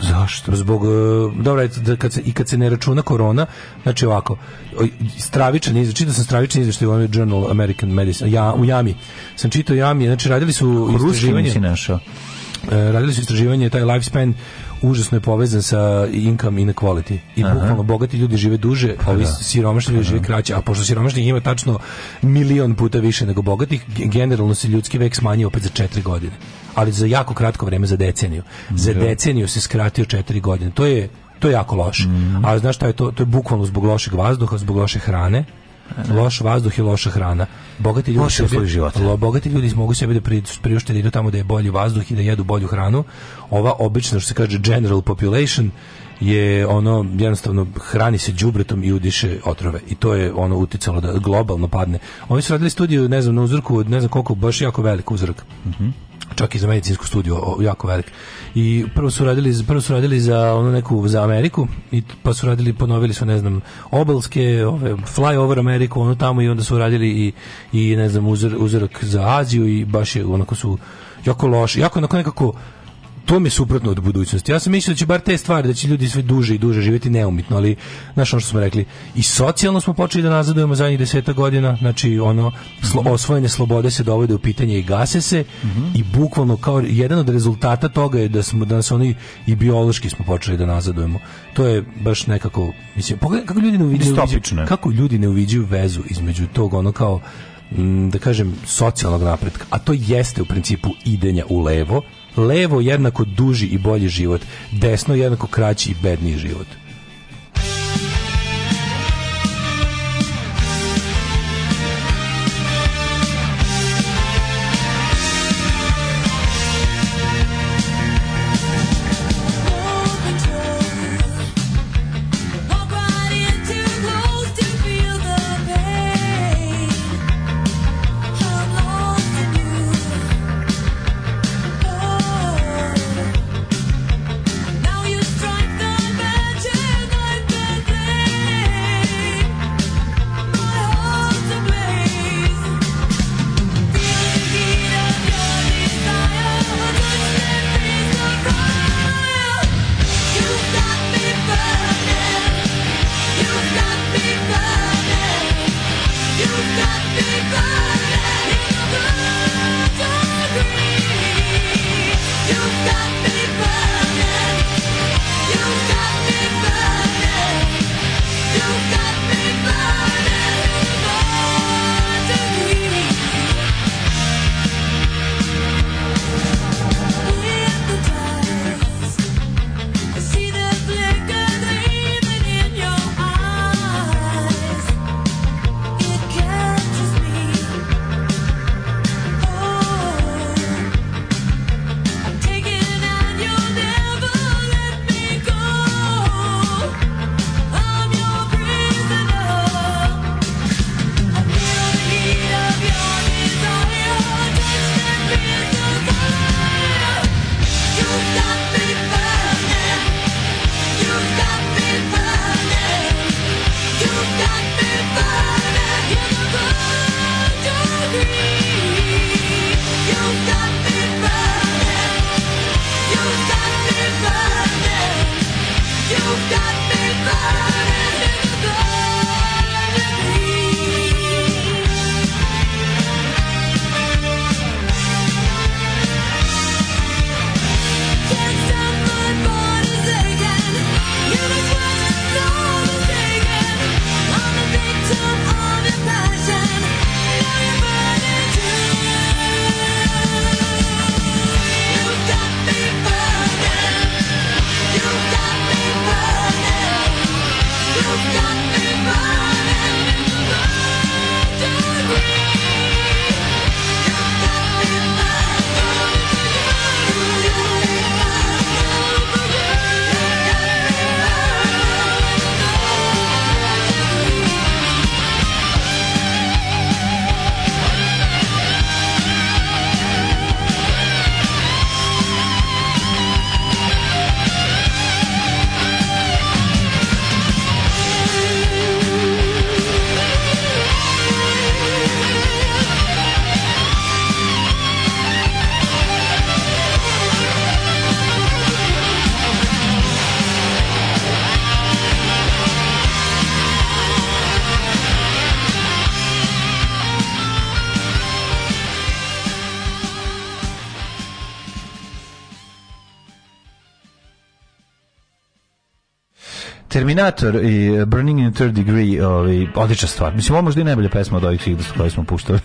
F: Zašto?
E: Zbog e, dobro da kad se i kad se ne računa korona, znači ovako stravičan izveštaj, čitao sam stravičan izveštaj u Journal American Medicine, ja u Jami. Sam čitao Jami, znači radili su istraživanje. Ruski
F: našao.
E: E, radili su istraživanje taj lifespan užasno je povezan sa income inequality. I bukvalno bogati ljudi žive duže, a pa ovi da. siromašni ljudi pa žive da. kraće. A pošto siromašnih ima tačno milion puta više nego bogatih, generalno se ljudski vek smanjio opet za 4 godine. Ali za jako kratko vreme, za deceniju. Za da. deceniju se skratio 4 godine. To je to je jako loše. Mm -hmm. A znaš šta je to? To je bukvalno zbog lošeg vazduha, zbog loše hrane, Loš vazduh i loša hrana.
F: Bogati ljudi, sebi,
E: lo, bogati ljudi mogu sebi da priušte da idu tamo da je bolji vazduh i da jedu bolju hranu. Ova obično što se kaže general population, je ono jednostavno hrani se đubretom i udiše otrove i to je ono uticalo da globalno padne. Oni su radili studiju, ne znam, na uzorku, ne znam koliko, baš jako velik uzrok.
F: Mm
E: čak i za medicinsku studiju, jako velik. I prvo su radili, prvo su radili za onu neku za Ameriku i pa su radili ponovili su ne znam obelske, ove fly over Ameriku, ono tamo i onda su radili i i ne znam uzor, uzorak za Aziju i baš je onako su jako loše, jako onako nekako to mi je suprotno od budućnosti. Ja sam mislio da će bar te stvari, da će ljudi sve duže i duže živjeti neumitno, ali znaš ono što smo rekli, i socijalno smo počeli da nazadujemo zadnjih deseta godina, znači ono, slo, mhm. osvojene slobode se dovode u pitanje i gase se mm -hmm. i bukvalno kao jedan od rezultata toga je da smo da nas oni i biološki smo počeli da nazadujemo. To je baš nekako, mislim, pogledaj kako ljudi ne uviđaju, kako ljudi ne uviđaju vezu između tog ono kao da kažem socijalnog napretka, a to jeste u principu idenja u levo levo jednako duži i bolji život, desno jednako kraći i bedniji život. Terminator i Burning in Third Degree, ovaj, odlična stvar. Mislim, ovo možda i najbolja pesma od ovih 30 da koje smo puštali.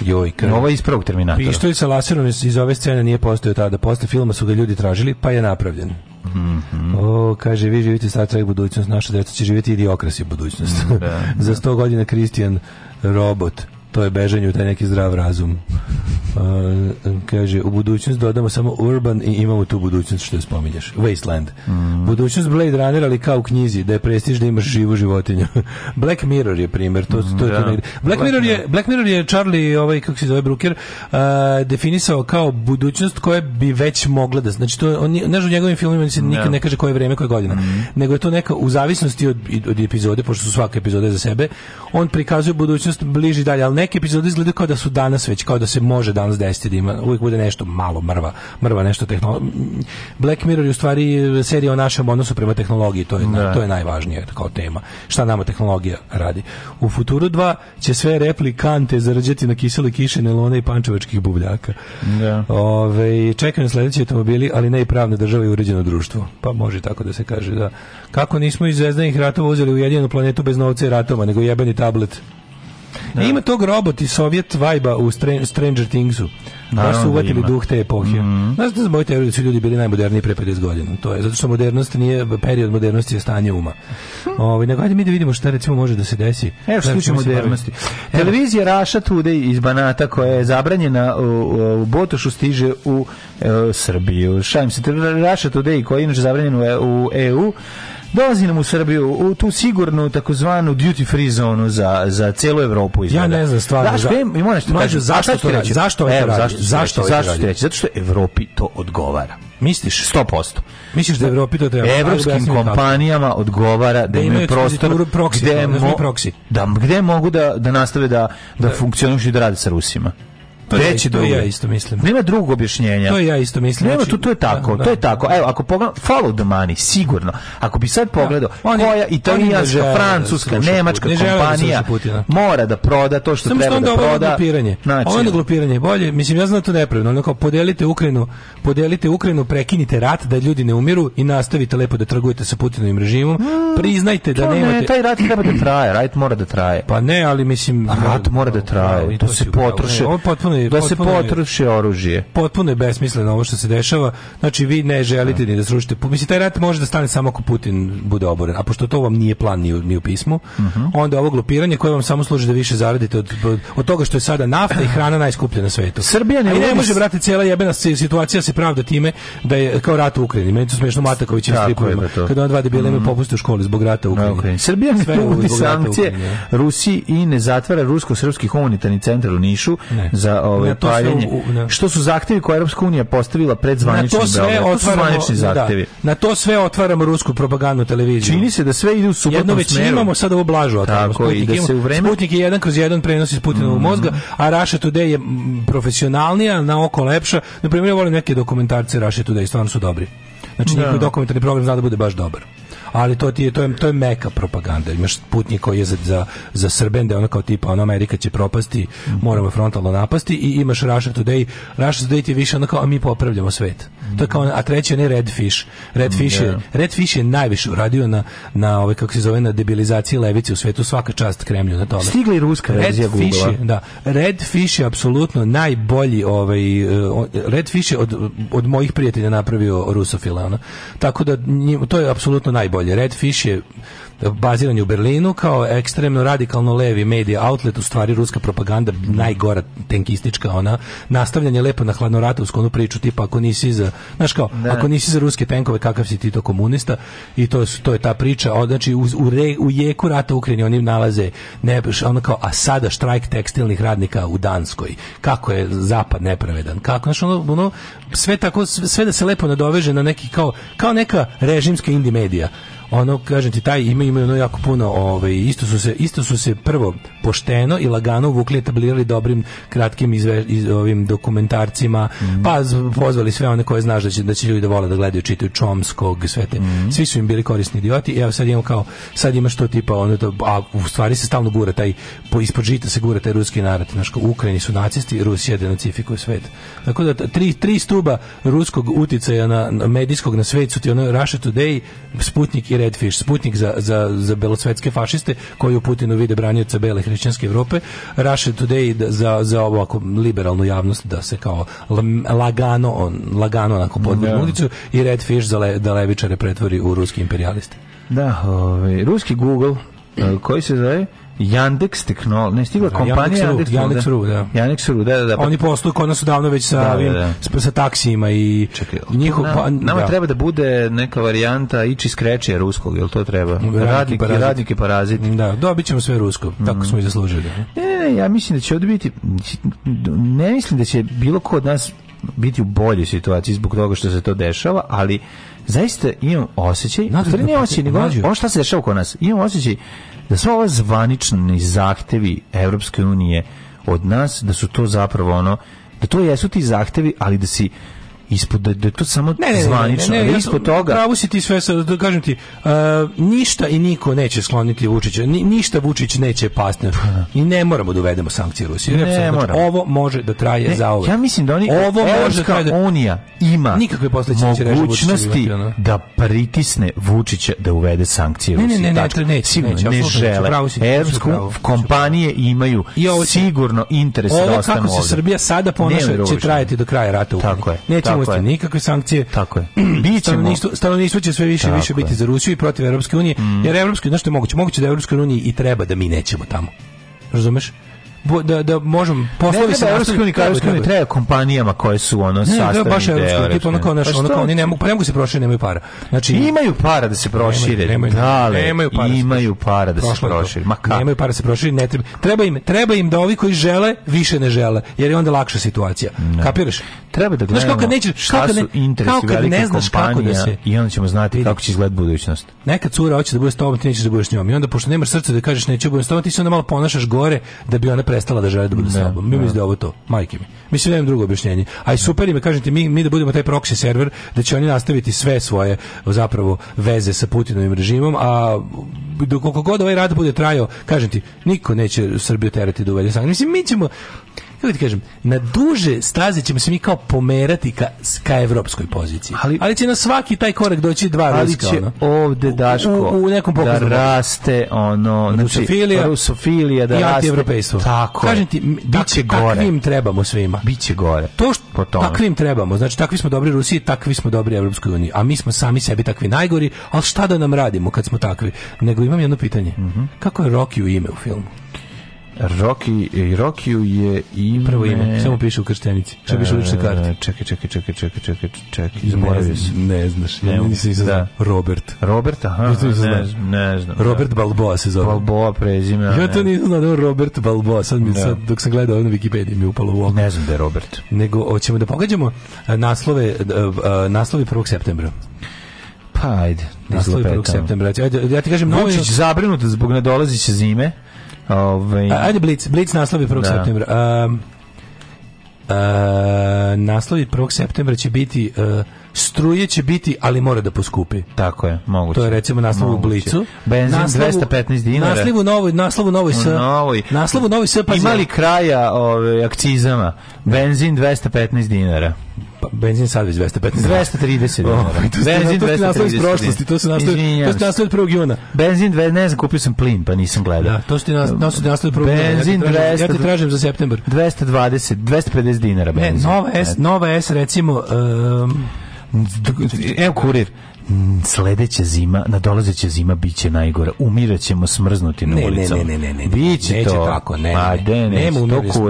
E: Joj, krv. Nova je iz prvog Terminatora. Pištolj sa laserom iz ove scene nije postojao tada. Posle filma su ga ljudi tražili, pa je napravljen. Mm -hmm. O, kaže, vi živite Star Trek budućnost, naša deca će živjeti idiokrasi budućnost. Mm, da, da. Za sto godina Kristijan robot to je bežanje u taj neki zdrav razum kaže, u budućnost dodamo samo urban i imamo tu budućnost što je spominješ. Wasteland. Mm. Budućnost Blade Runner, ali kao u knjizi, da je prestiž da imaš živu životinju. Black Mirror je primjer. To, to, to, ja. to Black, Black, Mirror je, Black Mirror je Charlie, ovaj, kako se
K: zove, Brooker, uh, definisao kao budućnost koja bi već mogla da... Znači, to, on, znaš, u njegovim filmima se nikad ja. Da. ne kaže koje vrijeme, koje godina. Mm. Nego je to neka, u zavisnosti od, od epizode, pošto su svake epizode za sebe, on prikazuje budućnost bliži dalje, ali neke epizode izgledaju kao da su danas već, kao da se može danas stalno desiti da ima, uvijek bude nešto malo mrva, mrva nešto tehnolo... Black Mirror je u stvari serija o našem odnosu prema tehnologiji, to je, da. to je najvažnija kao tema. Šta nama tehnologija radi? U Futuru 2 će sve replikante zarađati na kisele kiše, nelone i pančevačkih bubljaka. Da. Ove, čekaju na sledeći automobili, ali ne i pravne države i uređeno društvo. Pa može tako da se kaže, da. Kako nismo iz zvezdanih ratova uzeli u jedinu planetu bez novca i ratova, nego jebeni tablet Da. Ima tog robot i sovjet vajba u Stranger Thingsu. Da su uvatili duh te epohije. Mm. Znaš da moje teorije da su ljudi bili najmoderniji pre 50 godina. To je zato što modernost nije period modernosti je stanje uma. Hm. Ovaj nego ajde mi da vidimo šta recimo može da se desi. Evo što ovaj, modernosti. Televizija Raša Today iz Banata koja je zabranjena u, u, Botošu stiže u, u e, Srbiju. Šalim se Raša Today koja je inače zabranjena u EU e Dolazi nam u Srbiju, u tu sigurnu takozvanu duty free zonu za, za celu Evropu. Izgleda. Ja ne znam stvarno. Zašto, za... im, moram što Mlađu, zašto to reći? Zašto ovaj Evo, Zašto, zašto, zašto, ovaj ovaj reći? Zato što Evropi to odgovara. Misliš? 100%. Misliš da Evropi to treba? Evropskim kompanijama tako. odgovara da, da imaju prostor proxy, gde, da, da mo, proxy. Da, gde mogu da, da nastave da, da, da funkcionišu i da rade sa Rusima. Pa veći da, to ja isto mislim. Nema drugog objašnjenja. To ja isto mislim. Nema znači, tu, to je tako, da, to je da. tako. Evo, ako pogledam, follow the money, sigurno. Ako bi sad da. pogledao, oni, koja italijanska, ne da francuska, da nemačka ne kompanija da mora da proda to što Samo treba da proda. Ovo glupiranje. Znači, ovo je glupiranje. Bolje, mislim, ja znam to nepravno. Ono kao, podelite Ukrajinu, podelite Ukrajinu, prekinite rat da ljudi ne umiru i nastavite lepo da trgujete sa Putinovim režimom. Mm, Priznajte da nemate... Ne, taj rat treba da traje, rat mora da traje. Pa ne, ali mislim... Rat mora da traje, to se potroše. Ovo potpuno potpuno je da potpuno se potroši oružje. Potpuno je besmisleno ovo što se dešava. Znači vi ne želite ja. Da. ni da srušite. Mislim taj rat može da stane samo ako Putin bude oboren. A pošto to vam nije plan ni u, ni u pismu, uh mhm. -huh. onda ovo glupiranje koje vam samo služi da više zaradite od, od toga što je sada nafta i hrana najskuplja na svetu. Srbija ne, ne može brate cijela jebena situacija se pravda time da je kao rat u Ukrajini. Meni to smešno Mataković i da Kada on dva debila mm. popuste u školi zbog rata u Ukrajini. Okay. Srbija ne uvodi sankcije da. Rusiji i ne zatvara rusko-srpski humanitarni centar u Nišu ne. za ovaj, paljenje. U, da. što su zahtjevi koje Europska unija postavila pred zvanični na to sve Beograd. otvaramo, to zahtjevi. Da, na to sve otvaramo rusku propagandnu televiziju. Čini se da sve ide u suprotnom Jedno već smeru. imamo sad ovo blažu Tako, Sputnik, i da se u vreme... Sputnik je jedan kroz jedan prenos iz Putinovog mm -hmm. mozga, a Russia Today je profesionalnija, na oko lepša. Na primjer, ja volim neke dokumentarce Russia Today, stvarno su dobri. Znači, da. njihov dokumentarni program zna da bude baš dobar ali to ti je to je to je meka propaganda. Imaš putnik koji je za za, za Srben da kao tipa ona Amerika će propasti, moramo frontalno napasti i imaš Russia Today, Russia Today ti više ono kao a mi popravljamo svet. To je kao a treći on je Redfish. Redfish mm, je da. Redfish je najviše uradio na na ove kako se zove na debilizaciji levice u svetu svaka čast Kremlju na tome. Stigla i ruska verzija Redfish, je, da. Redfish je apsolutno najbolji ovaj Redfish je od od mojih prijatelja napravio rusofila ono. Tako da njim, to je apsolutno najbolji bolje. Redfish je baziran je u Berlinu kao ekstremno radikalno levi media outlet, u stvari ruska propaganda najgora tenkistička ona nastavljanje lepo na hladnoratovsku onu priču tipa ako nisi za znaš kao da. ako nisi za ruske tenkove kakav si ti to komunista i to je to je ta priča o, znači u u, re, u jeku rata u Ukrajini oni nalaze ne ono kao a sada štrajk tekstilnih radnika u Danskoj kako je zapad nepravedan kako znaš ono, ono sve tako sve da se lepo nadoveže na neki kao kao neka režimska indie medija ono kažem ti taj ima ima ono jako puno ovaj isto su se isto su se prvo pošteno i lagano uvukli etablirali dobrim kratkim izve, iz, ovim dokumentarcima mm. pa pozvali sve one koje znaš da će da će ljudi da vole da gledaju čitaju Chomskog sve te mm. svi su im bili korisni idioti evo sad imamo kao sad ima što tipa ono da a u stvari se stalno gura taj po ispod žita se gura taj ruski narativ znači u Ukrajini su nacisti Rusija denacifikuje svet tako da tri tri stuba ruskog uticaja na, na medijskog na svet su ti ono Russia Today Sputnik Redfish, sputnik za, za, za belosvetske fašiste koji u Putinu vide branioca bele hrišćanske Evrope, Russia Today da, za, za ovako liberalnu javnost da se kao lagano, on, lagano onako podvodnu da. ulicu i Redfish za le, da levičare pretvori u ruski imperialiste.
L: Da, ovaj, ruski Google eh, koji se zove Yandex Technol, ne stigla da, kompanija Yandex Yandex.ru,
K: da.
L: da. Yandex.ru, da, da, da.
K: Oni postoju kod nas odavno već sa, da, da, da. sa taksijima i Čekaj,
L: njihov... Nama, pa- nama da. treba da bude neka varijanta ići skrečija ruskog, jel to treba? Radnik, radnik, i parazit.
K: Da, dobit ćemo sve rusko, mm. tako mhm. smo
L: i
K: zaslužili.
L: Ne, ne, ne, ja mislim da će odbiti, ne mislim da će bilo ko od nas biti u boljoj situaciji zbog toga što se to dešava, ali zaista imam osjećaj,
K: znači, ne pa osjećaj, nego ono
L: šta se dešava kod nas, imam osjećaj da su ova zvanični zahtevi Evropske unije od nas, da su to zapravo ono, da to jesu ti zahtevi, ali da si ispod da, da je to samo ne, ne, zvanično, ne, ne, ne, ne ispod toga.
K: Pravo si ti sve
L: da
K: kažem ti, uh, ništa i niko neće skloniti Vučića, ni, ništa Vučić neće pasti. Pa da. I ne moramo da uvedemo sankcije Rusije. Ne, ne znači, moramo. Ovo može da traje ne, za ovo.
L: Ja mislim da oni
K: ovo
L: može da traje da- unija ima nikakve posledice neće mogućnosti da pritisne Vučića da uvede sankcije
K: Rusije. Ne, ne, da ne,
L: ne, ne, ne ne, ne, žele. Evropske kompanije
K: imaju sigurno interes da ostanu ovde. Ovo kako se Srbija sada ponaša će trajati do kraja rata u Ukrajini. Tako je. Neće uvosti nikakve sankcije.
L: Tako je.
K: isto stanovništvo će sve više i više biti za Rusiju i protiv Evropske unije, mm. jer Europske, znaš što je moguće? Moguće da Evropska unija i treba da mi nećemo tamo. Razumeš? da da možemo poslovi se
L: evropski uniji treba, treba kompanijama koje su ono ne, sastavni deo.
K: baš evropski tipa ono kao naš pa ono kao oni ne mogu pa ne mogu se prošire nemaju para.
L: Znači imaju para da se prošire. Nemaju,
K: nemaju,
L: nemaju para.
K: Da imaju
L: para da se prošire.
K: Ma kako?
L: Nemaju
K: para da se prošire, ne treba. Treba im treba im da ovi koji žele više ne žele, jer je onda lakša situacija. Kapiraš?
L: treba da gledamo.
K: Znaš
L: kako
K: nećeš, šta su interesi kako kad ne znaš kako da se
L: i onda ćemo znati kako će izgledati budućnost.
K: Neka cura hoće da bude s tobom, ti nećeš da budeš s njom. I onda pošto nemaš srca da kažeš neću da budem s tobom, ti se onda malo ponašaš gore da bi ona prestala da želi da bude s da, tobom. Mi da. mislim da ovo to, majke mi. Mislim da imam drugo objašnjenje. A i super ime ti, mi mi da budemo taj proxy server da će oni nastaviti sve svoje zapravo veze sa Putinovim režimom, a dok koliko god ovaj rat bude trajao, kažem ti, niko neće Srbiju terati da uvede Mislim mi ćemo kako ti kažem, na duže staze ćemo se mi kao pomerati ka, ka evropskoj poziciji. Ali, ali će na svaki taj korak doći dva ali
L: ruska. Ali će ono. ovde, Daško, u, u nekom da raste ono,
K: znači, rusofilija, znači,
L: rusofilija da i antievropejstvo. Tako Kažem
K: ti, biće tak, dakle, gore. Takvim trebamo svima.
L: Biće gore.
K: To što, po tome. Takvim trebamo. Znači, takvi smo dobri Rusiji, takvi smo dobri Evropskoj uniji. A mi smo sami sebi takvi najgori, ali šta da nam radimo kad smo takvi? Nego imam jedno pitanje. Mm -hmm. Kako je Rocky u ime u filmu?
L: Rocky, i e, Rocky je ime... Prvo
K: ime, samo piše u krštenici. Šta piše u lične karte?
L: Čekaj, čekaj, čekaj, čekaj, čekaj, čekaj. Zaboravio sam. Ne znaš, ne, ja nisam nisam da.
K: Robert. Robert, aha, nisam ne, znam. ne znam. Robert Balboa se zove. Balboa prezime. Ja to nisam znao da je Robert Balboa, sad, mi, da. sad dok sam gledao na Wikipediji mi je upalo u oko.
L: Ne znam da je Robert.
K: Nego, hoćemo da pogađamo e, naslove, e, naslove 1. septembra.
L: Pa, ajde.
K: Naslovi 1. septembra. Ajde, ja ti kažem...
L: Vučić novi... zabrinut zbog nedolaziće zime.
K: Ove... Ovaj- a, ajde Blitz, Blitz naslovi 1. Da. septembra. Um, uh, naslovi 1. septembra će biti... Uh, struje će biti, ali mora da poskupi.
L: Tako je, moguće.
K: To je recimo naslov u Blicu.
L: Benzin naslovu, 215 dinara. Naslov u novoj,
K: naslov u novoj S. Novoj. Naslovu novoj S. Pa
L: Imali kraja ove, akcizama. Benzin 215 dinara
K: Pa benzin sad već 215
L: 230 dinara. Oh,
K: benzin 230 iz prošlosti, to se nastavi, to se nastavi 1. juna.
L: Benzin 2, ne znam, kupio sam plin, pa nisam gledao.
K: Da, to se nastavi nastavi 1. juna. Benzin ja 200 Ja te tražim za septembar.
L: 220, 250 dinara benzin.
K: Ne, nova S, nova S recimo um,
L: Evo kurir. Mm, sledeća zima, nadolazeća zima biće najgora. Umirećemo smrznuti na ulicama.
K: Ne, ne, ne, ne, ne.
L: Biće neće to. tako,
K: ne. Ma, ne, pa,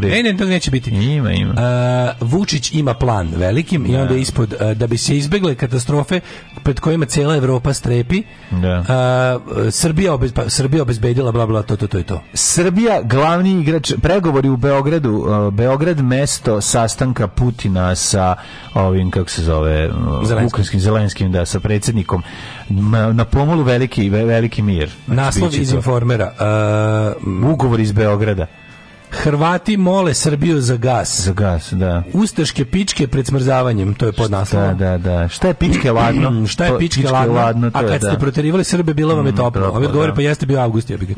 L: ne,
K: ne, ne, to neće biti.
L: Ima, ima.
K: Uh, Vučić ima plan velikim i da. onda ispod da bi se izbegle katastrofe pred kojima cela Evropa strepi.
L: Da. Uh,
K: Srbija, obezba, pa, Srbija obezbedila bla bla to to to i to.
L: Srbija glavni igrač pregovori u Beogradu, Beograd mesto sastanka Putina sa ovim kako se zove
K: ukrajinskim
L: Zelenskim da sa predsjednikom predsjednikom na pomolu veliki, veliki mir.
K: Znači, Naslov iz informera.
L: Uh, Ugovor iz Beograda.
K: Hrvati mole Srbiju za gas.
L: Za gas, da.
K: Ustaške pičke pred smrzavanjem, to je pod naslovom.
L: Da, da, da. Šta je pičke ladno?
K: Šta je pičke, pičke ladno? ladno to A kad je, ste da. proterivali Srbe, bilo vam je mm, toplo. Mm, Ovi odgovori, da. pa jeste bio avgust, ja bih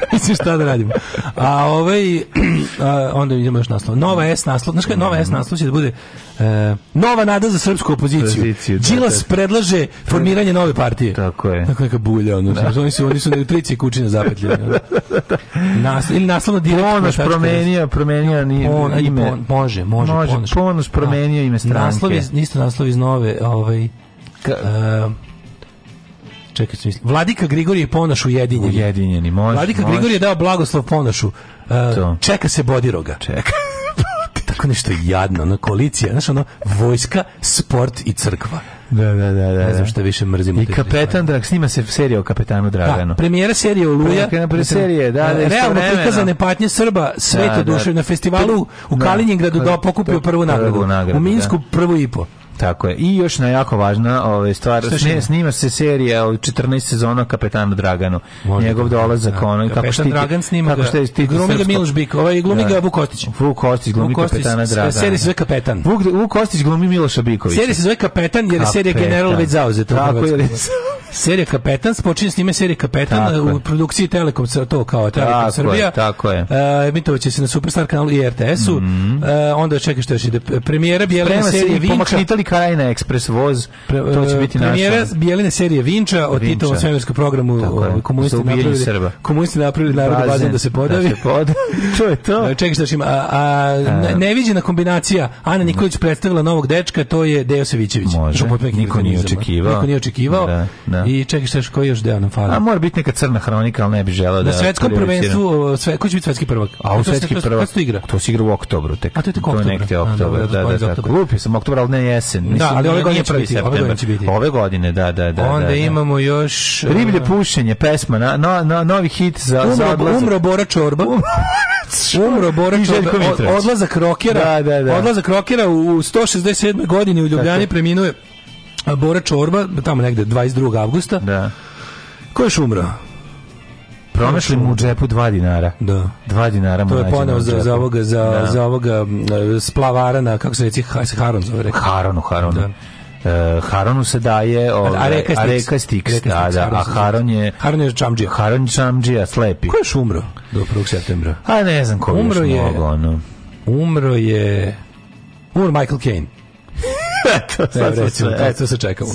K: Mislim, šta da radimo. A ovaj, a, onda idemo još naslov. Nova S naslov, znači Nova S naslov će da bude e, nova nada za srpsku opoziciju. Poziciju, da, da, predlaže formiranje nove partije.
L: Tako je.
K: Tako neka bulja, ono, znaš, da. oni su, oni su neutrici i kućine zapetljene. ono. Nas, ili naslovno direktno. Ponoš
L: promenio, promenio ni Pon- ime. pon-
K: može, može, Može,
L: Ponoš da. promenio ime stranke. Naslov iz,
K: isto naslov iz nove, ovaj, Ka- e, Čekaj, mislim. Vladika Grigorije Ponoš ujedinjeni.
L: Ujedinjeni,
K: može. Vladika Grigorije dao blagoslov Ponašu. Uh, e, čeka se Bodiroga.
L: Čeka
K: tako nešto jadno, na koalicija, znaš ono, vojska, sport i crkva.
L: Da, da,
K: da,
L: da.
K: Ne znam da. šta više mrzimo.
L: I kapetan Drag, snima se serija o kapetanu da, Draganu. Da,
K: premijera serije Oluja.
L: Premijera da, serije, da, e, da,
K: Realno prikazane patnje Srba, sveto da, da, na festivalu u da, Kaliningradu da, pokupio prvu nagradu. U Minsku prvu i po.
L: Tako je. I još na jako važna ove, ovaj, stvar, Sne, snima se serija o ovaj, 14 sezona
K: Kapetanu
L: Draganu. Može Njegov da- dolazak, da. ono,
K: kako štiti, Dragan snima kako štiti, štiti glumi ga Miloš Bik, ovaj
L: glumi
K: ga da. Vuk Kostić.
L: Vuk Kostić glumi Vuk Kapetana Dragana.
K: Serija se zove Kapetan.
L: Vuk, Vuk Kostić glumi Miloša Bikovića.
K: Serija se zove Kapetan jer je serija General već zauzeta.
L: Tako je.
K: Serija Kapetan, počinje snima serija Kapetan tako u produkciji Telekom, to kao Telekom tako Srbija. Je, tako je. Uh, e, Mitovaće se na Superstar kanalu i RTS-u. Mm -hmm. E, onda čekaj što još ide. Premijera Bijela serije Vinča
L: vodi kraj ekspres voz, to će e, biti naša. Premijera
K: Bijeline serije Vinča o Vinča. Titovom svemirskom programu Tako, e, komunisti napravili, Srba. komunisti napravili narodu bazen da se da podavi. Da se podavi.
L: to je to.
K: E, čekaj što ima. a, a, a, neviđena kombinacija. Ana Nikolić predstavila novog dečka, to je Dejo Savićević.
L: Može, niko
K: nije
L: očekivao. Niko nije
K: očekivao. Da, da. I čekaj šta koji još deo nam fali.
L: A mora biti neka crna hronika, ali ne bi želeo
K: da... Na svetskom prvenstvu, sve, ko će biti svetski prvak?
L: A u svetski prvak? To se igra? To se igra u oktobru tek. A to je tek oktobra.
K: To je nekde pa
L: oktobra,
K: da,
L: da, da. Glupi sam oktobar,
K: ali ne jes jesen. Mislim,
L: da,
K: ali ove godine
L: prvi, ove godine će biti. Ove godine, da, da, da.
K: Onda
L: da, da.
K: imamo još...
L: Riblje pušenje, pesma, na, na, na, novi hit za,
K: umro,
L: za
K: odlazak. Umro Bora Čorba. umro Bora Čorba. odlazak rokera. Da, da, da. Odlazak rokera u 167. godini u Ljubljani Tako. preminuje Bora Čorba, tamo negde 22. avgusta.
L: Da.
K: Ko je još umro?
L: Pronašli mu u džepu 2 dinara.
K: Da.
L: 2 dinara mu
K: To je ponovo za, za ovoga, za, da. za ovoga splavara na, kako se reći, Haron zove
L: rekao. Haronu, Haronu. Da. Uh, e, Haronu se daje ove, a ovaj, reka Stiks, da, da, a Haron je
K: Haron je Čamđija
L: Haron Čamđija, slepi
K: ko je još umro
L: do 1. septembra
K: a ne znam ko je umro još je, ono. umro je umro Michael Caine
L: eto, sad ne, recimo, sve, se čekamo.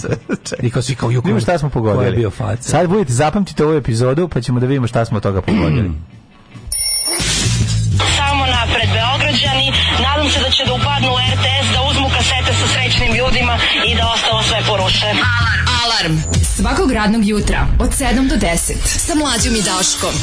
K: I kao svi kao jukom. Vidimo šta
L: smo pogodili. Bio faca. Sad budete zapamtite ovu epizodu, pa ćemo da vidimo šta smo od toga pogodili.
M: Samo napred, Beograđani. Nadam se da će da upadnu u RTS, da uzmu kasete sa srećnim ljudima i da ostalo sve poruše. Alarm!
N: Alarm! Svakog radnog jutra od 7 do 10 sa mlađom i Daškom.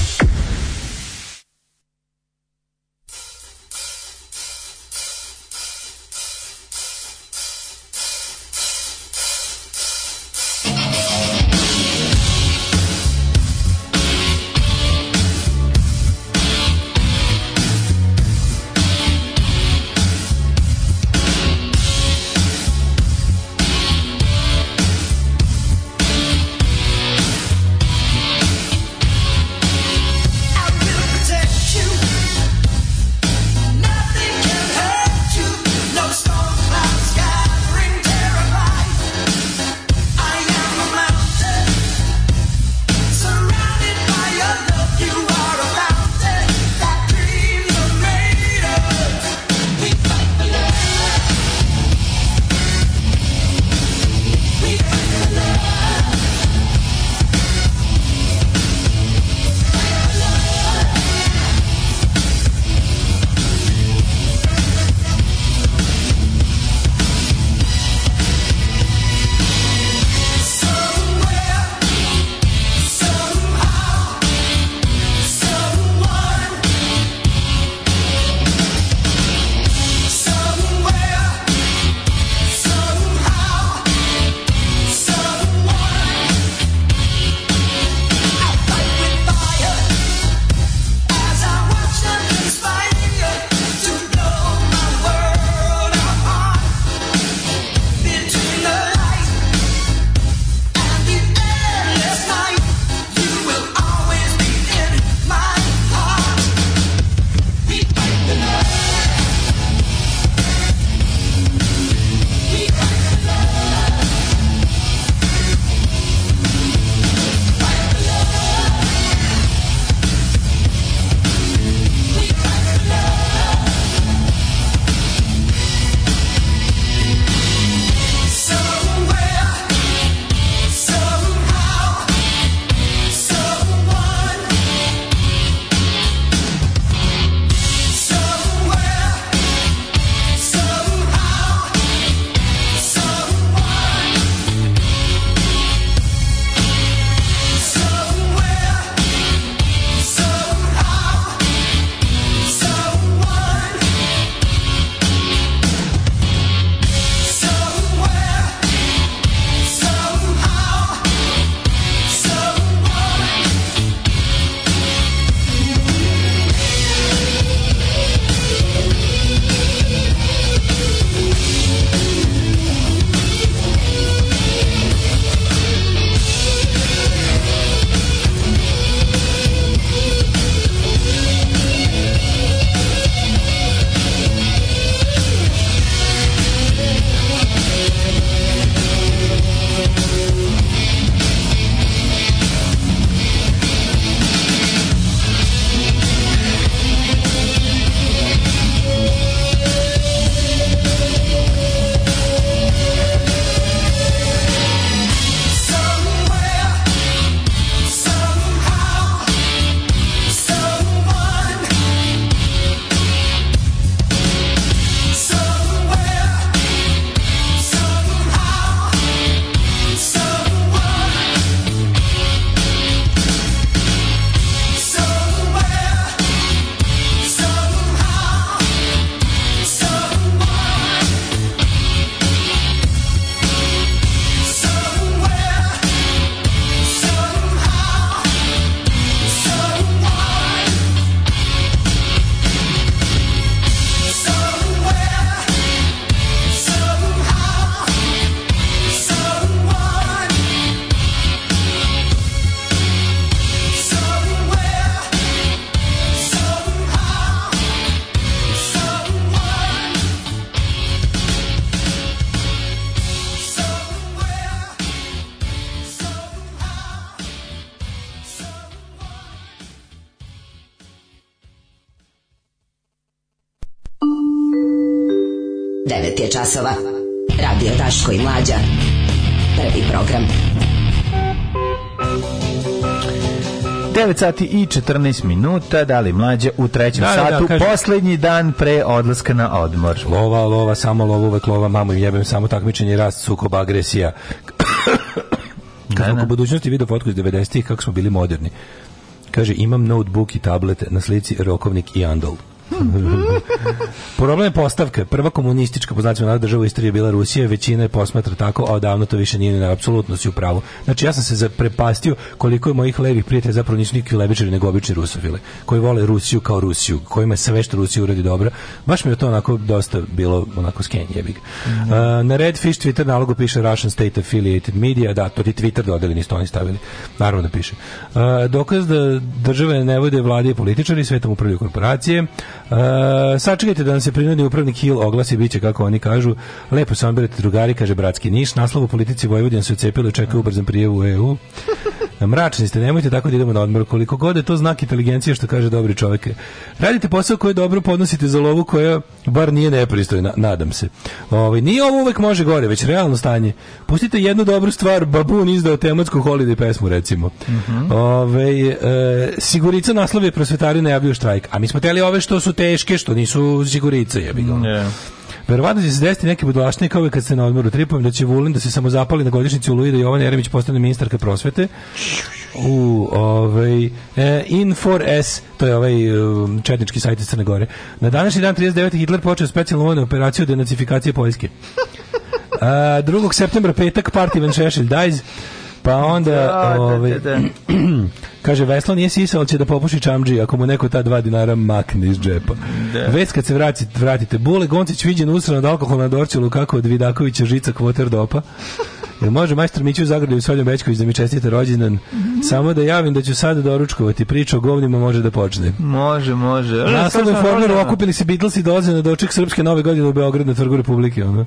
L: časova. Radio Daško i Mlađa. Prvi program. 9 sati i 14 minuta, da li mlađe u trećem da, da, da satu, da, poslednji dan pre odlaska na odmor.
K: Lova, lova, samo lova, uvek lova, mamu jebem, samo takmičenje, rast, sukoba, agresija. Kako da, u budućnosti video fotku iz 90-ih, kako smo bili moderni. Kaže, imam notebook i tablet, na slici rokovnik i andol. Problem je postavke. Prva komunistička poznaća narodna država istorije je bila Rusija, većina je posmatra tako, a odavno to više nije, apsolutno si u pravu. Znači ja sam se zaprepastio koliko je mojih levih prijatelja zapravo nisu nikakvi levičari nego obični rusofile, koji vole Rusiju kao Rusiju, kojima je sve što Rusija uradi dobro. Baš mi je to onako dosta bilo onako sken jebig. Mm -hmm. uh, na Redfish Twitter nalogu piše Russian State Affiliated Media, da, to ti Twitter dodali, nisu oni stavili. Naravno da piše. Uh, dokaz da države ne vode vlade i političari, svetom upravljaju korporacije. E, sačekajte da nam se prinudni upravnik Hill oglasi biće kako oni kažu. Lepo sam birate drugari, kaže bratski Niš. Naslov u politici Vojvodina se ucepili, čekaju ubrzan prijevu u EU. Mračni ste, nemojte tako da idemo na odmor. Koliko god je to znak inteligencije što kaže dobri čovjek. Radite posao koji dobro podnosite za lovu koja bar nije nepristojna, nadam se. Ovaj nije ovo uvek može gore, već realno stanje. Pustite jednu dobru stvar, Babun izdao tematsku holiday pesmu recimo. Mm -hmm. Ove, ovaj, e, sigurica naslov je prosvetari najavio štrajk, a mi smo teli ove što su teške, što nisu sigurice, ja bih Mm, yeah. Verovatno će se desiti neke budalaštine kao kad se na odmoru tripujem da će Vulin da se samo zapali na godišnjici u Luida Jovan Jeremić postane ministarka prosvete. U ovaj e, Infor-S, to je ovaj um, četnički sajt iz Crne Gore. Na današnji dan 39. Hitler počeo specijalnu vojnu operaciju denacifikacije Poljske. A, 2. septembra petak Partivan Šešelj Dajz Pa onda, da, da, ovaj, da, da, kaže, Veslo nije sisa, ali će da popuši čamđi ako mu neko ta dva dinara makne iz džepa. Da. Već kad se vratite, vratite bule, Goncić viđen usran od na dorčelu kako od Vidakovića žica kvoter dopa. Jel može majstor u Zagradu i Soljom Bečković da mi čestite rođendan? Mm -hmm. Samo da javim da ću sada doručkovati. Priča o govnima može da počne.
L: Može, može.
K: Nasledno formeru okupili se Beatlesi i dolaze na doček Srpske nove godine u Beogradu na Trgu Republike. Ono.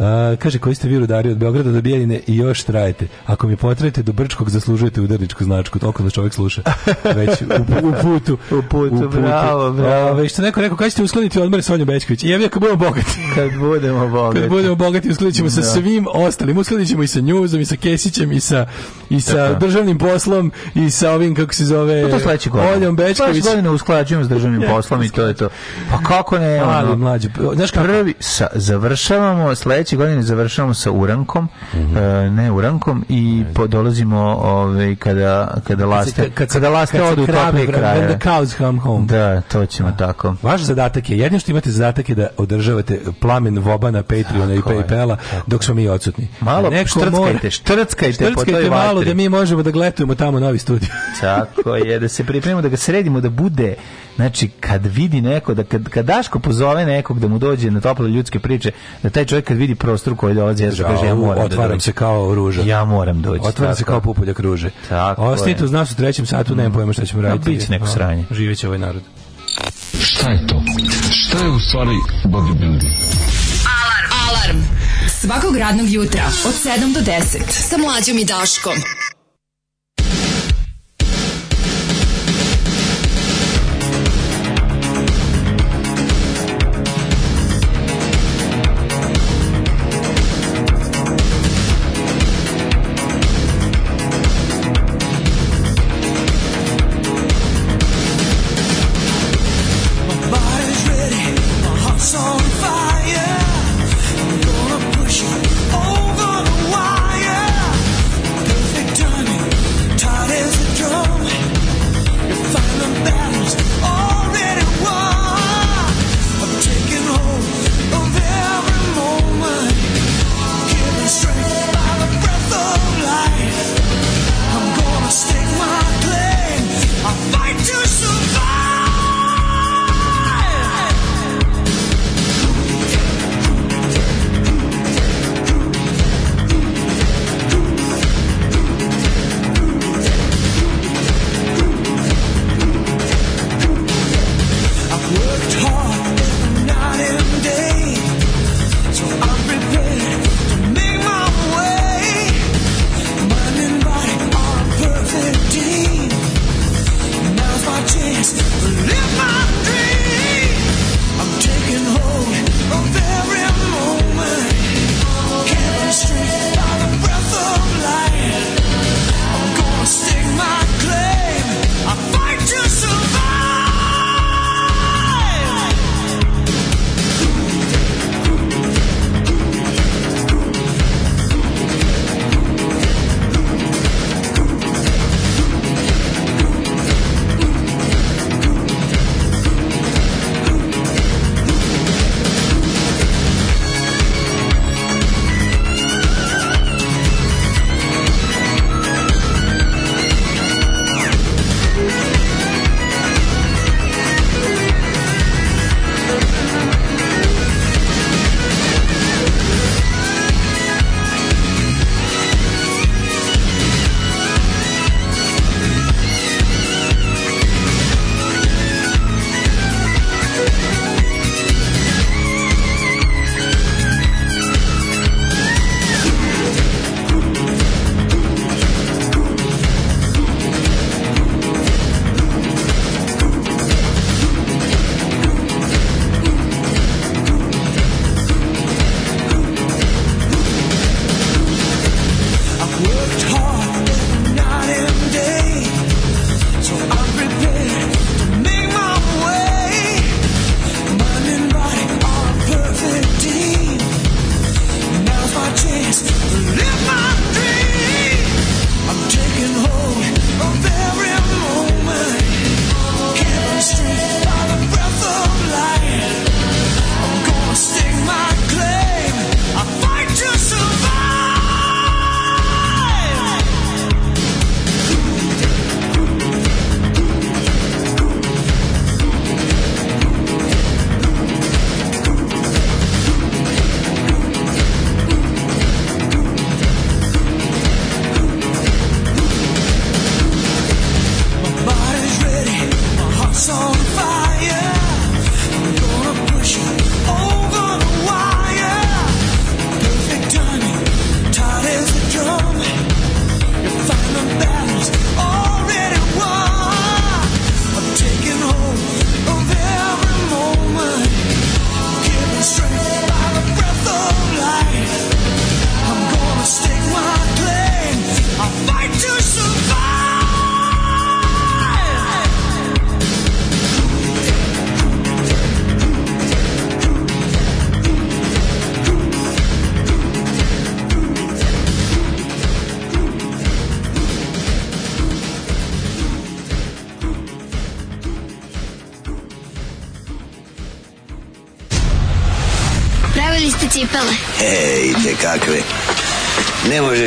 K: A, kaže, koji ste vi rudari od Beograda do Bijeljine i još trajete. Ako mi potrajete do Brčkog, zaslužujete udarničku značku. Toliko da čovjek sluša. Već u, u putu.
L: U putu, u putu. bravo, bravo.
K: Ove, što neko rekao, kada ćete uskladiti odmor Sonja Bečković? I ja
L: kad budemo bogati.
K: Kad budemo bogati. kad budemo bogati, uskladit ćemo sa da. svim ostalim. Uskladit ćemo i sa njuzom, i sa Kesićem, i sa, i sa Tako. državnim poslom, i sa ovim, kako se zove...
L: Pa to sledeće godine. Oljom
K: Bečković. godine
L: usklađujemo s državnim poslom i to je to. Pa kako ne? Ali,
K: mlađe.
L: Znaš kako? Prvi, sa, završavamo sledeće sledeće godine završavamo sa Urankom, mm -hmm. ne Urankom i po, dolazimo ovaj kada kada laste kad, kada
K: laste kad odu tople kraje. When the cows
L: come
K: home. Da, to ćemo A. Da. tako. Vaš zadatak je jedino što imate zadatak je da održavate plamen Vobana Patreona i PayPala dok smo mi odsutni.
L: Malo Neko štrckajte, štrckajte,
K: štrckajte po malo da mi možemo da gletujemo tamo novi
L: studio. tako je, da se pripremimo da ga sredimo da bude Znači, kad vidi neko, da kad, kad Daško pozove nekog da mu dođe na tople ljudske priče, da taj čovjek kad vidi prostor koji dolazi, ja da kaže, ja moram
K: otvaram da se kao ruža.
L: Ja moram doći.
K: Otvaram se kao pupoljak ruže.
L: Tako
K: Osti tu nas u trećem satu, mm. nemam pojma šta ćemo raditi. Ja,
L: bić neko sranje.
K: Živeće ovaj narod.
O: Šta je to? Šta je u stvari
N: bodybuilding? Alarm! Alarm! Svakog radnog jutra od 7 do 10 sa mlađom i Daškom.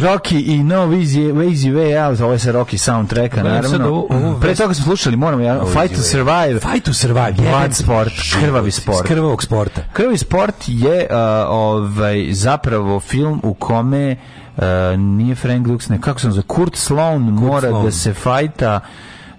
L: Rocky i No Easy, easy Way Out, ovo je sa Rocky soundtracka, naravno. Ovo, ovo Pre toga smo slušali, moramo, ja,
K: Fight to
L: Survive. Fight
K: to Survive.
L: Blood
K: sport, krvavi sport. Krvavog
L: sporta. Krvavi sport je uh, ovaj, zapravo film u kome uh, nije Frank Dukes, ne, kako sam za Kurt Sloan Kurt mora da Sloan. da se fajta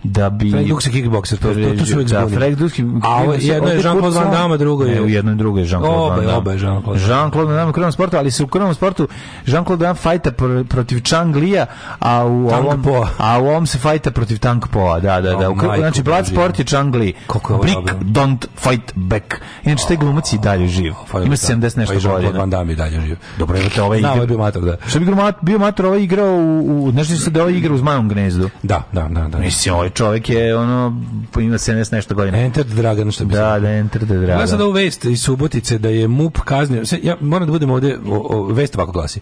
L: da bi Frank Dux
K: kickbokser to, to, to da, su uvek da, Frank Dux a ovo, jedno je Jean-Claude Van Damme drugo je
L: u jedno drugo je Jean-Claude Van Damme oba je Jean-Claude Jean-Claude Van Damme u krvnom sportu ali se u krvnom sportu Jean-Claude Van Damme fajta protiv Chang Lia a u ovom po. a u ovom se fajta protiv Tank Poa da da da u krv, oh, znači Blood Sport je Chang Li Brick don't fight back inače taj glumac i dalje živ ima 70 nešto pa godina
K: Van Damme i dalje živ
L: dobro ovaj
K: ovaj
L: je to ovaj igra bio mator da što bi bio mator ovaj igrao u nešto se da ovaj igra u Zmajom gnezdu
K: da da da da mislim
L: ovaj- čovjek je ono ima 70 nešto godina.
K: Enter the Dragon
L: što bi. Da, da Enter the Dragon. Ja
K: sam da u vest iz Subotice da je MUP kaznio. Ja moram da budem ovde o, o, vest ovako glasi.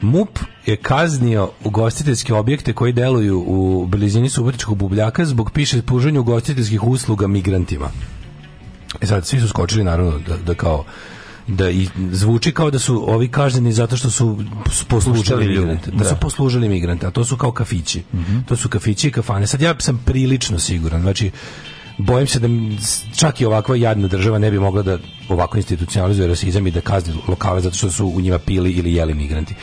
K: MUP je kaznio ugostiteljske objekte koji deluju u blizini Subotičkog bubljaka zbog piše pružanja ugostiteljskih usluga migrantima. E sad, svi su skočili naravno da, da kao da i zvuči kao da su ovi kažnjeni zato što su poslušali migrante, da, da, su poslužili migrante, a to su kao kafići. Mm -hmm. To su kafići i kafane. Sad ja sam prilično siguran, znači bojim se da čak i ovakva jadna država ne bi mogla da ovako institucionalizuje rasizam i da kazni lokale zato što su u njima pili ili jeli migranti.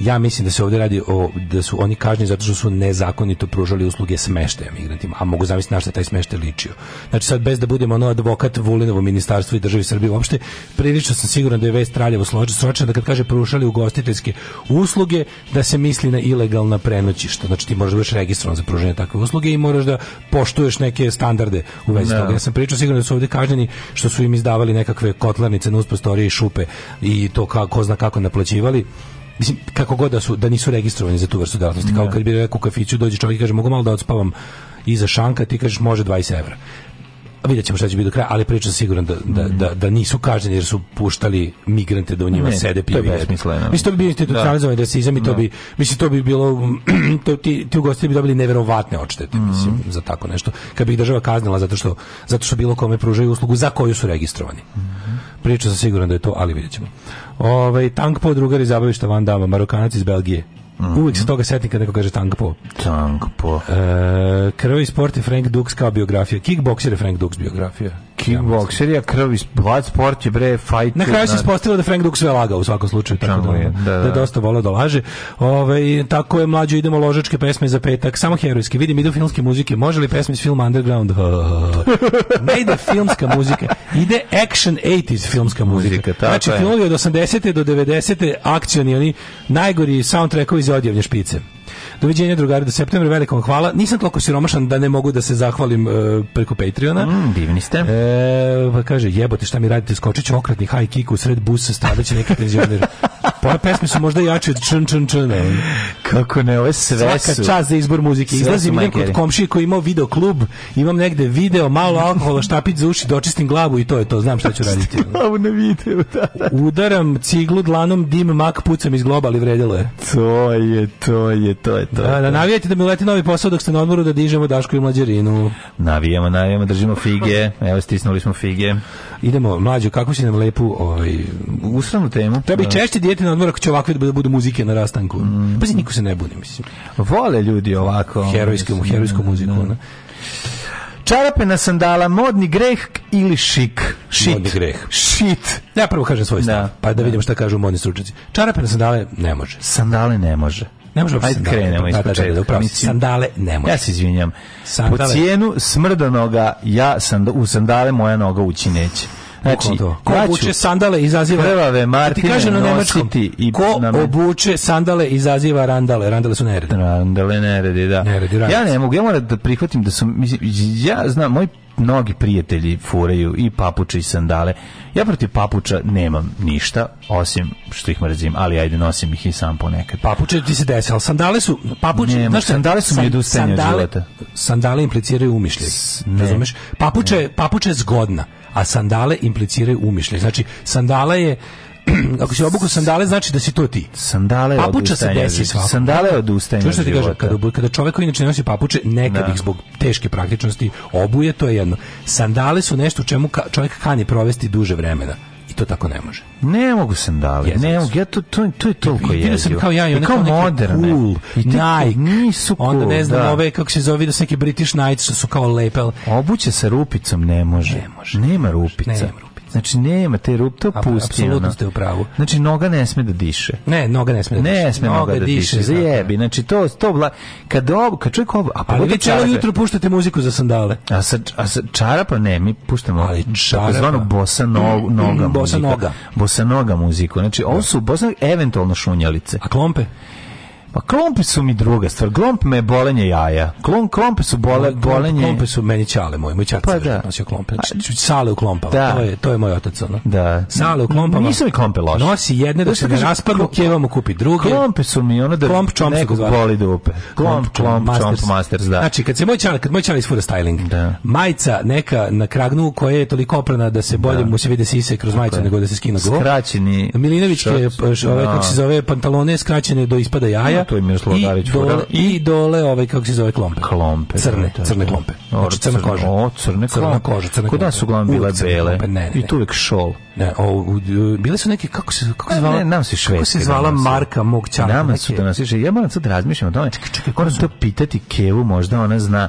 K: Ja mislim da se ovdje radi o da su oni kažnjeni zato što su nezakonito pružali usluge smeštaja migrantima, a mogu zamisliti na šta taj smeštaj ličio. Znači sad bez da budemo ono advokat Vulinovo ministarstvo i državi Srbije uopšte, prilično sam siguran da je vest Traljevo sročena da kad kaže pružali ugostiteljske usluge, da se misli na ilegalna prenoćišta. Znači ti možeš da biti registrovan za pružanje takve usluge i moraš da poštuješ neke standarde u vezi no. Da. toga. Ja sam pričao sigurno da su ovde kažnjeni što su im izdavali nekakve kotlarnice na uspostorije i šupe i to kako, ko zna kako naplaćivali mislim, kako god da, su, da nisu registrovani za tu vrstu delatnosti. Kao da. kad bi rekao kafiću, dođe čovjek i kaže, mogu malo da odspavam iza šanka, ti kažeš, može 20 evra vidjet ćemo šta će biti do kraja, ali pričam siguran da, da, mhm. da, da nisu kažnjeni jer su puštali migrante da u njima ne, sede piju. To
L: je besmisleno.
K: Mislim, to bi bio institucionalizovan da. rasizam i to da. bi, mislim, to bi bilo, to, ti, ti ugosti bi dobili neverovatne odštete, mm mislim, za tako nešto. Kad bi ih država kaznila zato što, zato što bilo kome pružaju uslugu za koju su registrovani. Mm -hmm. Pričam sam siguran da je to, ali vidjet ćemo. Ovaj tank po drugari zabavišta Van Dama, Marokanac iz Belgije. Mm -hmm. Uvijek se toga setnik kada neko kaže tank po.
L: Tank po.
K: E, krvi sport je Frank Dux kao biografija. Kickboxer je Frank Dux biografija.
L: Kickbokser je krv iz blood sport je bre fight.
K: Na kraju se ispostavilo da Frank Duk sve laga u svakom slučaju tako da, je, da, da, da, dosta vola da laže. Ove, tako je mlađe idemo ložačke pesme za petak, samo herojske Vidim idu filmske muzike. Može li pesme iz filma Underground? ne ide filmska muzika. Ide action 80s filmska muzika. muzika znači filmovi od 80. do 90. akcioni oni najgori soundtrackovi za odjevlje špice. Doviđenja drugari do septembra, veliko vam hvala. Nisam toliko siromašan da ne mogu da se zahvalim uh, preko Patreona.
L: Mm, divni ste.
K: E, pa kaže, jebote šta mi radite, skočit ću okretni high kick u sred busa, stradaće neki penzioner. Ove pesme su možda jače od čn čn čn.
L: Kako ne, ove sve Svaka su. Svaka
K: čast za izbor muzike. Izlazim idem kod komšije koji imao video klub, imam negde video, malo alkohola, štapić za uši, dočistim glavu i to je to, znam šta ću raditi. glavu
L: na videu, da,
K: da. Udaram ciglu dlanom, dim, mak, pucam iz globa, ali vredilo
L: je. To je, to je, to je,
K: to je. Da, da navijajte da mi uleti novi posao dok ste na odmoru da dižemo Dašku i mlađerinu.
L: Navijamo, navijamo, držimo fige. Evo, stisnuli smo fige.
K: Idemo, mlađo, kako si nam lepu ovaj,
L: usranu temu.
K: Treba i češće dijete na odmor ako će ovakve da bude muzike na rastanku. Mm. Pa si niko se ne buni, mislim.
L: Vole ljudi ovako.
K: Herojskom, herojskom da, muziku. Da. Ne, Čarape
L: na sandala, modni greh ili šik?
K: Šit.
L: Modni
K: greh.
L: Šit.
K: Ja prvo kažem svoj da, stav, da, pa da, da vidimo šta kažu modni stručnjaci. Čarape na sandale ne može.
L: Sandale ne može.
K: Ne možemo Ajde
L: krenemo
K: iz početka. Sandale ne može.
L: Ja se izvinjam. Sandale. Po cijenu smrdanoga ja sam u sandale moja noga ući neće. Znači,
K: ko, ko obuče sandale izaziva
L: krvave da Martine kaže na nemačkom i
K: ko na obuče sandale izaziva randale randale su
L: neredi randale neredi da
K: neredi,
L: ja ne mogu ja moram da prihvatim da su mislim ja znam moj mnogi prijatelji furaju i papuče i sandale. Ja protiv papuča nemam ništa, osim što ih mrzim, ali ajde nosim ih i sam ponekad.
K: Papuče ti se desi, ali sandale su... Papuče, Nema, znaš
L: sandale su mi odustajanje od života.
K: Sandale impliciraju umišljaj, razumeš? Papuče, papuče je zgodna, a sandale impliciraju umišljaj. Znači, sandala je ako si obukao sandale, znači da si to ti.
L: Sandale
K: je Papuča se desi svako. Sandale je odustajanje Čuš što ti kažem, kada, kada čovjek koji inače nosi papuče, nekad da. ih zbog teške praktičnosti obuje, to je jedno. Sandale su nešto u čemu ka, čovjek kani provesti duže vremena i to tako ne može.
L: Ne mogu sandale, Jezim ne mogu, ja to, to, to je toliko
K: jezivo. Vidio sam kao ja i one kao, moderne.
L: Cool, I Nike, nisu cool, onda ne znam da.
K: ove, kako se zove, vidio sam neke British Knights što su kao lepel.
L: Obuće sa rupicom ne može. Ne može. Nema rupica. Nema rupica. Znači nema te rup, to pusti.
K: Apsolutno ste u pravu.
L: Znači noga ne sme da diše.
K: Ne, noga ne sme da diše.
L: Ne sme noga, noga da diše, diše zajebi. Znači to to bla kad ob, kad čovjek ob,
K: a pa vi celo jutro puštate muziku za sandale.
L: A sa a sa čarapa ne, mi puštamo ali takozvanu bossa no, mm, mm, noga. Mm, bossa noga. Bossa noga muziku. Znači ovo da. su bossa eventualno šunjalice.
K: A klompe?
L: Pa klompe su mi druga stvar. Klomp me bolenje jaja.
K: Klom, klompe su bole, bolenje... Klompe su meni čale moje. Moj čak pa da. nosio klompe.
L: Znači, sale u klompama. Da. To, je, to je moj otac. Ono. Da.
K: Sale u klompama.
L: Nisu mi klompe loše.
K: Nosi jedne da, da se ne raspadnu, keva mu kupi druge.
L: Klompe su mi ono da klomp, čomp, nekog boli dupe.
K: Klomp, klomp, klomp masters. Čomp, masters, da. Znači, kad se moj čale, kad moj čale isfura styling, da. majica neka na kragnu koja je toliko oprana da se bolje da. mu se vide sise kroz majicu okay. nego da se skina golo. Skraćeni. Milinovićke, ove, da. kako se zove, pantalone skraćene do ispada jaja
L: to je Miroslav
K: Garić.
L: I I
K: dole ovaj, kako se zove, klompe.
L: Klompe.
K: Da, crne, da,
L: crne
K: da. klompe.
L: Znači, crna koža. O, crne crna
K: koža, crna Kod nas uglavnom bile bele. Ne, ne, I tu uvek šol. Ne, o, bile su neke, kako se, kako se zvala? Ne,
L: nam se švedske.
K: Kako
L: se
K: zvala Marka mog čaka?
L: Nama su da nas više. Ja moram sad da razmišljam o tome. Čekaj, čekaj, moram to pitati Kevu, možda ona zna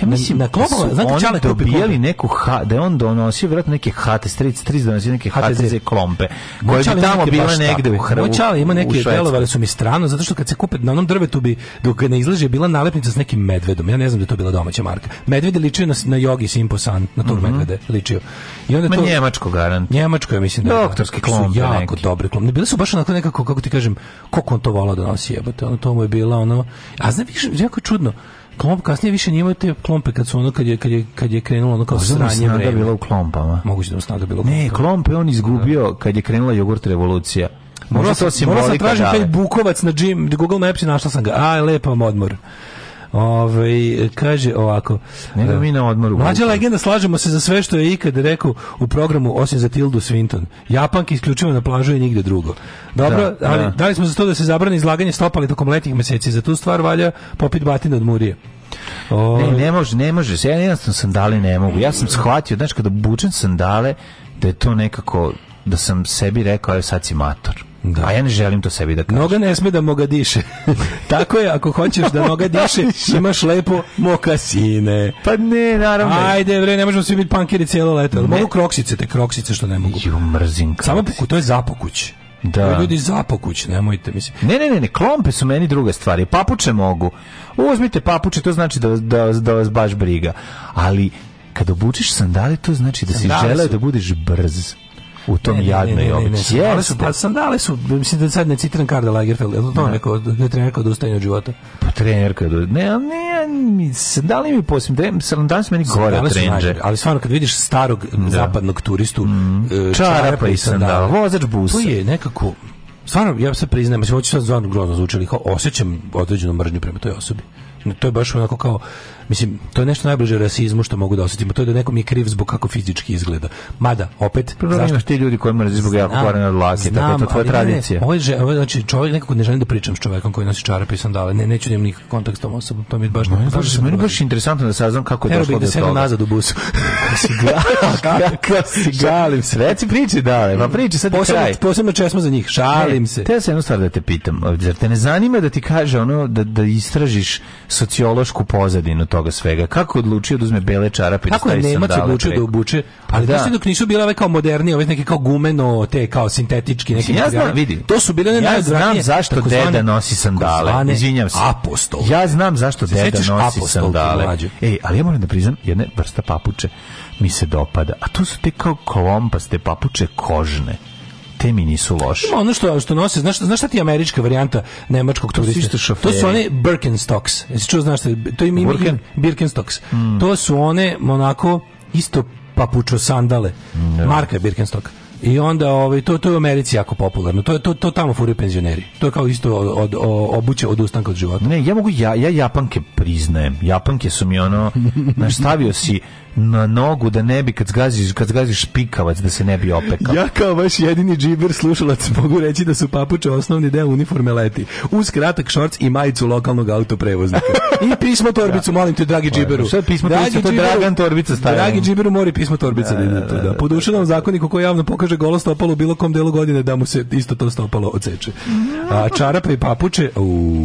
L: Ja mislim, na, na da su znate, oni dobijali neku ha, da je on donosio vjerojatno neke hate, 33 stric donosio neke HTZ kompe,
K: koje bi tamo bile negde u Hrvu. Moćale ima neke, delovali su mi strano, zato što kad se kupe na onom drvetu bi, dok ne izlaže, bila nalepnica s nekim medvedom. Ja ne znam da to bila domaća marka. Mhm. Medvede ličio na, na jogi Simposan, na tur mm -hmm. medvede ličio.
L: I onda Ma
K: to,
L: njemačko garant.
K: Njemačko je, mislim da je. Da. Doktorski klompe su jako neki. dobre klompe. Bile su baš onako nekako, kako ti kažem, koliko on to volao donosi da jebote. Ono, to mu je bila ono... A znaš, jako čudno Klomp kasnije više nije imao te klompe kad su ono kad je kad je kad je krenulo ono kao sranje
L: vreme. bila u klompama.
K: Moguće da mu snaga bila.
L: U ne, klompe on izgubio kad je krenula jogurt revolucija.
K: Možda to simbolika. Morao sam tražiti taj bukovac na Jim, Google Maps i našla sam ga. Aj, lepa odmor. Ove, ovaj, kaže ovako.
L: Nego e, mi na
K: odmoru. Mlađa legenda, slažemo se za sve što je ikad rekao u programu, osim za Tildu Swinton. Japanki isključivo na plažu i nigde drugo. Dobro, da, da. ali da. da smo za to da se zabrani izlaganje stopali tokom letnjih meseci? Za tu stvar valja popit batina od Murije.
L: O... Ne, ovaj. ne može, ne može. Ja jednostavno sandale ne mogu. Ja sam shvatio, znaš, kada bučem sandale, da je to nekako da sam sebi rekao, evo sad si mator. Da. A ja ne želim to sebi da kažem.
K: Noga ne sme da moga diše. Tako je, ako hoćeš da noga diše, imaš lepo mokasine.
L: Pa ne, naravno.
K: Ajde, bre, ne možemo svi biti pankiri cijelo leto. Ne. Mogu kroksice, te kroksice što ne mogu.
L: Ju, mrzim
K: kroksice. Samo to je zapokuć. Da. To ljudi zapokuć, nemojte, mislim.
L: Ne, ne, ne, ne, klompe su meni druga stvar. Papuče mogu. Uzmite papuče, to znači da, da, da vas baš briga. Ali kad obučeš sandale, to znači da si želeo da budeš brz u tom jadnoj obici. Ne, ne,
K: su, pa sandale su, mislim da sad ne citiram Karda Lagerfeld, je li to ne. Da. neko, da je trenerka od ustajanja
L: od života? Pa trenerka, do, ne, ne, sandali mi posim, sandali su meni gore trenđe.
K: Ali stvarno, kad vidiš starog da. zapadnog turistu, mm. E, čarapa i sandala,
L: vozač busa.
K: To je nekako, stvarno, ja se priznajem, mislim, hoću sad zvanu grozno zvučali, kao osjećam određenu mržnju prema toj osobi. To je baš onako kao, mislim, to je nešto najbliže rasizmu što mogu da osjetimo, to je da neko mi je kriv zbog kako fizički izgleda. Mada, opet,
L: Prvo, pa zašto? ti ljudi koji mrzi zbog jako porene od lake, tako je to tvoja tradicija.
K: ovo
L: je, ovo,
K: znači, čovjek nekako ne želim da pričam s čovjekom koji nosi čarape i sandale, ne, neću da imam nikakav kontakt s tom osobom, to mi
L: je baš...
K: Ne,
L: baš, meni
K: baš
L: interesantno da saznam kako je došlo do da toga. Evo bih da nazad u busu.
K: kako si galim se, reci priče,
L: dale, pa priči sad posebno, kraj.
K: Posebno česmo za njih, šalim se.
L: Te se jednu stvar da te pitam, zar te ne zanima da ti kaže ono, da, da istražiš sociološku pozadinu toga svega. Kako odlučio da uzme bele čarape i da
K: stavi sandale? Kako odlučio da obuče? Pa ali da. dok nisu bile ove kao modernije, ove neke kao gumeno, te kao sintetički neke.
L: Ja znam, vidi. To su bile ne ja znam zašto deda nosi sandale. Izvinjavam se.
K: Apostol.
L: Ja znam zašto deda nosi sandale. Ej, ali ja moram da priznam, jedna vrsta papuče mi se dopada. A to su te kao klompaste papuče kožne te mi nisu loše. Ima
K: ono što, što nose, znaš, znaš šta ti američka varijanta nemačkog turista? To, to su one Birkenstocks. Jesi čuo, znaš šta? To im, im, Birken? Birkenstocks. Mm. To su one, onako, isto papučo sandale. Mm, Marka Birkenstock. I onda ovaj to to je u Americi jako popularno. To je to to tamo fure penzioneri. To je kao isto od, od, od obuće od ustanka od života.
L: Ne, ja mogu ja ja Japanke priznajem. Japanke su mi ono naš stavio si na nogu da ne bi kad zgaziš, kad zgaziš pikavac da se ne bi opekao.
K: Ja kao baš jedini džiber slušalac mogu reći da su papuče osnovni deo uniforme leti. Uz kratak šorc i majicu lokalnog autoprevoznika. I pismo torbicu, da. molim te, dragi pa, džiberu.
L: Sve pismo torbicu, to Dragan torbica
K: stavljamo. Dragi džiberu mori pismo torbica da ide tu. Da. Po dušenom zakoniku koji javno pokaže golo stopalo u bilo kom delu godine da mu se isto to stopalo odseče. A čarape i papuče, u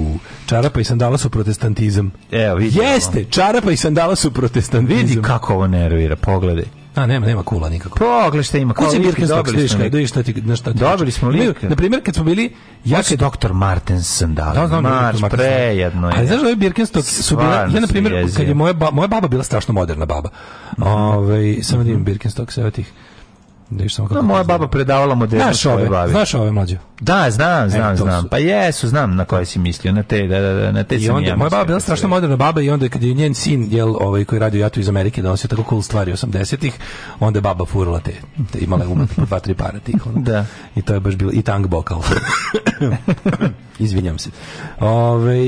K: čarapa i sandala su protestantizam.
L: Evo, vidimo.
K: Jeste, čarapa i sandala su protestantizam. Vidi
L: kako ovo nervira, pogledaj.
K: A nema, nema kula nikako.
L: Pogledaj
K: šta
L: ima.
K: kao Birkenstock, dobili
L: smo
K: lik. Da šta ti,
L: na šta ti dobili znači. smo lik. Na
K: primjer, kad smo bili...
L: Ja se doktor Martensen dao. Da, znam, prejedno je.
K: A znaš, je da Birkenstock su bila... Ja, na primjer, kad je moja, moja baba bila strašno moderna baba. Mhm. Ovaj samo da imam Birkenstock, sve tih...
L: Da, samo kako moja baba predavala moderno
K: znaš ove, babi. Znaš ove mlađe?
L: Da, znam, znam, e, znam. Su. Pa jesu, znam na koje si mislio, na te, da, da, da na te
K: I onda, ja moja baba bila strašno moderna baba i onda kad je njen sin, jel, ovaj, koji radio jatu iz Amerike, donosio tako cool stvari 80-ih, onda je baba furala te, te imala umet po dva, tri para tih.
L: Da.
K: I to je baš bilo, i tank bokal. Izvinjam se. Ove,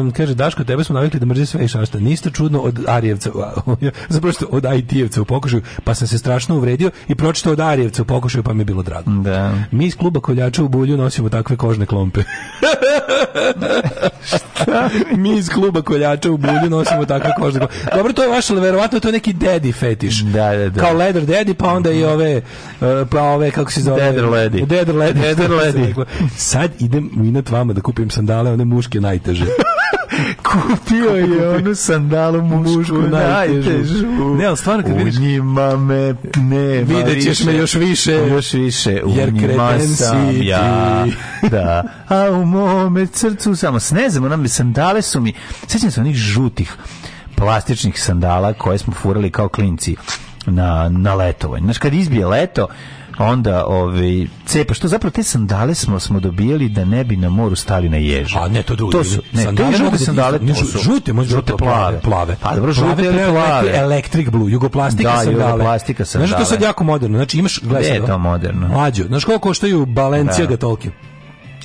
K: um, kaže, Daško, tebe smo navikli da mrze sve i e, šašta. Niste čudno od Arijevca, zapravo što od IT-evca u pokušaju, pa sam se strašno uvredio i pročitao od Arijevca u pokušaju, pa mi je bilo drago.
L: Da.
K: Mi iz kluba koljača u bulju nosimo takve kožne klompe.
L: Šta?
K: Mi iz kluba koljača u bulju nosimo takve kožne klompe. Dobro, to je vaš, ali verovatno to je neki daddy fetiš.
L: Da, da, da.
K: Kao leather daddy, pa onda i mhm. ove, e, pa ove, kako se zove?
L: Deder lady.
K: Deder
L: lady. Deder lady.
K: Sad idem u inat vama da kupim sandale, one muške najteže.
L: Kupio je onu sandalu mušku
K: najtežu. Ne, ali stvarno kad vidiš... U njima me
L: ne
K: Vidjet ćeš me još više.
L: Još više.
K: U jer njima sam ja. Da. A u mome srcu samo snezamo nam sandale su mi... Sjećam se onih žutih plastičnih sandala koje smo furali kao klinci na, na letovanje. Znaš, kad izbije leto, onda ovaj cepa što zapravo te sandale smo smo dobijali da ne bi na moru stali na ježu. A ne to drugo. To
L: su
K: ne, sandale, žute da sandale, ne, žu,
L: žute, možda žute plave, plave.
K: Pa dobro, žute plave, plave.
L: Electric blue, jugoplastika
K: da, sandale. Da, jugoplastika sandale. Znaš to sad jako moderno. Znači imaš
L: gledaj. Ne, to moderno.
K: Mlađo, znaš koliko koštaju Balenciaga da. tolke?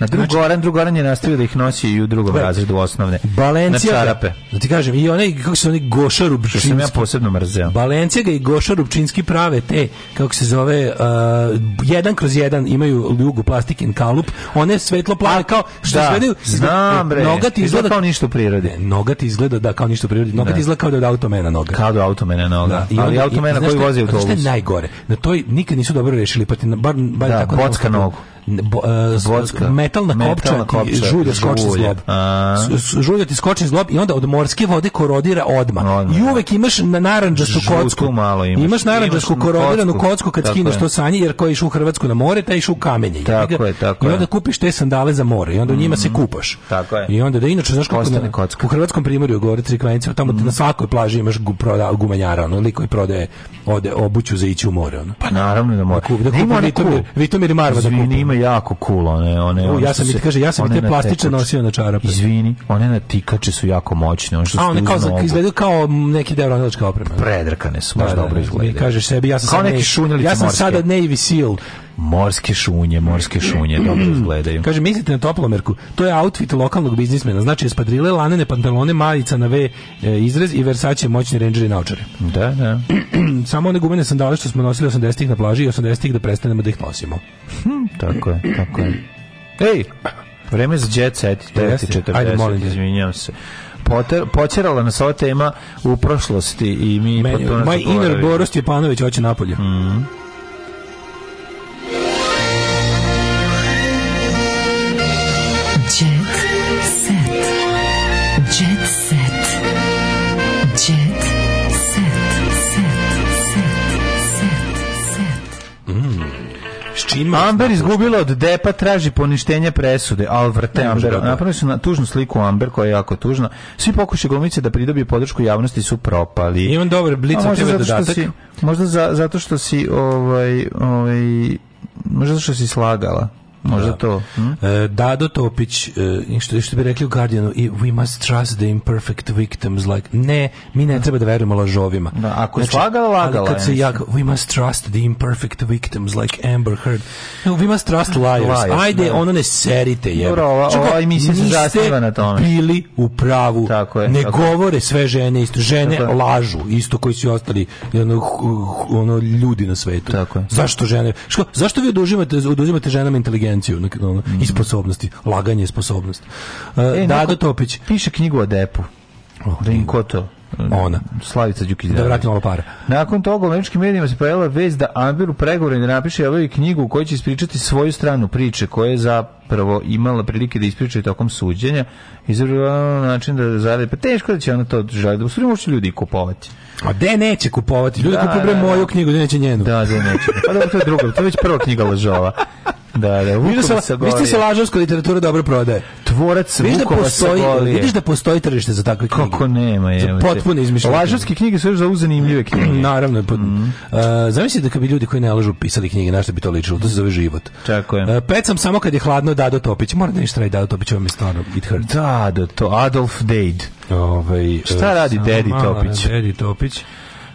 L: drugo znači, Drugoran je nastavio da ih nosi i u drugom be, razredu osnovne.
K: Balencija. Na čarape. Da ti kažem, i onaj, kako se oni Gošarub Rubčinski. ja
L: posebno mrzeo.
K: Balencija ga i Goša Rubčinski prave te, kako se zove, uh, jedan kroz jedan imaju ljugu plastikin kalup, one svetlo plave kao što da, izgledaju.
L: Znam, bre. Noga ti izgleda, kao ništa u prirodi.
K: noga ti izgleda da kao ništa u prirodi. Noga da. ti izgleda kao da je od automena noga. Kao da
L: automena noga. Da, i onda, ali
K: automena
L: koji
K: vozi
L: autobus. Znaš šta je najgore?
K: Na toj nikad nisu dobro rešili, pa ti bar, bar da, tako...
L: Bocka nogu
K: bo, e, metalna, kopča, ti žulja skočni zglob. Žulja ti skočni zglob i onda od morske vode korodira odma. I da. uvek imaš na naranđastu kocku. Malo imaš. imaš naranđastu korodiranu kocku kad skineš to sanje, jer ko iš u Hrvatsku na more, taj iš u kamenje.
L: Tako je, tako
K: I onda kupiš te sandale za more i onda u njima se mm, kupaš.
L: Tako je.
K: I onda da inače, znaš
L: kako na, u
K: Hrvatskom primorju gore tri klanice, tamo mm. na svakoj plaži imaš gu, proda, gumanjara, ono, liko i prodaje ode obuću za ići u more. Ono.
L: Pa naravno
K: da mora. Da kupi, da kupi Vitomir, Marva
L: da kupi jako cool, one, one,
K: U, ja sam mi kaže, ja sam te plastične nosio na čarape.
L: Izvini, one na tikače su jako moćne, one što A
K: one kao za, izgledaju kao neki deo ranilačka oprema.
L: Predrkane su, baš da, da, dobro da. izgledaju. Mi
K: kažeš sebi, ja sam kao neki šunjalice Ja sam sada Navy Seal.
L: Morske šunje, morske šunje, dobro izgledaju.
K: Kaže, mislite na toplomerku, to je outfit lokalnog biznismena, znači espadrile, lanene, pantalone, majica na V e, izrez i Versace moćni rangeri naučari.
L: Da, da.
K: Samo one gumene sandale što smo nosili 80-ih na plaži i 80-ih da prestanemo da ih nosimo. Hm.
L: Tako je, tako je. Ej, vreme za jet set, 40, Ajde, molim izvinjam se. Poter, počerala nas ova tema u prošlosti i mi...
K: Meni, moj inner Boros Stjepanović hoće napolje. Mm činilo. Amber izgubila od depa, traži poništenje presude, al vrte Amber. Napravili su na tužnu sliku Amber koja je jako tužna. Svi pokušaj glumice da pridobije podršku javnosti su propali. Imam dobar blic od tebe dodatak. Si, možda za, zato što si ovaj, ovaj, možda zato što si slagala. Možda da. to. Hm? E, Dado Topić, e, što, što bi rekli u Guardianu, i we must trust the imperfect victims, like, ne, mi ne treba da verujemo lažovima. Da, ako znači, slagala, lagala. kad se ja, we must trust the imperfect victims, like Amber Heard. No, we must trust liars. liars Ajde, da. ono ne serite, jebe. Dobro, ova, Čako, ova emisija se zasniva na tome. bili u pravu. Tako je, ne tako. govore sve žene isto. Žene tako. lažu, isto koji su ostali ono, ono, ljudi na svetu. Tako je. Zašto žene? Ško, zašto vi oduzimate, oduzimate ženama inteligenciju? inteligenciju na, na, mhm. i sposobnosti. Laganje je sposobnost. Uh, e, Dado Topić. Piše knjigu o depu. Oh, Rinko da to. Ona. Slavica Đukić. Da vratimo malo para. Nakon toga u američkim medijima se pojavila vez da Amber u pregovorima da napiše ovaj knjigu u kojoj će ispričati svoju stranu priče koje je zapravo imala prilike da ispriča tokom suđenja. Izabrala na način da zaradi. Pa teško da će ona to želiti. Da u stvari možete ljudi kupovati. A de neće kupovati? Ljudi da, kupuju da, da. moju knjigu, da neće njenu. Da, da neće. Pa da, to je druga. To je već prva knjiga lažova. Da, da, da Vukova sa Golije. Viš da se lažovska literatura dobro prodaje? Tvorac viš Vukova da postoji, sa Golije.
L: Vidiš da postoji tržište za takve knjige? Kako nema, je.
K: potpuno izmišljeno.
L: Lažovske knjige su još za uzanimljive knjige.
K: Naravno. Pod, pa, mm -hmm. E, uh, zamisli da kad bi ljudi koji ne lažu pisali knjige, na što bi to ličilo? To se zove život.
L: Čako je.
K: Uh, pet sam samo kad je hladno Dado Topić. Mora da ništa radi
L: Dado
K: Topić, ovo mi
L: stvarno
K: it hurts. Dado, da,
L: to Adolf Dade. Ovaj, Šta radi e, Dedi Topić?
K: Dedi Topić.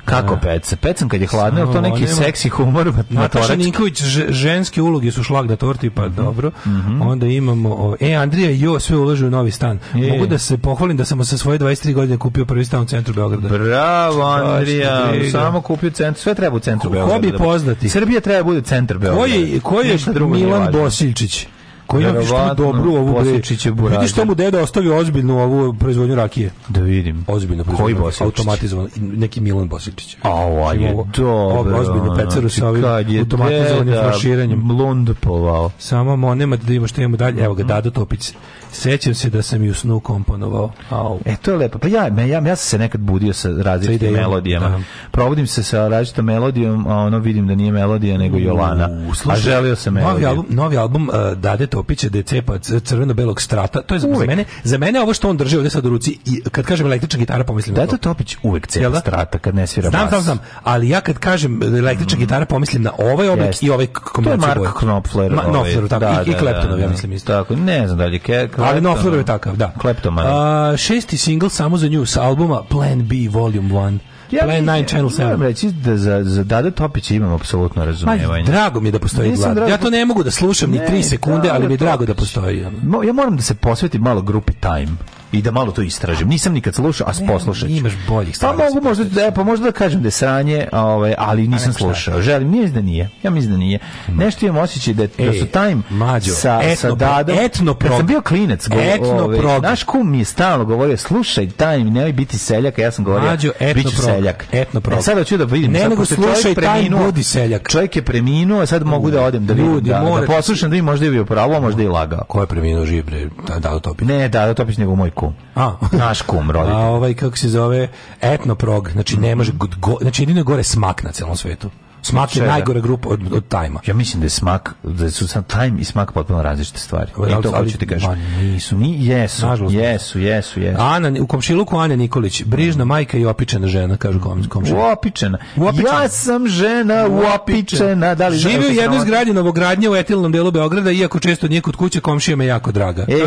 L: Kako da. peca? Pecam kad je hladno, je to neki nema... seksi humor
K: Nataša Nikolić, ženske uloge su šlag da torti, pa mm -hmm. dobro. Mm -hmm. Onda imamo, e, Andrija Jo sve ulaže u novi stan. E. Mogu da se pohvalim da sam sa svoje 23 godine kupio prvi stan u centru Beograda.
L: Bravo, Andrija, samo kupio centru, sve treba u centru
K: Ko, Beograda.
L: Ko
K: bi da poznati?
L: Srbija treba da bude centar Beograda.
K: Koji, koji je Milan Bosiljčić? Kako ja vidiš dobro dobru ovu bre. Vidiš da mu deda ostavio ozbiljnu ovu proizvodnju rakije.
L: Da vidim.
K: Ozbiljno
L: proizvodnju. Koji Bosičić? Automatizovan.
K: Neki Milan Bosičić. A
L: znači, ovo je dobro.
K: Ozbiljno peceru znači, sa ovim
L: automatizovanim flaširanjem. Blond
K: povao. Samo nema da vidimo što imamo dalje. Evo ga, Dado Topić. Sećam se da sam ju u snu komponovao.
L: Au. E, to je lepo. Pa ja, ja, ja, ja sam se nekad budio sa različitim sa melodijama. Da. Probudim se sa različitom melodijom, a ono vidim da nije melodija, nego Jolana. U, slušaj, a želio sam melodiju.
K: Novi album, novi album uh, Dade Topić topića cepa crveno-belog strata. To je uvek. za mene, za mene ovo što on drži ovde sad u ruci i kad kažem električna gitara pomislim da to
L: Topić uvek cepa da? strata kad ne svira
K: znam, bas. Znam, znam, ali ja kad kažem električna mm. gitara pomislim na ovaj oblik yes. i ovaj kombinaciju.
L: To je Mark Knopfler. Ma,
K: ovaj. Knopfler, tako, da, i, da, i da, Kleptonov, da, ja mislim
L: isto. Tako, ne znam da li
K: je Ali Knopfler je takav, da.
L: Uh,
K: šesti single samo za nju sa albuma Plan B Volume 1 ja, Plan 9 Channel 7. Moram
L: reći da za, za Dada Topića imam apsolutno razumevanje.
K: Ma, drago mi je da postoji Nisam Ja to ne mogu da slušam ne, ni 3 sekunde, da, ali mi je drago da postoji.
L: Ja moram da se posvetim malo grupi Time i da malo to istražim. Nisam nikad slušao, a poslušat ću.
K: Imaš
L: boljih stvari. Pa mogu možda, da, pa možda da kažem da je sranje, ovaj, ali pa nisam slušao. Želim, nije da nije. Ja mislim da nije. Nešto imam osjećaj da, da e, su time mađo, sa, etno, sa Dadom.
K: Etno prog. Kad sam
L: bio klinac, go, etno ovaj, prog. naš kum mi je stalno govorio, slušaj time, nemoj biti seljak, a ja sam govorio, mađo, etno bit prog. seljak.
K: Etno prog. E,
L: sad hoću da vidim.
K: Ne nego slušaj
L: time, budi seljak. Čovek je preminuo, a sad mogu da odem da vidim. Ljudi, da, da, poslušam da im možda je bio pravo, možda i lagao.
K: Ko
L: je
K: preminuo živ, bre? Da, da, Topić.
L: Ne, da, Topić, nego moj kum. A. Naš kum roditelj.
K: A ovaj, kako se zove, etnoprog, znači ne može, go, znači jedino je gore smak na celom svetu. Smak je najgore grupa od, od Tajma.
L: Ja mislim da je Smak, da su sam Time i Smak potpuno različite stvari. I to hoću ti kažem. nisu, ni, jesu, jesu, jesu, jesu.
K: Ana, u komšiluku Ana Nikolić, brižna majka i opičena žena, kažu komšiluk.
L: Opičena. Ja sam žena uopičena.
K: Da li Živi u da jednoj zgradi novogradnje u etilnom delu Beograda, iako često nije kod kuće, komšija me jako draga.
L: Ej,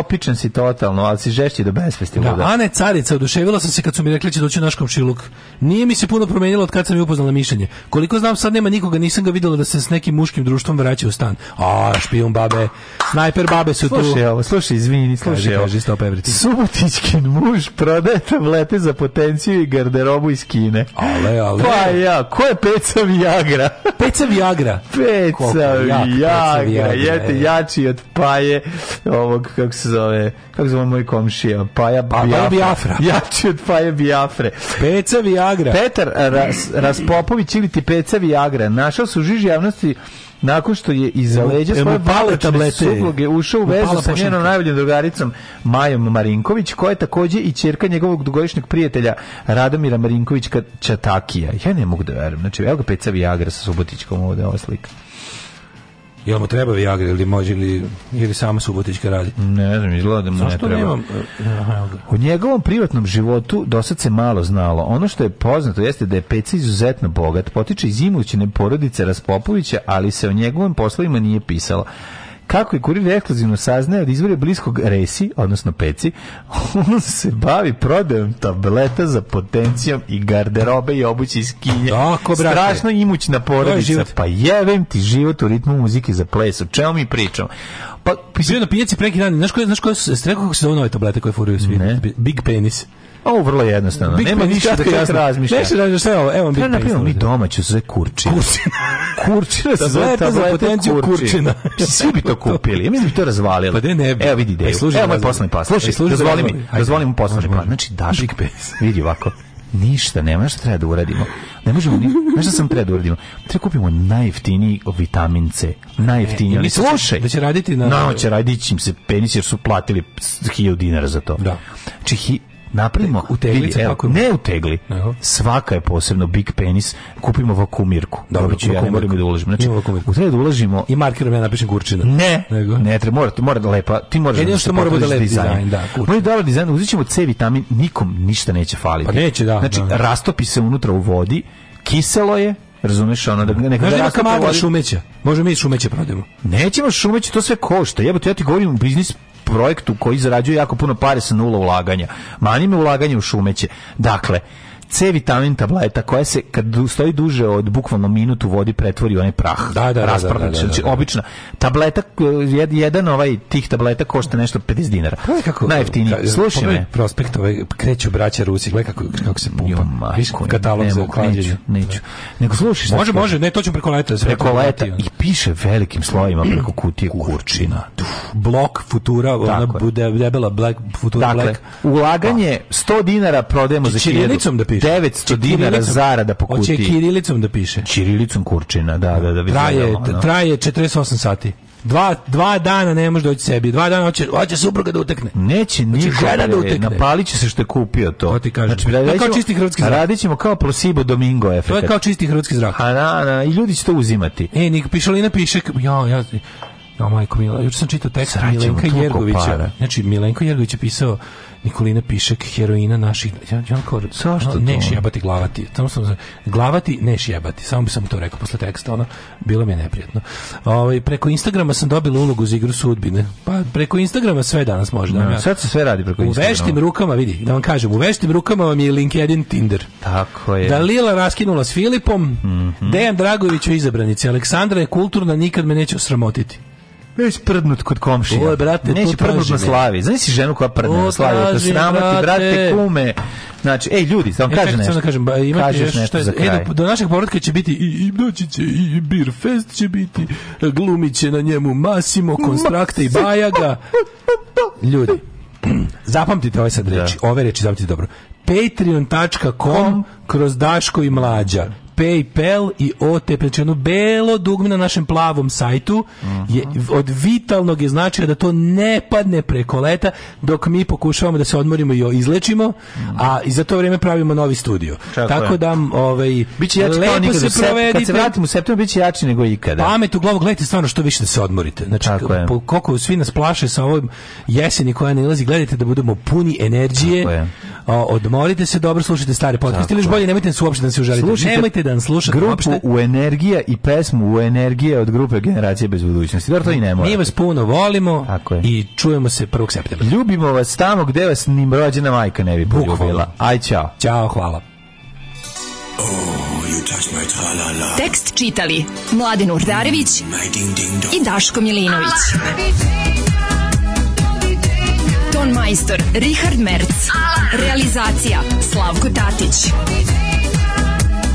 L: opičen si totalno, ali si žešći do besvesti. Da,
K: Ana je carica, oduševila sam se kad su mi rekli da će doći naš komšiluk. Nije mi se puno promenilo od kad sam je upoznala mišljenje koliko znam sad nema nikoga, nisam ga videla da se s nekim muškim društvom vraća u stan. A, špijun babe, snajper babe su slušaj, tu.
L: Slušaj ovo, slušaj, izvini, nisam slušaj ovo. Subotićkin muž prodaje tablete za potenciju i garderobu iz Kine.
K: Ale, ale.
L: Pa ja, ko je Peca Viagra?
K: Peca Viagra. Peca Koliko,
L: Viagra, Viagra jete jači od paje ovog, kako se zove, kako se zove moj komšija, paja pa, Biafra. Biafra. Jači od paje Biafre.
K: Peca Viagra.
L: Petar Ras, Raspopović ili ti peca Viagra našao se u žiži javnosti nakon što je iz leđa e, svoje pale supruge ušao u vezu sa njenom najboljom drugaricom Majom Marinković, koja je takođe i ćerka njegovog dugogodišnjeg prijatelja Radomira Marinkovića Čatakija. Ja ne mogu da verujem. Znači, evo ga peca Viagra sa Subotićkom ovde, ova slika.
K: Jel mu treba Viagra ili može ili ili sama Subotićka radi? Ne znam,
L: izgleda da mu Zašto ne da treba. Nemam, e, da? U njegovom privatnom životu dosad se malo znalo. Ono što je poznato jeste da je Peci izuzetno bogat, potiče iz imućne porodice Raspopovića, ali se o njegovim poslovima nije pisalo. Kako je kurir ekskluzivno saznaje od izvore bliskog Resi, odnosno Peci, on se bavi prodajom tableta za potencijom i garderobe i obuće iz Kinje.
K: Tako, brate.
L: Strašno imućna porodica. pa jevem ti život u ritmu muzike za ples. O čemu mi pričam? Pa,
K: Bio na pijaci preki dan. Znaš koje, znaš koje, znaš koje, znaš koje se zove nove tablete koje furaju svi? Ne. Big penis.
L: Ovo vrlo jednostavno. Big Nema ništa da čak razmišlja.
K: Ne da šta je ovo? Evo
L: Big Napravimo mi domaću sve kurčina. Kurčina.
K: kurčina se zove
L: to za potenciju kurčina.
K: Svi bi to kupili. Ja mislim
L: da
K: bi to razvalili.
L: Pa da ne
K: Evo vidi ideju. Evo moj poslovni pas. Slušaj, dozvoli mi. Dozvoli mu poslovni pas. Znači, Daško, vidi ovako ništa nema šta treba da uradimo. Ne možemo ni, znaš šta sam treba da uradimo? Treba da kupimo najjeftiniji vitamin C. Najjeftiniji. E, Ali da slušaj.
L: Da će raditi na...
K: No, će raditi im se penis jer su platili 1000 dinara za to. Da. Znači, Napravimo u tegli, ne u tegli. Svaka je posebno big penis, kupimo vakumirku. Dobro, ja ne moram da uložim. Znači, u treba da ulažimo
L: i markerom ja napišem Gurčina.
K: Ne, ne treba, mora, mora da lepa, ti
L: moraš Jedino da što mora da lepi dizajn, da.
K: Moj dobar dizajn, uzet C vitamin, nikom ništa neće faliti.
L: Pa neće, da.
K: Znači,
L: da.
K: rastopi se unutra u vodi, kiselo je, Razumeš ono da neka da, da
L: rastopi šumeća. Može mi šumeće prodajemo.
K: Nećemo šumeće, to sve košta. Jebote, ja ti govorim biznis projektu koji zarađuje jako puno pare sa nula ulaganja. Manje me ulaganje u šumeće. Dakle, C vitamin tableta koja se kad stoji duže od bukvalno minutu vodi pretvori u onaj prah.
L: Da, da, da, da, da raspravlja da,
K: znači obična tableta jedan ovaj tih tableta košta nešto 50 dinara. Pa kako najjeftiniji. Slušaj me.
L: Prospekt ovaj kreću braća Rusi, gledaj kako kako se pumpa. Viš katalog za uklanjanje.
K: Neću. Nego slušaš.
L: Može, može, ne to ću preko
K: leta. Preko leta i piše velikim slovima preko kutije
L: kurčina. Blok futura, ona bude debela black futura
K: dakle,
L: black.
K: Ulaganje 100 pa. dinara prodajemo za 1000.
L: da piše
K: 900 dinara zarada po kutiji.
L: Hoće kirilicom da piše.
K: Čirilicom kurčina, da, da, da.
L: Traje, da, traje 48 sati. Dva, dva dana ne može doći sebi. Dva dana hoće, hoće supruga da utekne.
K: Neće nikada da utekne. Napalit će se što je kupio to. To ti
L: kažem. Znači,
K: radit da ćemo, kao čisti hrvatski zrak. Radit kao Plosibo Domingo efekt.
L: To je kao čisti hrvatski
K: zrak. A na, na, i ljudi će to uzimati.
L: E, nik, pišalina piše, ja, ja, o majko Mila. Juče sam čitao tekst Milenka Jergovića. Znači, Milenko Jergović je pisao Nikolina Pišek, heroina naših... Ja, ja kao, Zašto neš jebati glavati. Samo sam, glavati, neš jebati. Samo bi sam to rekao posle teksta. Ona, bilo mi je neprijatno. Ovaj, preko Instagrama sam dobila ulogu za igru sudbine. Pa preko Instagrama sve danas može.
K: Da da, ja, sad se sve radi preko
L: Instagrama. U veštim rukama, vidi, da vam kažem, u veštim rukama vam je LinkedIn Tinder.
K: Tako je.
L: Dalila raskinula s Filipom, mm -hmm. Dejan Dragović u izabranici, Aleksandra je kulturna, nikad me neće osramotiti.
K: Neće prdnut kod komšija.
L: Oj,
K: brate,
L: Neće
K: prdnut na slavi. Znaš si ženu koja prdne na slavi? To se ti, brate, kume. Znači, ej, ljudi, sam e,
L: kaže da nešto. Kažem, ba,
K: ima Kažeš nešto, nešto za kraj. E, do, do našeg povratka će biti i, i doći će i Beer Fest će biti, glumit će na njemu Massimo, Konstrakta i Bajaga. Ljudi, zapamtite ove sad da. reči, da. ove reči zapamtite dobro patreon.com kroz Daško i Mlađa. PayPal i OTP, znači ono belo dugme na našem plavom sajtu je od vitalnog je značaja da to ne padne preko leta dok mi pokušavamo da se odmorimo i izlečimo, a i za to vreme pravimo novi studio. Čako Tako da ovaj biće jači lepo kao se provedite. Kad se vratimo u septembru biće jači nego ikada. Pamet u glavu, gledajte stvarno što više da se odmorite. Znači po, koliko svi nas plaše sa ovom jeseni koja ne nalazi, gledajte da budemo puni energije. Odmorite se dobro, slušajte stare podcast. ili bolje nemojte se uopšte da se užalite. Slušajte, nemojte dan da grupu uopšte. u energija i pesmu u energije od grupe generacije bez budućnosti. Dobro, to i ne mora. Mi vas puno volimo i čujemo se 1. septembra. Ljubimo vas tamo gde vas ni rođena majka ne bi poljubila. Aj, ćao Ćao, hvala. Oh, you touch my Tekst čitali Mladin Urdarević mm, i Daško Milinović. Ton majstor Richard Merc. Realizacija Slavko Tatić